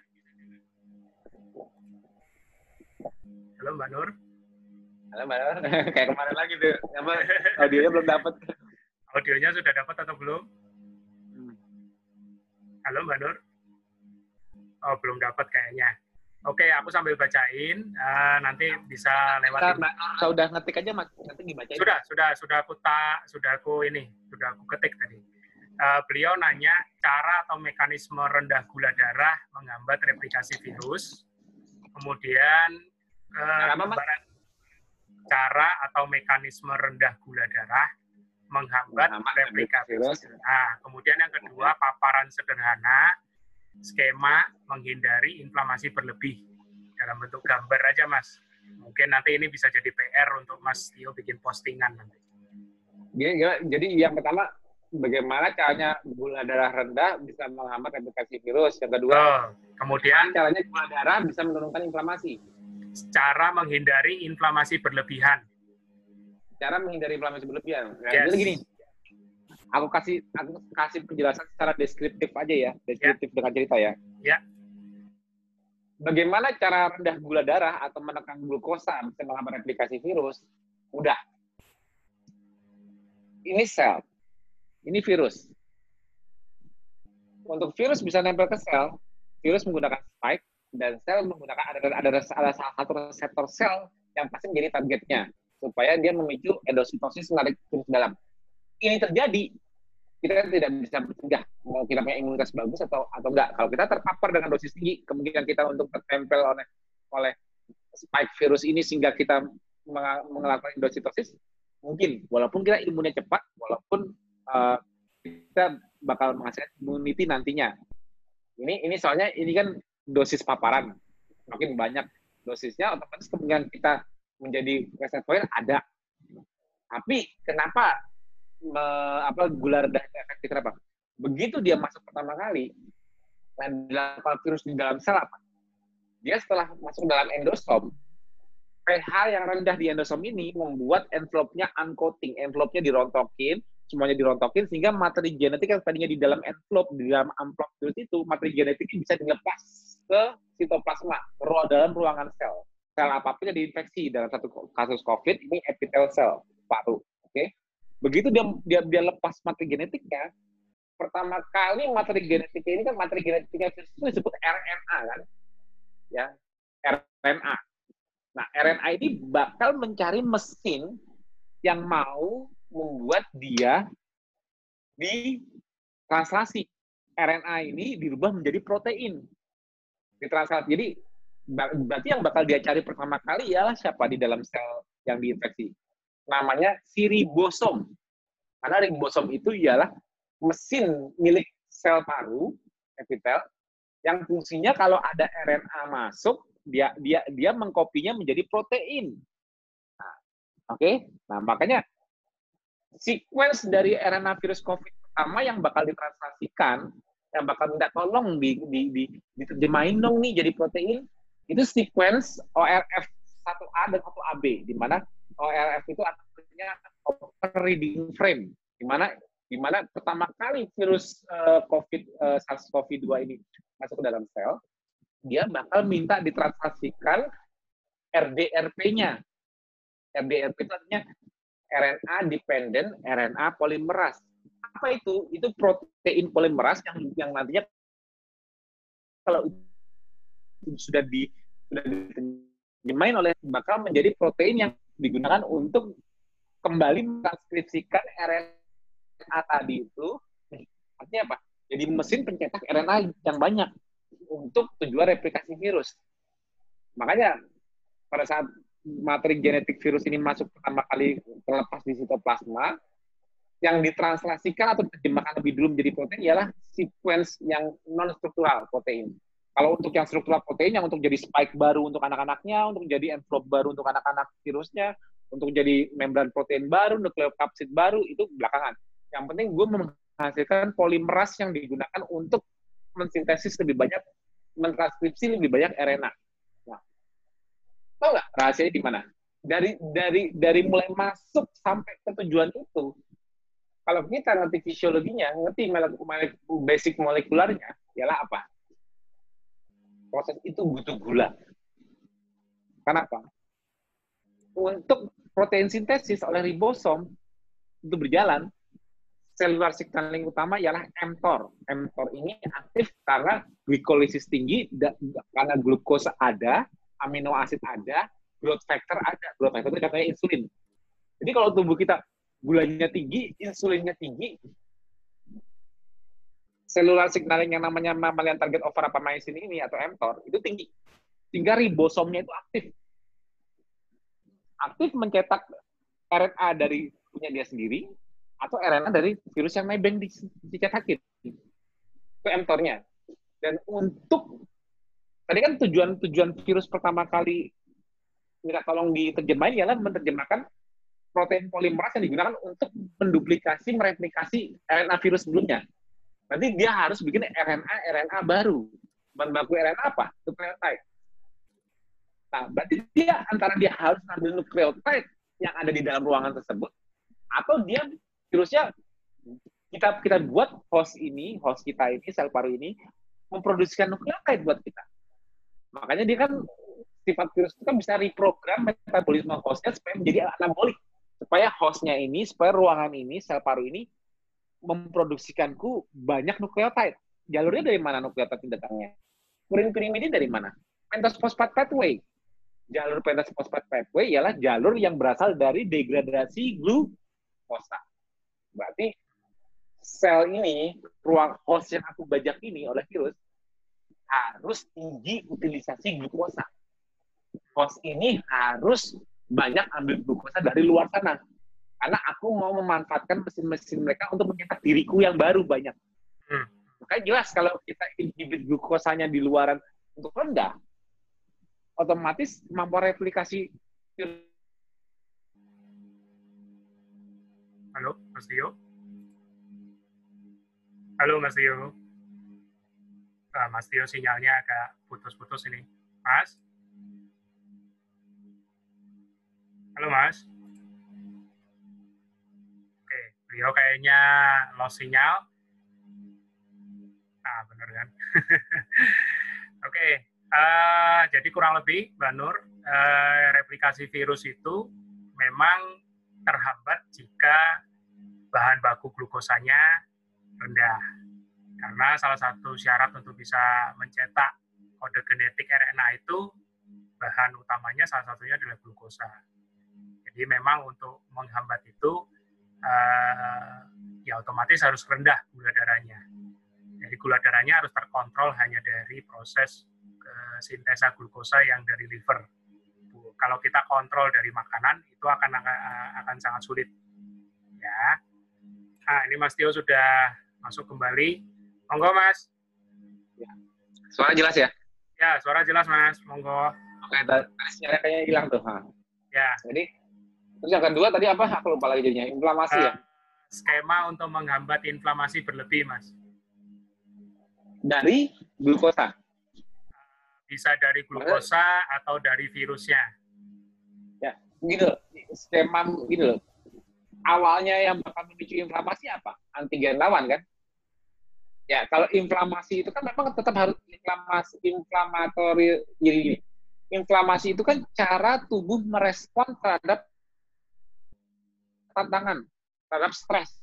Halo Mbak Nur. [laughs] Kayak kemarin lagi tuh, apa audionya belum dapat. Audionya sudah dapat atau belum? Hmm. Halo Mbak Nur. Oh, belum dapat kayaknya. Oke, aku sambil bacain. eh, nanti bisa lewat Nah, Mbak Nur, kalau udah ngetik aja nanti dibacain. sudah sudah sudah aku tak sudah aku ini sudah aku ketik tadi Eh, beliau nanya cara atau mekanisme rendah gula darah menghambat replikasi virus kemudian eh, apa, Mas? gambaran cara atau mekanisme rendah gula darah menghambat replikasi virus. nah kemudian yang kedua paparan sederhana skema menghindari inflamasi berlebih dalam bentuk gambar aja mas mungkin nanti ini bisa jadi PR untuk Mas Tio bikin postingan nanti. Gini, gini, jadi yang pertama, bagaimana caranya gula darah rendah bisa menghambat replikasi virus. Yang kedua, Oh, kemudian caranya gula darah bisa menurunkan inflamasi. Cara menghindari inflamasi berlebihan. Cara menghindari inflamasi berlebihan. Nah, Yes. Jadi gini, aku kasih aku kasih penjelasan secara deskriptif aja ya, deskriptif dengan cerita ya. Ya. Bagaimana cara rendah gula darah atau menekan glukosa bisa menghambat replikasi virus? Udah. Ini sel. Ini virus. Untuk virus bisa nempel ke sel, virus menggunakan spike dan sel menggunakan ada ada, ada salah satu reseptor sel yang pasti menjadi targetnya supaya dia memicu endositosis menarik virus dalam. Ini terjadi, kita tidak bisa mencegah mau kita punya imunitas bagus atau atau enggak. Kalau kita terpapar dengan dosis tinggi, kemungkinan kita untuk tertempel oleh oleh spike virus ini sehingga kita melakukan endositosis mungkin walaupun kita imunnya cepat, walaupun uh, kita bakal menghasilkan immunity nantinya. Ini ini soalnya ini kan dosis paparan makin banyak dosisnya otomatis kemungkinan kita menjadi reservoir ada. Tapi kenapa me, apa gula rendah efektif kenapa? Begitu dia masuk pertama kali, dan dilakukan virus di dalam sel apa? Dia setelah masuk dalam endosom, pH yang rendah di endosom ini membuat envelope-nya uncoating, envelope-nya dirontokin, semuanya dirontokin sehingga materi genetik yang tadinya di dalam envelope, di dalam amplop virus itu, materi genetiknya bisa dilepas ke sitoplasma, ke dalam ruangan sel sel apa pun yang diinfeksi dalam satu kasus COVID ini epitel sel paru. Oke, okay? begitu dia dia dia lepas materi genetiknya, pertama kali materi genetiknya ini kan materi genetiknya virus itu disebut RNA kan, ya RNA. Nah RNA ini bakal mencari mesin yang mau membuat dia di translasi RNA ini dirubah menjadi protein ditranslasi. Jadi berarti yang bakal dia cari pertama kali ialah siapa di dalam sel yang diinfeksi. Namanya si ribosom. Karena ribosom itu ialah mesin milik sel paru, epitel, yang fungsinya kalau ada RNA masuk, dia dia dia mengkopinya menjadi protein. Nah, Oke, okay? nah makanya sequence dari RNA virus COVID pertama yang bakal ditranslasikan, yang bakal minta tolong di, di, di, diterjemahin dong nih jadi protein, itu sequence ORF 1A dan 1AB, di mana ORF itu artinya open reading frame, di mana di mana pertama kali virus uh, COVID uh, SARS-CoV-2 ini masuk ke dalam sel, dia bakal minta ditransaksikan RDRP-nya. RDRP itu artinya RNA dependent RNA polimeras. Apa itu? Itu protein polimeras yang yang nantinya kalau sudah di sudah dimain oleh bakal menjadi protein yang digunakan untuk kembali mentranskripsikan RNA tadi itu artinya apa? Jadi mesin pencetak RNA yang banyak untuk tujuan replikasi virus. Makanya pada saat materi genetik virus ini masuk pertama kali terlepas di sitoplasma, yang ditranslasikan atau diterjemahkan lebih dulu menjadi protein ialah sequence yang non struktural protein. Kalau untuk yang struktural protein, yang untuk jadi spike baru untuk anak-anaknya, untuk jadi envelope baru untuk anak-anak virusnya, untuk jadi membran protein baru, nukleokapsid baru, itu belakangan. Yang penting gue menghasilkan polimeras yang digunakan untuk mensintesis lebih banyak, mentranskripsi lebih banyak RNA. Tau nggak rahasianya di mana? Dari dari dari mulai masuk sampai ke tujuan itu, kalau kita ngerti fisiologinya, ngerti basic molekularnya, ialah apa? proses itu butuh gula. Kenapa? Untuk protein sintesis oleh ribosom itu berjalan, selular signaling utama ialah mTOR. mTOR ini aktif karena glikolisis tinggi, karena glukosa ada, amino asid ada, growth factor ada. Growth factor itu katanya insulin. Jadi kalau tubuh kita gulanya tinggi, insulinnya tinggi, selular signaling yang namanya mammalian target overapamycin ini atau mTOR itu tinggi. Sehingga ribosomnya itu aktif. Aktif mencetak RNA dari punya dia sendiri atau RNA dari virus yang nebeng dicetakin. Itu mTOR-nya. Dan untuk tadi kan tujuan-tujuan virus pertama kali minta tolong diterjemahin ialah menerjemahkan protein polimeras yang digunakan untuk menduplikasi, mereplikasi RNA virus sebelumnya. Nanti dia harus bikin RNA RNA baru. Bahan baku RNA apa? Nukleotide. Nah, berarti dia antara dia harus ambil nukleotide yang ada di dalam ruangan tersebut, atau dia virusnya kita kita buat host ini, host kita ini, sel paru ini memproduksikan nukleotide buat kita. Makanya dia kan sifat virus itu kan bisa reprogram metabolisme hostnya supaya menjadi anabolik. Supaya hostnya ini, supaya ruangan ini, sel paru ini memproduksikanku banyak nukleotide. Jalurnya dari mana nukleotide datangnya? Purin pirimidin dari mana? Pentose phosphate pathway. Jalur pentose phosphate pathway ialah jalur yang berasal dari degradasi glukosa. Berarti sel ini, ruang host yang aku bajak ini oleh virus, harus tinggi utilisasi glukosa. Host ini harus banyak ambil glukosa dari luar sana. Karena aku mau memanfaatkan mesin-mesin mereka untuk mencetak diriku yang baru banyak. Hmm. Makanya jelas kalau kita inhibit glukosanya di luaran untuk rendah, otomatis kemampuan replikasi Halo, Mas Tio? Halo, Mas Tio? Ah, Mas Tio sinyalnya agak putus-putus ini. Mas? Halo, Mas? Oke, beliau kayaknya lost sinyal. Ah, benar kan? [laughs] Oke, eh, jadi kurang lebih, Mbak Nur, eh, replikasi virus itu memang terhambat jika bahan baku glukosanya rendah. Karena salah satu syarat untuk bisa mencetak kode genetik RNA itu bahan utamanya salah satunya adalah glukosa. Jadi memang untuk menghambat itu eh, ya otomatis harus rendah gula darahnya. Jadi gula darahnya harus terkontrol hanya dari proses eh, sintesa glukosa yang dari liver kalau kita kontrol dari makanan itu akan akan sangat sulit ya ah ini Mas Tio sudah masuk kembali monggo Mas Suara jelas ya? ya suara jelas Mas monggo Oke, tadi sinyalnya kayaknya hilang tuh. Ha. ya Jadi, terus yang kedua tadi apa? Aku lupa lagi jadinya. Inflamasi ya? eh, skema untuk menghambat inflamasi berlebih Mas Dari glukosa. bisa dari glukosa atau dari virusnya Gitu, skema gitu loh. Awalnya yang bakal memicu inflamasi apa? Antigen lawan kan? Ya, kalau inflamasi itu kan memang tetap harus inflamasi inflamatori jadi gini. Inflamasi itu kan cara tubuh merespon terhadap tantangan, terhadap stres.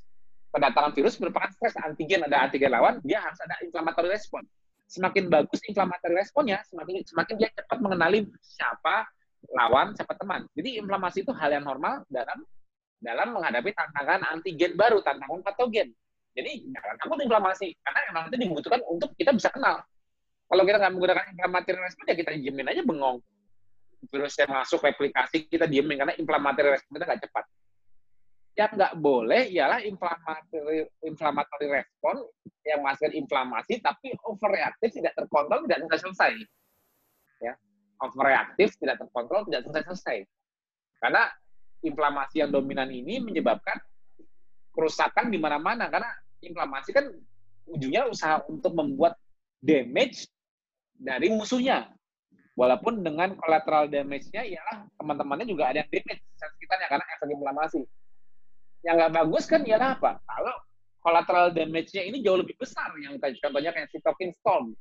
Kedatangan virus merupakan stres antigen ada antigen lawan, dia harus ada inflamatory respon. Semakin bagus inflamatory responnya, semakin semakin dia cepat mengenali siapa lawan, siapa teman. Jadi inflamasi itu hal yang normal dalam dalam menghadapi tantangan antigen baru, tantangan patogen. Jadi jangan takut inflamasi, karena emang itu dibutuhkan untuk kita bisa kenal. Kalau kita nggak menggunakan inflamatory respon, ya kita diemin aja bengong. Virus yang masuk replikasi, kita diemin, karena inflamatory respon kita nggak cepat. Yang nggak boleh ialah inflamatory, inflamatory respon yang menghasilkan inflamasi, tapi overreaktif, tidak terkontrol, tidak selesai. Ya, overreaktif, tidak terkontrol, tidak selesai-selesai. Karena inflamasi yang dominan ini menyebabkan kerusakan di mana-mana. Karena inflamasi kan ujungnya usaha untuk membuat damage dari musuhnya. Walaupun dengan collateral damage-nya ialah teman-temannya juga ada yang damage sekitarnya karena efek inflamasi. Yang nggak bagus kan ialah apa? Kalau collateral damage-nya ini jauh lebih besar. Yang contohnya kayak cytokine storm.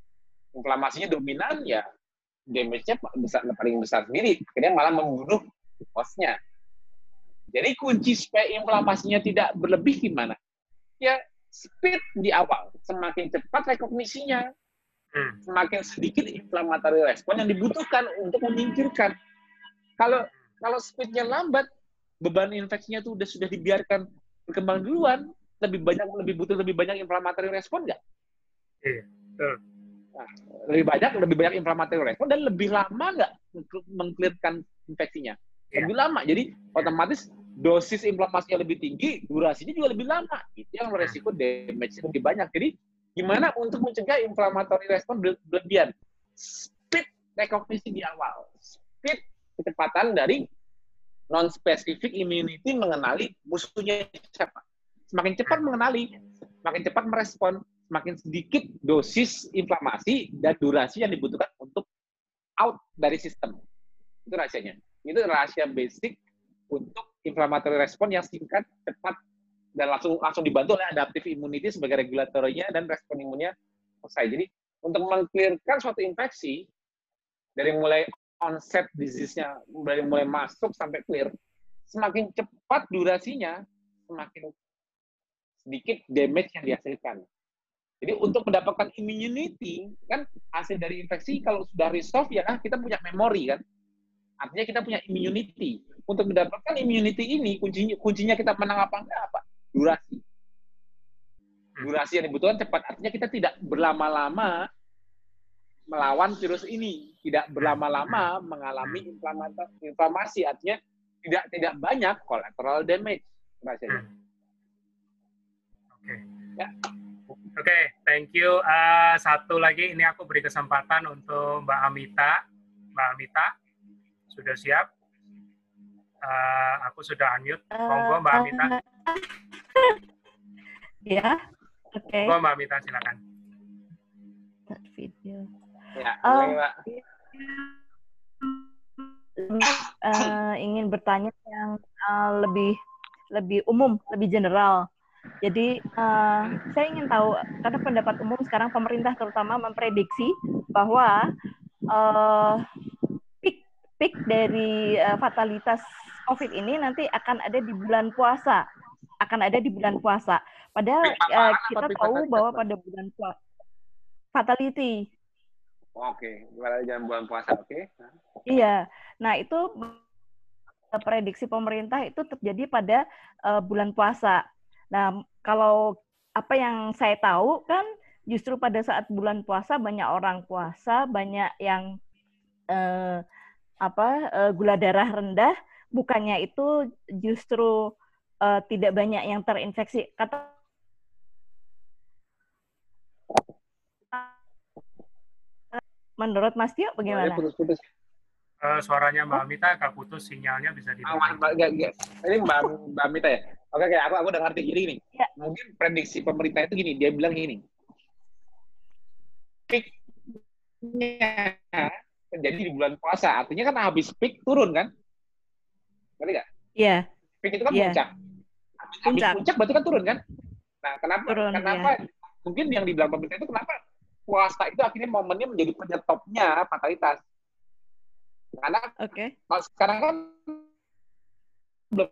Inflamasinya dominan, ya damage-nya besar, paling besar sendiri. Akhirnya malah membunuh hostnya. Jadi kunci supaya inflamasinya tidak berlebih gimana? Ya speed di awal. Semakin cepat rekognisinya, hmm. semakin sedikit inflamatory respon yang dibutuhkan untuk menyingkirkan. Kalau kalau speednya lambat, beban infeksinya itu sudah sudah dibiarkan berkembang duluan, lebih banyak lebih butuh lebih banyak inflamatory respon nggak? Iya, betul. Nah, lebih banyak lebih banyak inflamatory respon dan lebih lama nggak mengklirkan infeksinya? Iya. Lebih lama. Jadi otomatis dosis inflamasinya lebih tinggi, durasinya juga lebih lama. Itu yang resiko damage lebih banyak. Jadi gimana untuk mencegah inflamatory respon berlebihan? Speed rekognisi di awal. Speed kecepatan dari non-specific immunity mengenali musuhnya siapa. Semakin cepat mengenali, semakin cepat merespon, semakin sedikit dosis inflamasi dan durasi yang dibutuhkan untuk out dari sistem. Itu rahasianya. Itu rahasia basic untuk inflammatory respon yang singkat, cepat, dan langsung langsung dibantu oleh adaptive immunity sebagai regulatornya dan respon imunnya selesai. Jadi untuk mengklirkan suatu infeksi dari mulai onset disease-nya mulai mulai masuk sampai clear, semakin cepat durasinya, semakin sedikit damage yang dihasilkan. Jadi untuk mendapatkan immunity, kan hasil dari infeksi kalau sudah resolve ya kita punya memori kan. Artinya kita punya immunity. Untuk mendapatkan immunity ini kuncinya kuncinya kita menang apa enggak apa? Durasi. Durasi yang dibutuhkan cepat. Artinya kita tidak berlama-lama melawan virus ini, tidak berlama-lama mengalami inflamasi, artinya tidak tidak banyak collateral damage. Rasanya. Oke. Ya. Oke, okay, thank you. Uh, satu lagi, ini aku beri kesempatan untuk Mbak Amita. Mbak Amita, sudah siap? Uh, aku sudah unmute. Monggo Mbak Amita. [laughs] ya, oke. Okay. Monggo Mbak Amita, silakan. Video. Ya, uh, Mbak. Uh, ingin bertanya yang uh, lebih lebih umum, lebih general jadi uh, saya ingin tahu karena pendapat umum sekarang pemerintah terutama memprediksi bahwa uh, peak dari uh, fatalitas COVID ini nanti akan ada di bulan puasa, akan ada di bulan puasa. Padahal uh, kita tahu bahwa pada bulan puasa fatality. Oke, okay. jam bulan puasa, oke? Okay. Iya. Nah itu prediksi pemerintah itu terjadi pada uh, bulan puasa. Nah, kalau apa yang saya tahu kan justru pada saat bulan puasa banyak orang puasa, banyak yang eh, apa eh, gula darah rendah, bukannya itu justru eh, tidak banyak yang terinfeksi. Kata Menurut Mas Tio bagaimana? Putus-putus uh, suaranya Mbak Mita agak putus, sinyalnya bisa di. Oh, Mbak, ini Mbak, Mbak Mita ya. Oke, oke, aku aku udah ngerti. Jadi gini, ya. mungkin prediksi pemerintah itu gini, dia bilang gini. Peaknya terjadi di bulan puasa, artinya kan habis peak turun kan? Ngerti nggak? Iya. Peak itu kan yeah. puncak. Habis puncak. puncak berarti kan turun kan? Nah, kenapa? Turun, kenapa? Ya. Mungkin yang dibilang pemerintah itu kenapa puasa itu akhirnya momennya menjadi penyetopnya fatalitas karena okay. kalau sekarang kan belum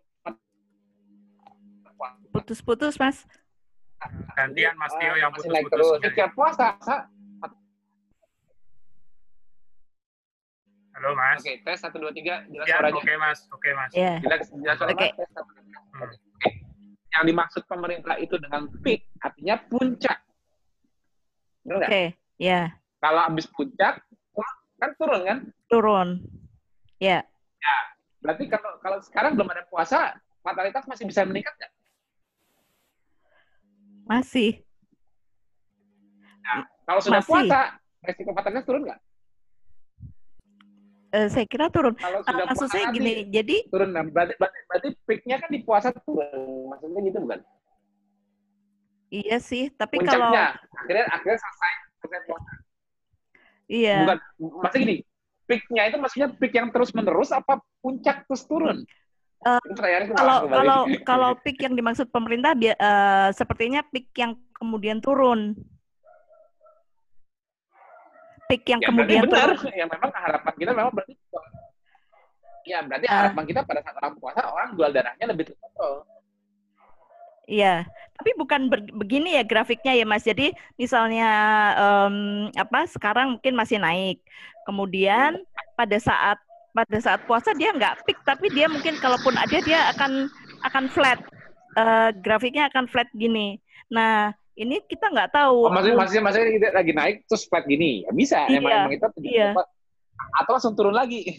putus-putus mas. Gantian Mas Tio yang putus-putus. Setiap puasa. Halo Mas. Oke, tes satu dua tiga jelas ya, suaranya. Oke okay, Mas, oke okay, Mas. Yeah. Jelas jelas suara okay. Mas. Hmm. Yang dimaksud pemerintah itu dengan peak artinya puncak. Oke, okay. ya. Yeah. Kalau habis puncak kan turun kan? Turun. Ya. Ya. Berarti kalau kalau sekarang belum ada puasa, fatalitas masih bisa meningkat nggak? Masih. Nah, kalau sudah masih. puasa, resiko fatalitas turun nggak? Uh, saya kira turun. Kalau sudah maksud saya gini, jadi turun. Nah, berarti, berarti, berarti peaknya kan di puasa turun. Maksudnya gitu bukan? Iya sih, tapi Puncaknya, kalau akhirnya akhirnya selesai selesai puasa. Iya. Bukan, maksudnya gini, peaknya itu maksudnya peak yang terus menerus apa puncak terus turun? Uh, kalau kalau kalau peak yang dimaksud pemerintah uh, sepertinya peak yang kemudian turun. Peak yang ya, kemudian benar. turun. Ya memang harapan kita memang berarti Ya berarti uh, harapan kita pada saat orang puasa orang jual darahnya lebih terkontrol. Iya, tapi bukan begini ya grafiknya ya Mas. Jadi misalnya um, apa sekarang mungkin masih naik, kemudian pada saat pada saat puasa dia nggak peak, tapi dia mungkin kalaupun ada dia akan akan flat, uh, grafiknya akan flat gini. Nah ini kita nggak tahu. Oh, maksudnya, maksudnya, maksudnya kita lagi naik terus flat gini, ya bisa. Iya, emang, emang itu iya. atau langsung turun lagi. [laughs]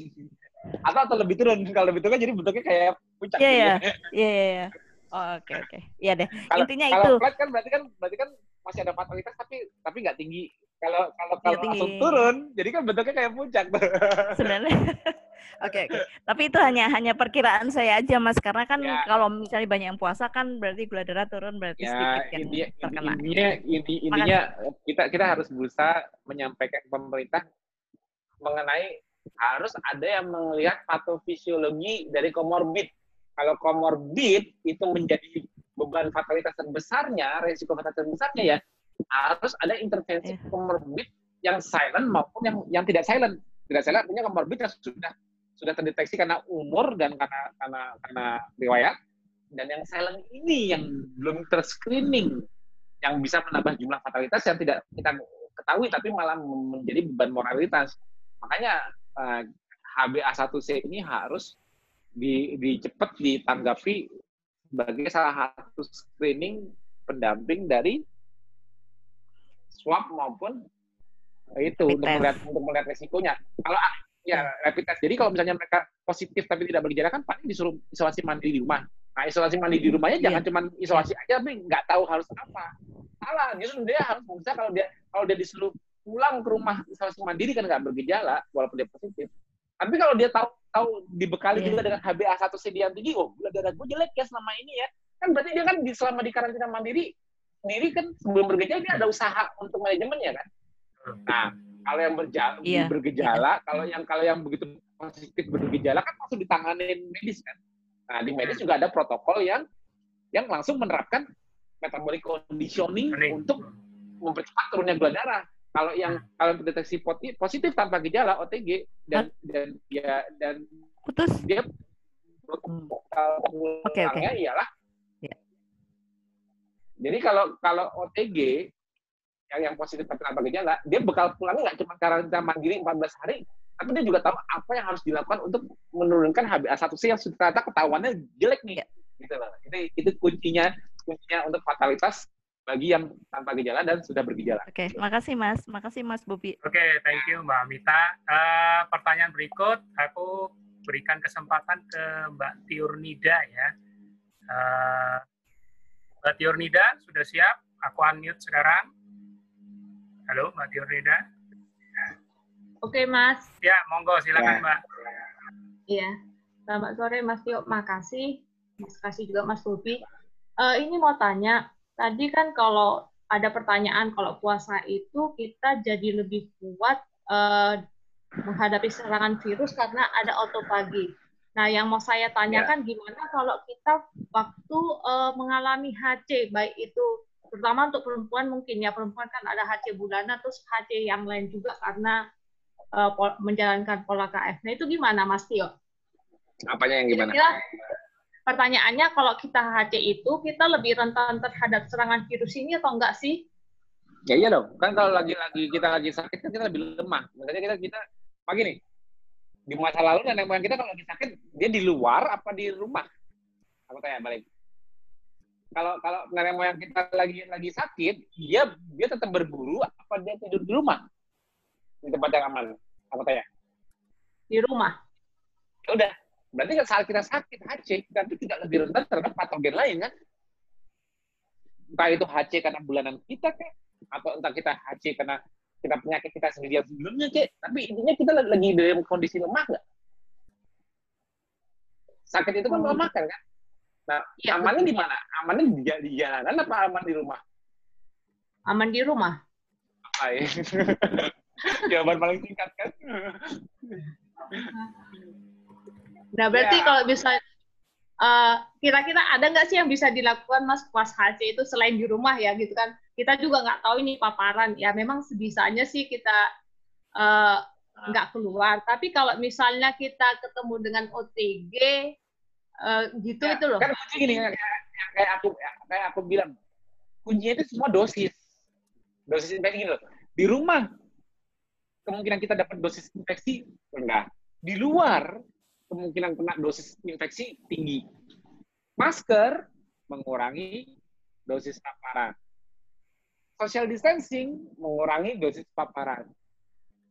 atau atau lebih turun kalau lebih turun kan jadi bentuknya kayak puncak. Iya, [laughs] iya, iya, iya. Oh, oke okay, oke. Okay. Iya deh. Kalo, Intinya kalau itu. Kalau flat kan berarti kan berarti kan masih ada fatalitas tapi tapi nggak tinggi. Kalau kalau kalau langsung turun, jadi kan bentuknya kayak puncak tuh. Sebenarnya. [laughs] Oke, okay, okay. Tapi itu hanya hanya perkiraan saya aja Mas karena kan ya. kalau misalnya banyak yang puasa kan berarti gula darah turun berarti ya, sedikit yang intinya, terkena. Intinya inti, intinya kita kita harus berusaha menyampaikan ke pemerintah mengenai harus ada yang melihat patofisiologi dari komorbid kalau komorbid itu menjadi beban fatalitas terbesarnya, resiko fatalitas terbesarnya ya harus ada intervensi yeah. komorbid yang silent maupun yang yang tidak silent. tidak salah punya komorbid yang sudah sudah terdeteksi karena umur dan karena karena karena riwayat dan yang silent ini yang belum terscreening yang bisa menambah jumlah fatalitas yang tidak kita ketahui tapi malah menjadi beban moralitas makanya uh, HbA1c ini harus di, di cepat ditanggapi sebagai salah satu screening pendamping dari swab maupun itu Rapid untuk test. melihat untuk melihat resikonya. Kalau ah, ya rapid test. Jadi kalau misalnya mereka positif tapi tidak bergejala kan paling disuruh isolasi mandiri di rumah. Nah isolasi mandiri di rumahnya jangan Iya. cuma isolasi aja tapi nggak tahu harus apa. Salah. Justru dia harus bisa kalau dia kalau dia disuruh pulang ke rumah isolasi mandiri kan nggak bergejala walaupun dia positif. Tapi kalau dia tahu tahu dibekali Iya. juga dengan HbA1c yang tinggi, oh gula darah gue jelek ya selama ini ya. Kan berarti dia kan selama di karantina mandiri sendiri kan sebelum bergejala dia ada usaha untuk manajemennya kan. Nah, kalau yang berja- Iya. bergejala, kalau yang kalau yang begitu positif bergejala kan langsung ditanganin medis kan. Nah, di medis juga ada protokol yang yang langsung menerapkan metabolic conditioning untuk mempercepat turunnya gula darah. Kalau yang kalau yang terdeteksi poti- positif tanpa gejala OTG dan dan ya dan Putus. dia Hmm. kalau Oke, oke. pulangnya ialah. Jadi kalau kalau OTG yang yang positif tapi tanpa gejala dia bekal pulangnya nggak cuma karantina mandiri 14 hari tapi dia juga tahu apa yang harus dilakukan untuk menurunkan HbA1c yang sudah ternyata ketahuannya jelek nih Ya. gitu loh itu itu kuncinya kuncinya untuk fatalitas bagi yang tanpa gejala dan sudah bergejala Oke, makasih Mas. Makasih Mas Bobi. Oke, thank you Mbak Mita. Eh, pertanyaan berikut, aku berikan kesempatan ke Mbak Tiurnida ya. Eh, Mbak Tiurnida, sudah siap? Aku unmute sekarang. Halo Mbak Tiurnida. Oke, Mas. Ya, monggo silakan Ya. Mbak. Iya. Selamat sore, Mas Tio. Makasih. Mas kasih juga Mas Bobi. Eh, ini mau tanya, tadi kan kalau ada pertanyaan kalau puasa itu kita jadi lebih kuat eh, menghadapi serangan virus karena ada autopagi. Nah, yang mau saya tanyakan gimana kalau kita waktu eh, mengalami HC, baik itu terutama untuk perempuan mungkin ya perempuan kan ada HC bulanan terus HC yang lain juga karena eh, pol- menjalankan pola KF. Nah, itu gimana Mas Tio? apanya yang gimana Kira-kira pertanyaannya kalau kita HC itu kita lebih rentan terhadap serangan virus ini atau enggak sih? Ya iya dong. Kan kalau lagi-lagi kita lagi sakit kan kita lebih lemah. Makanya kita kita pagi nih. Di masa lalu nenek moyang kita kalau lagi sakit dia di luar apa di rumah? Aku tanya balik. Kalau kalau nenek moyang kita lagi lagi sakit, dia dia tetap berburu apa dia tidur di rumah? Di tempat yang aman. Aku tanya. Di rumah. Ya udah. Berarti kan saat kita sakit HC, kita itu tidak lebih rentan terhadap patogen lain kan? Entah itu HC karena bulanan kita kek, atau entah kita HC karena kita penyakit kita sendiri yang sebelumnya kek. Tapi intinya kita lagi dalam kondisi lemah nggak? Sakit itu kan melemahkan kan? Nah, Iya, amannya di mana? Amannya di, di jalanan apa aman di rumah? Aman di rumah. Ya? [laughs] Jawaban paling singkat kan? Nah, berarti Ya. kalau bisa eh, kira-kira ada nggak sih yang bisa dilakukan Mas pas HC itu selain di rumah ya gitu kan? Kita juga nggak tahu ini paparan. Ya memang sebisanya sih kita eh, nggak keluar. Tapi kalau misalnya kita ketemu dengan OTG eh, gitu Ya, itu loh. Kan kunci gini, kayak, kayak aku kayak aku bilang, kuncinya itu semua dosis. Dosis infeksi gini loh. Di rumah, kemungkinan kita dapat dosis infeksi rendah. Di luar, kemungkinan kena dosis infeksi tinggi. Masker mengurangi dosis paparan. Social distancing mengurangi dosis paparan.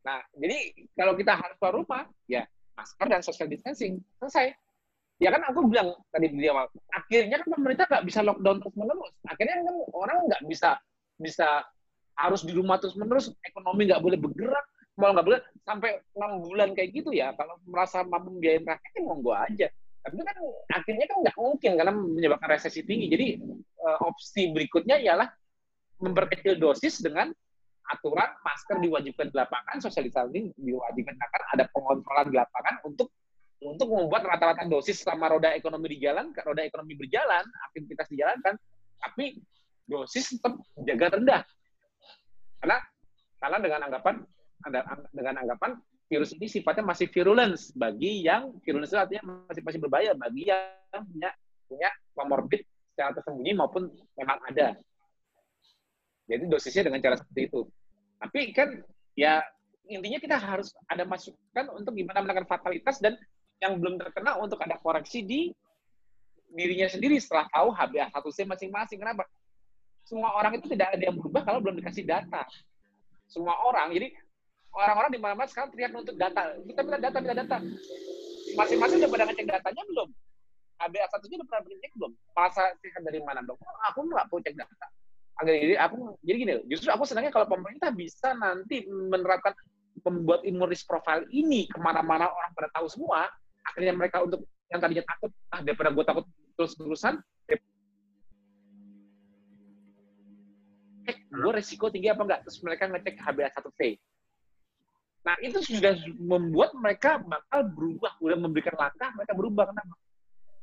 Nah, jadi kalau kita harus keluar rumah, ya masker dan social distancing. Selesai ya kan aku bilang tadi di awal akhirnya kan pemerintah nggak bisa lockdown terus menerus akhirnya kan orang nggak bisa bisa harus di rumah terus menerus ekonomi nggak boleh bergerak mau nggak boleh sampai enam bulan kayak gitu ya kalau merasa mampu membiayain rakyat kan monggo aja. Tapi kan akhirnya kan nggak mungkin karena menyebabkan resesi tinggi. Jadi eh, opsi berikutnya ialah memperkecil dosis dengan aturan masker diwajibkan di lapangan, diwajibkan. Di lapangan, ada pengontrolan di lapangan untuk untuk membuat rata-rata dosis selama roda ekonomi di jalan, roda ekonomi berjalan, aktivitas dijalankan, tapi dosis tetap jaga rendah. Karena karena dengan anggapan dengan anggapan virus ini sifatnya masih virulence bagi yang virulence itu artinya masih masih berbahaya bagi yang punya punya comorbid secara tersembunyi maupun memang ada. Jadi dosisnya dengan cara seperti itu. Tapi kan ya intinya kita harus ada masukan untuk gimana menekan fatalitas dan yang belum terkena untuk ada koreksi di dirinya sendiri setelah tahu HbA1c masing-masing. Kenapa? Semua orang itu tidak ada yang berubah kalau belum dikasih data. Semua orang. Jadi orang-orang di mana-mana sekarang teriak untuk data. Kita minta data, minta data. Masing-masing udah pada ngecek datanya belum? HbA1c udah pernah ngecek belum? Masa sehat dari mana dong? Oh, aku nggak mau cek data. Jadi aku jadi gini, justru aku senangnya kalau pemerintah bisa nanti menerapkan membuat imun risk profile ini ke mana-mana orang pada tahu semua, akhirnya mereka untuk yang tadinya takut, ah daripada gue takut terus-terusan, cek gue resiko tinggi apa enggak, terus mereka ngecek HbA1c. Nah, itu sudah membuat mereka bakal berubah, udah memberikan langkah, mereka berubah. Kenapa?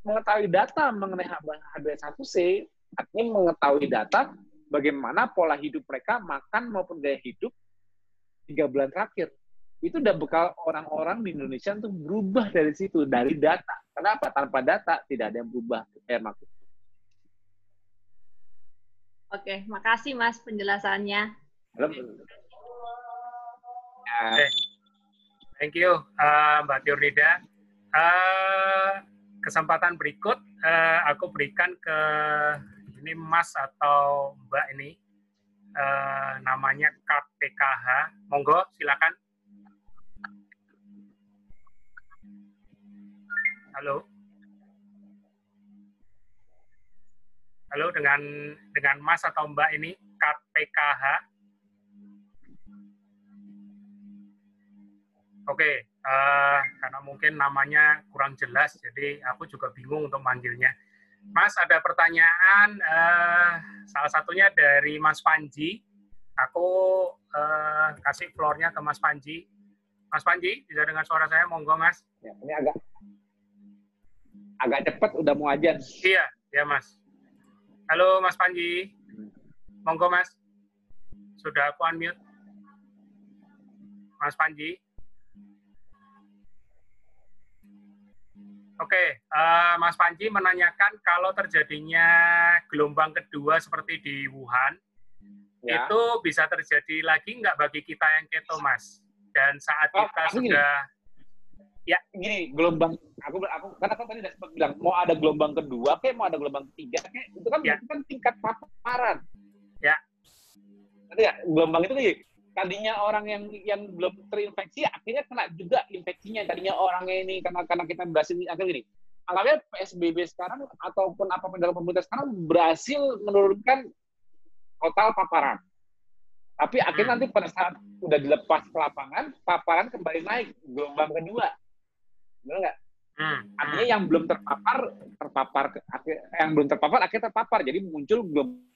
Mengetahui data mengenai HbA1c, artinya mengetahui data bagaimana pola hidup mereka, makan maupun gaya hidup, tiga bulan terakhir itu udah bekal orang-orang di Indonesia untuk berubah dari situ dari data. Kenapa? Tanpa data tidak ada yang berubah. Eh, maksud. Oke, makasih Mas penjelasannya. Halo. Ya. Okay. Thank you, uh, Mbak Tiurnida. Uh, kesempatan berikut uh, aku berikan ke ini Mas atau Mbak ini uh, namanya KPKH. Monggo, silakan. Halo. Halo dengan dengan Mas atau Mbak ini KPKH. Oke, uh, karena mungkin namanya kurang jelas, jadi aku juga bingung untuk manggilnya. Mas, ada pertanyaan, uh, salah satunya dari Mas Panji. Aku uh, kasih floornya ke Mas Panji. Mas Panji, bisa dengar suara saya? Monggo, Mas. Ya, ini agak agak cepat, udah mau aja. Iya, ya Mas. Halo, Mas Panji. Monggo, Mas. Sudah aku unmute. Mas Panji. Oke, uh, Mas Panji menanyakan kalau terjadinya gelombang kedua seperti di Wuhan, ya. itu bisa terjadi lagi nggak bagi kita yang keto, Mas? Dan saat oh, kita sudah gini. ya gini gelombang aku aku karena kan tadi udah sempat bilang mau ada gelombang kedua kayak mau ada gelombang ketiga kayak itu kan ya. itu kan tingkat paparan ya nanti ya gelombang itu nih tadinya orang yang yang belum terinfeksi akhirnya kena juga infeksinya. Tadinya orangnya ini karena karena kita berhasil akhirnya gini. Anggapnya PSBB sekarang ataupun apa pun dalam pemerintah sekarang berhasil menurunkan total paparan. Tapi akhirnya nanti pada saat udah dilepas ke lapangan paparan kembali naik gelombang kedua. Benar nggak? Hmm. artinya yang belum terpapar terpapar yang belum terpapar akhirnya terpapar. Jadi muncul gelombang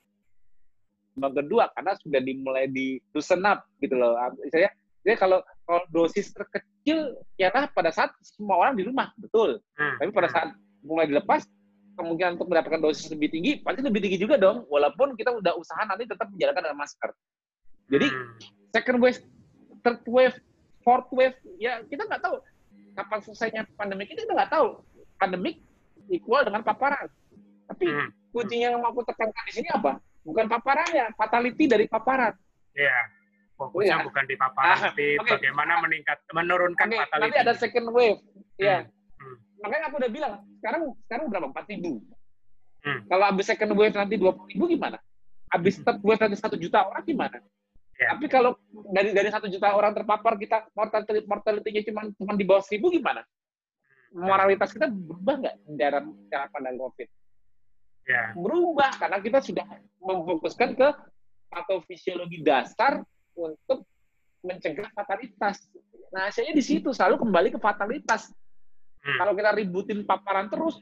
gelombang kedua karena sudah dimulai di loosen up gitu loh. Saya jadi kalau kalau dosis terkecil ya kan pada saat semua orang di rumah betul. Hmm. Tapi pada saat mulai dilepas kemungkinan untuk mendapatkan dosis lebih tinggi pasti lebih tinggi juga dong walaupun kita udah usaha nanti tetap menjalankan dengan masker. Jadi hmm. second wave, third wave, fourth wave ya kita nggak tahu kapan selesainya pandemi ini kita nggak tahu. Pandemik equal dengan paparan. Tapi hmm. kuncinya yang mau aku tekankan di sini apa? Bukan paparannya, fatality dari paparan. Iya. Fokusnya oh, ya. bukan di paparan, ah, tapi okay. bagaimana meningkat, menurunkan okay. fatality. Nanti ada second wave. Iya. Hmm. Hmm. Makanya aku udah bilang, sekarang sekarang berapa? Empat ribu. Hmm. Kalau habis second wave nanti dua puluh ribu gimana? Habis third wave nanti satu juta orang gimana? Yeah. Tapi kalau dari dari satu juta orang terpapar kita mortality mortality-nya cuma cuma di bawah seribu gimana? Hmm. Moralitas kita berubah nggak dalam cara pandang COVID? Yeah. berubah karena kita sudah memfokuskan ke patofisiologi dasar untuk mencegah fatalitas. Nah, saya di situ selalu kembali ke fatalitas. Hmm. Kalau kita ributin paparan terus,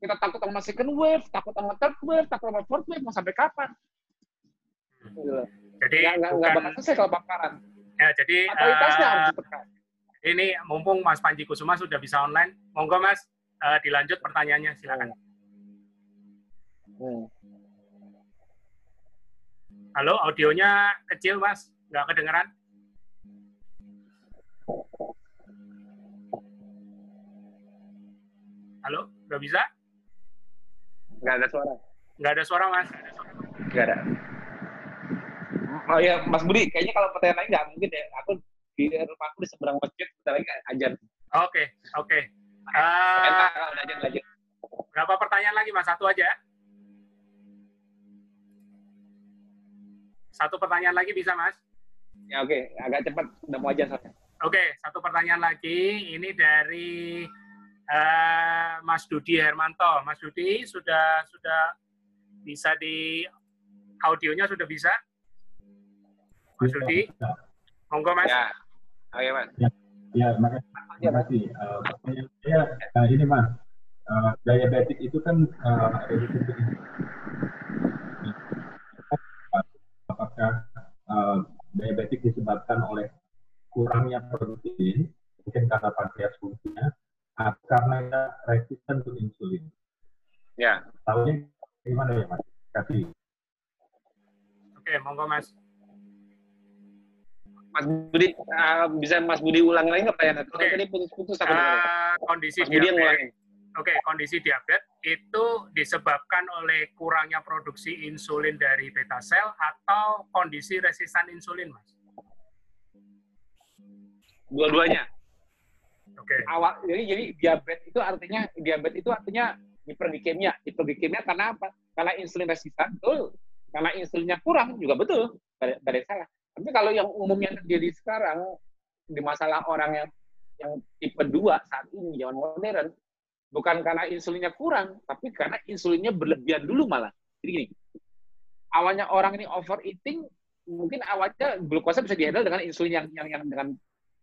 kita takut sama second wave, takut sama third wave, takut sama fourth wave, mau sampai kapan? Hmm. Gitu. Jadi nggak bukan... bakal selesai kalau paparan. Ya, jadi fatalitasnya uh, harus ditekan. Ini mumpung Mas Panji Kusuma sudah bisa online, monggo Mas uh, dilanjut pertanyaannya, silakan. Hmm. Halo, audionya kecil, Mas. Nggak kedengeran? Halo, udah bisa? Nggak ada suara. Nggak ada suara, Mas. Nggak ada. Oh ya, Mas Budi, kayaknya kalau pertanyaan lain nggak mungkin ya. Aku di rumah aku di seberang masjid, kita lagi ajar. Oke, oke. Enak, lanjut. Berapa pertanyaan lagi, Mas? Satu aja ya? Satu pertanyaan lagi bisa, Mas? Ya oke, agak cepat. Udah mau soalnya. Oke, satu pertanyaan lagi. Ini dari eh, Mas Dudi Hermanto. Mas Dudi sudah sudah bisa di audionya sudah bisa? Mas Dudi, monggo Mas. Ya. Oke, Mas. Ya, makasih. Ya, Mas. makasih. Eh, pertanyaan saya eh, ini mas, eh, diabetik itu kan eh, resiko apakah eh, diabetik disebabkan oleh kurangnya protein, mungkin karena pankreas fungsinya, atau karena kita resisten untuk insulin. Ya. Tahunya gimana ya mas? Kasih. Oke, monggo Mas. Mas Budi, eh, bisa Mas Budi ulang lagi nggak pertanyaan? Oke. Tadi putus-putus. Eh, kondisi Mas Budi yang diabetes. Oke, kondisi diabetes itu disebabkan oleh kurangnya produksi insulin dari beta sel atau kondisi resistan insulin, Mas? Dua-duanya. Oke. awal jadi jadi diabetes itu artinya diabetes itu artinya hiperglikemia hiperglikemia karena apa karena insulin resistan betul karena insulinnya kurang juga betul tidak ada salah tapi kalau yang umumnya terjadi sekarang di masalah orang yang yang tipe 2 saat ini zaman modern bukan karena insulinnya kurang tapi karena insulinnya berlebihan dulu malah jadi gini awalnya orang ini overeating mungkin awalnya glukosa bisa dihandle dengan insulin yang yang, yang dengan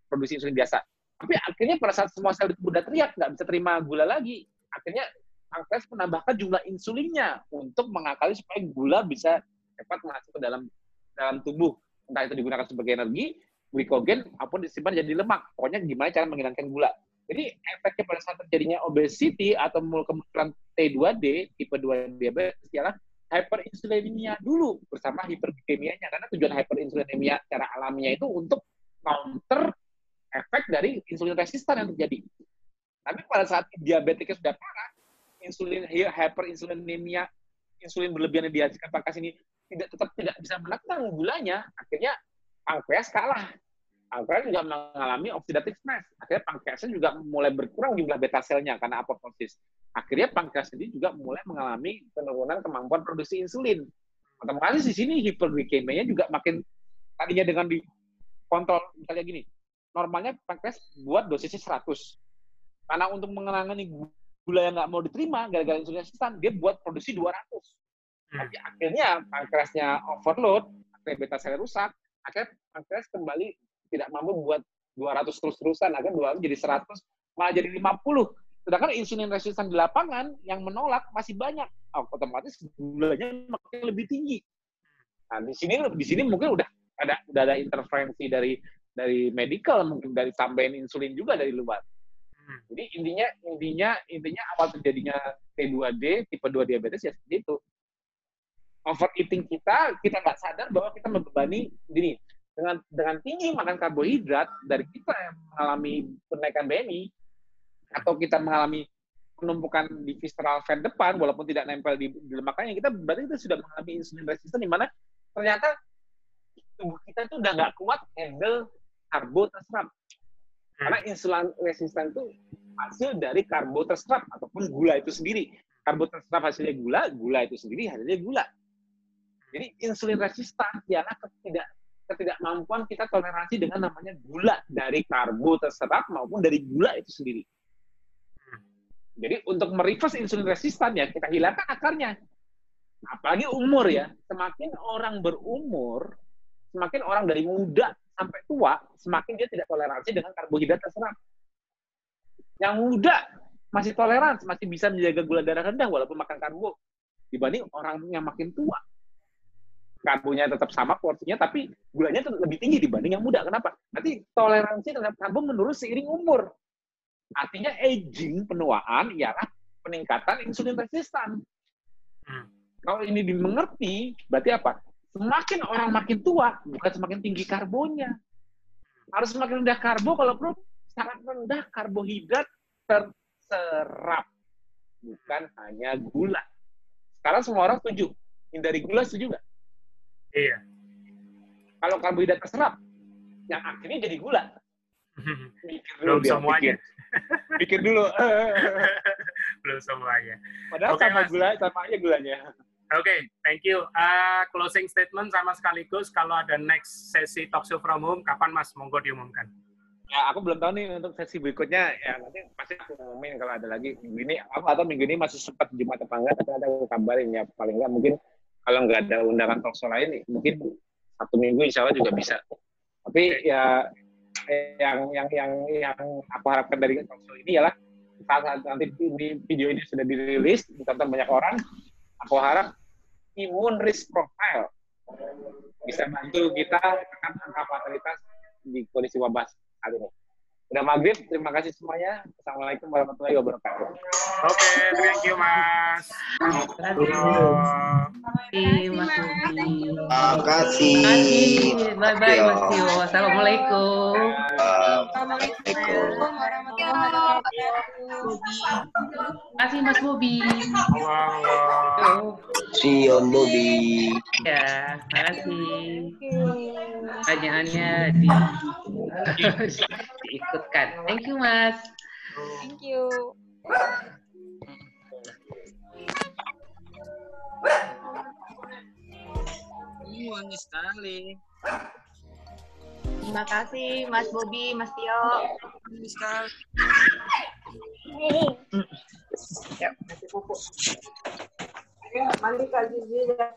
produksi insulin biasa tapi akhirnya pada saat semua sel tubuh udah teriak, nggak bisa terima gula lagi, akhirnya pankreas menambahkan jumlah insulinnya untuk mengakali supaya gula bisa cepat masuk ke dalam dalam tubuh. Entah itu digunakan sebagai energi, glikogen, ataupun disimpan jadi lemak. Pokoknya gimana cara menghilangkan gula. Jadi efeknya pada saat terjadinya obesity atau kemunculan T2D, tipe 2 diabetes, ialah hyperinsulinemia dulu bersama hiperglikemianya. Karena tujuan hyperinsulinemia secara alaminya itu untuk counter efek dari insulin resistan yang terjadi. Tapi pada saat diabetiknya sudah parah, insulin hyperinsulinemia, insulin berlebihan yang dihasilkan pankreas ini tidak tetap tidak bisa menekan gulanya, akhirnya pankreas kalah. Pankreas juga mengalami oxidative stress. Akhirnya pankreasnya juga mulai berkurang jumlah beta selnya karena apoptosis. Akhirnya pankreas ini juga mulai mengalami penurunan kemampuan produksi insulin. Otomatis di sini hiperglikemianya juga makin tadinya dengan dikontrol misalnya gini, normalnya pankreas buat dosisnya 100. Karena untuk mengenangani gula yang nggak mau diterima gara-gara insulin resistan, dia buat produksi 200. Tapi akhirnya pankreasnya overload, akhirnya beta sel rusak, akhirnya pankreas kembali tidak mampu buat 200 terus-terusan, akhirnya 200 jadi 100, malah jadi 50. Sedangkan insulin resistan di lapangan yang menolak masih banyak, otomatis gulanya makin lebih tinggi. Nah, di sini di sini mungkin udah ada udah ada intervensi dari dari medical mungkin dari tambahin insulin juga dari luar. Jadi intinya intinya intinya awal terjadinya T2D tipe 2 diabetes ya seperti itu. Overeating kita kita nggak sadar bahwa kita membebani gini dengan dengan tinggi makan karbohidrat dari kita yang mengalami kenaikan BMI atau kita mengalami penumpukan di visceral fat depan walaupun tidak nempel di, di lemaknya kita berarti kita sudah mengalami insulin resisten di mana ternyata tubuh kita itu udah nggak kuat handle karbo terserap. Karena insulin resisten itu hasil dari karbo terserap ataupun gula itu sendiri. Karbo terserap hasilnya gula, gula itu sendiri hasilnya gula. Jadi insulin resisten ialah ketidak ketidakmampuan kita toleransi dengan namanya gula dari karbo terserap maupun dari gula itu sendiri. Jadi untuk mereverse insulin resisten ya kita hilangkan akarnya. Apalagi umur ya, semakin orang berumur, semakin orang dari muda sampai tua, semakin dia tidak toleransi dengan karbohidrat terserap. Yang muda masih toleran, masih bisa menjaga gula darah rendah walaupun makan karbo. Dibanding orang yang makin tua. Karbonya tetap sama porsinya, tapi gulanya lebih tinggi dibanding yang muda. Kenapa? Nanti toleransi terhadap karbo menurun seiring umur. Artinya aging, penuaan, ialah peningkatan insulin resistan. Kalau ini dimengerti, berarti apa? Semakin orang makin tua, bukan semakin tinggi karbonya. Harus semakin rendah karbo, kalau perlu sangat rendah karbohidrat terserap. bukan hanya gula. Sekarang semua orang setuju. Hindari gula setuju nggak? Iya. Kalau karbohidrat terserap, yang akhirnya jadi gula. [laughs] Mikir dulu Belum dia, semuanya. Pikir, pikir dulu. Belum semuanya. Padahal Oke, sama Mas. gula, sama aja gulanya. Oke, thank you. Uh, closing statement sama sekaligus kalau ada next sesi talk show from home, kapan Mas? Monggo diumumkan. Ya, aku belum tahu nih untuk sesi berikutnya. Ya, nanti pasti aku ngomongin kalau ada lagi minggu ini. Aku atau minggu ini masih sempat Jumat apa enggak, tapi ada aku kabarin ya. Paling enggak mungkin kalau nggak ada undangan talk show lain, mungkin satu minggu insya Allah juga bisa. Tapi ya yang yang yang yang aku harapkan dari talk show ini ialah saat saat nanti ini video ini sudah dirilis ditonton banyak orang, aku harap imun risk profile bisa bantu kita tekan angka fatalitas di kondisi wabah saat ini. Udah maghrib, terima kasih semuanya. Assalamualaikum warahmatullahi wabarakatuh. Oke, thank you Mas. Terima kasih, Mas Budi. Makasih. Bye bye Mas Tio. Assalamualaikum. Assalamualaikum. Terima kasih Mas Bobi. You, Bobby. Ya, terima kasih. Pertanyaannya di diikutkan. Thank you Mas. Thank you. Ini wangi sekali. Terima kasih Mas Bobi, Mas Tio. Wangi sekali. Ya, pupuk. Ya, mandi Kak Zizi. Ya,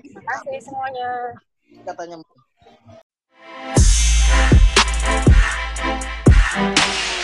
Terima kasih semuanya. Katanya. Thank you.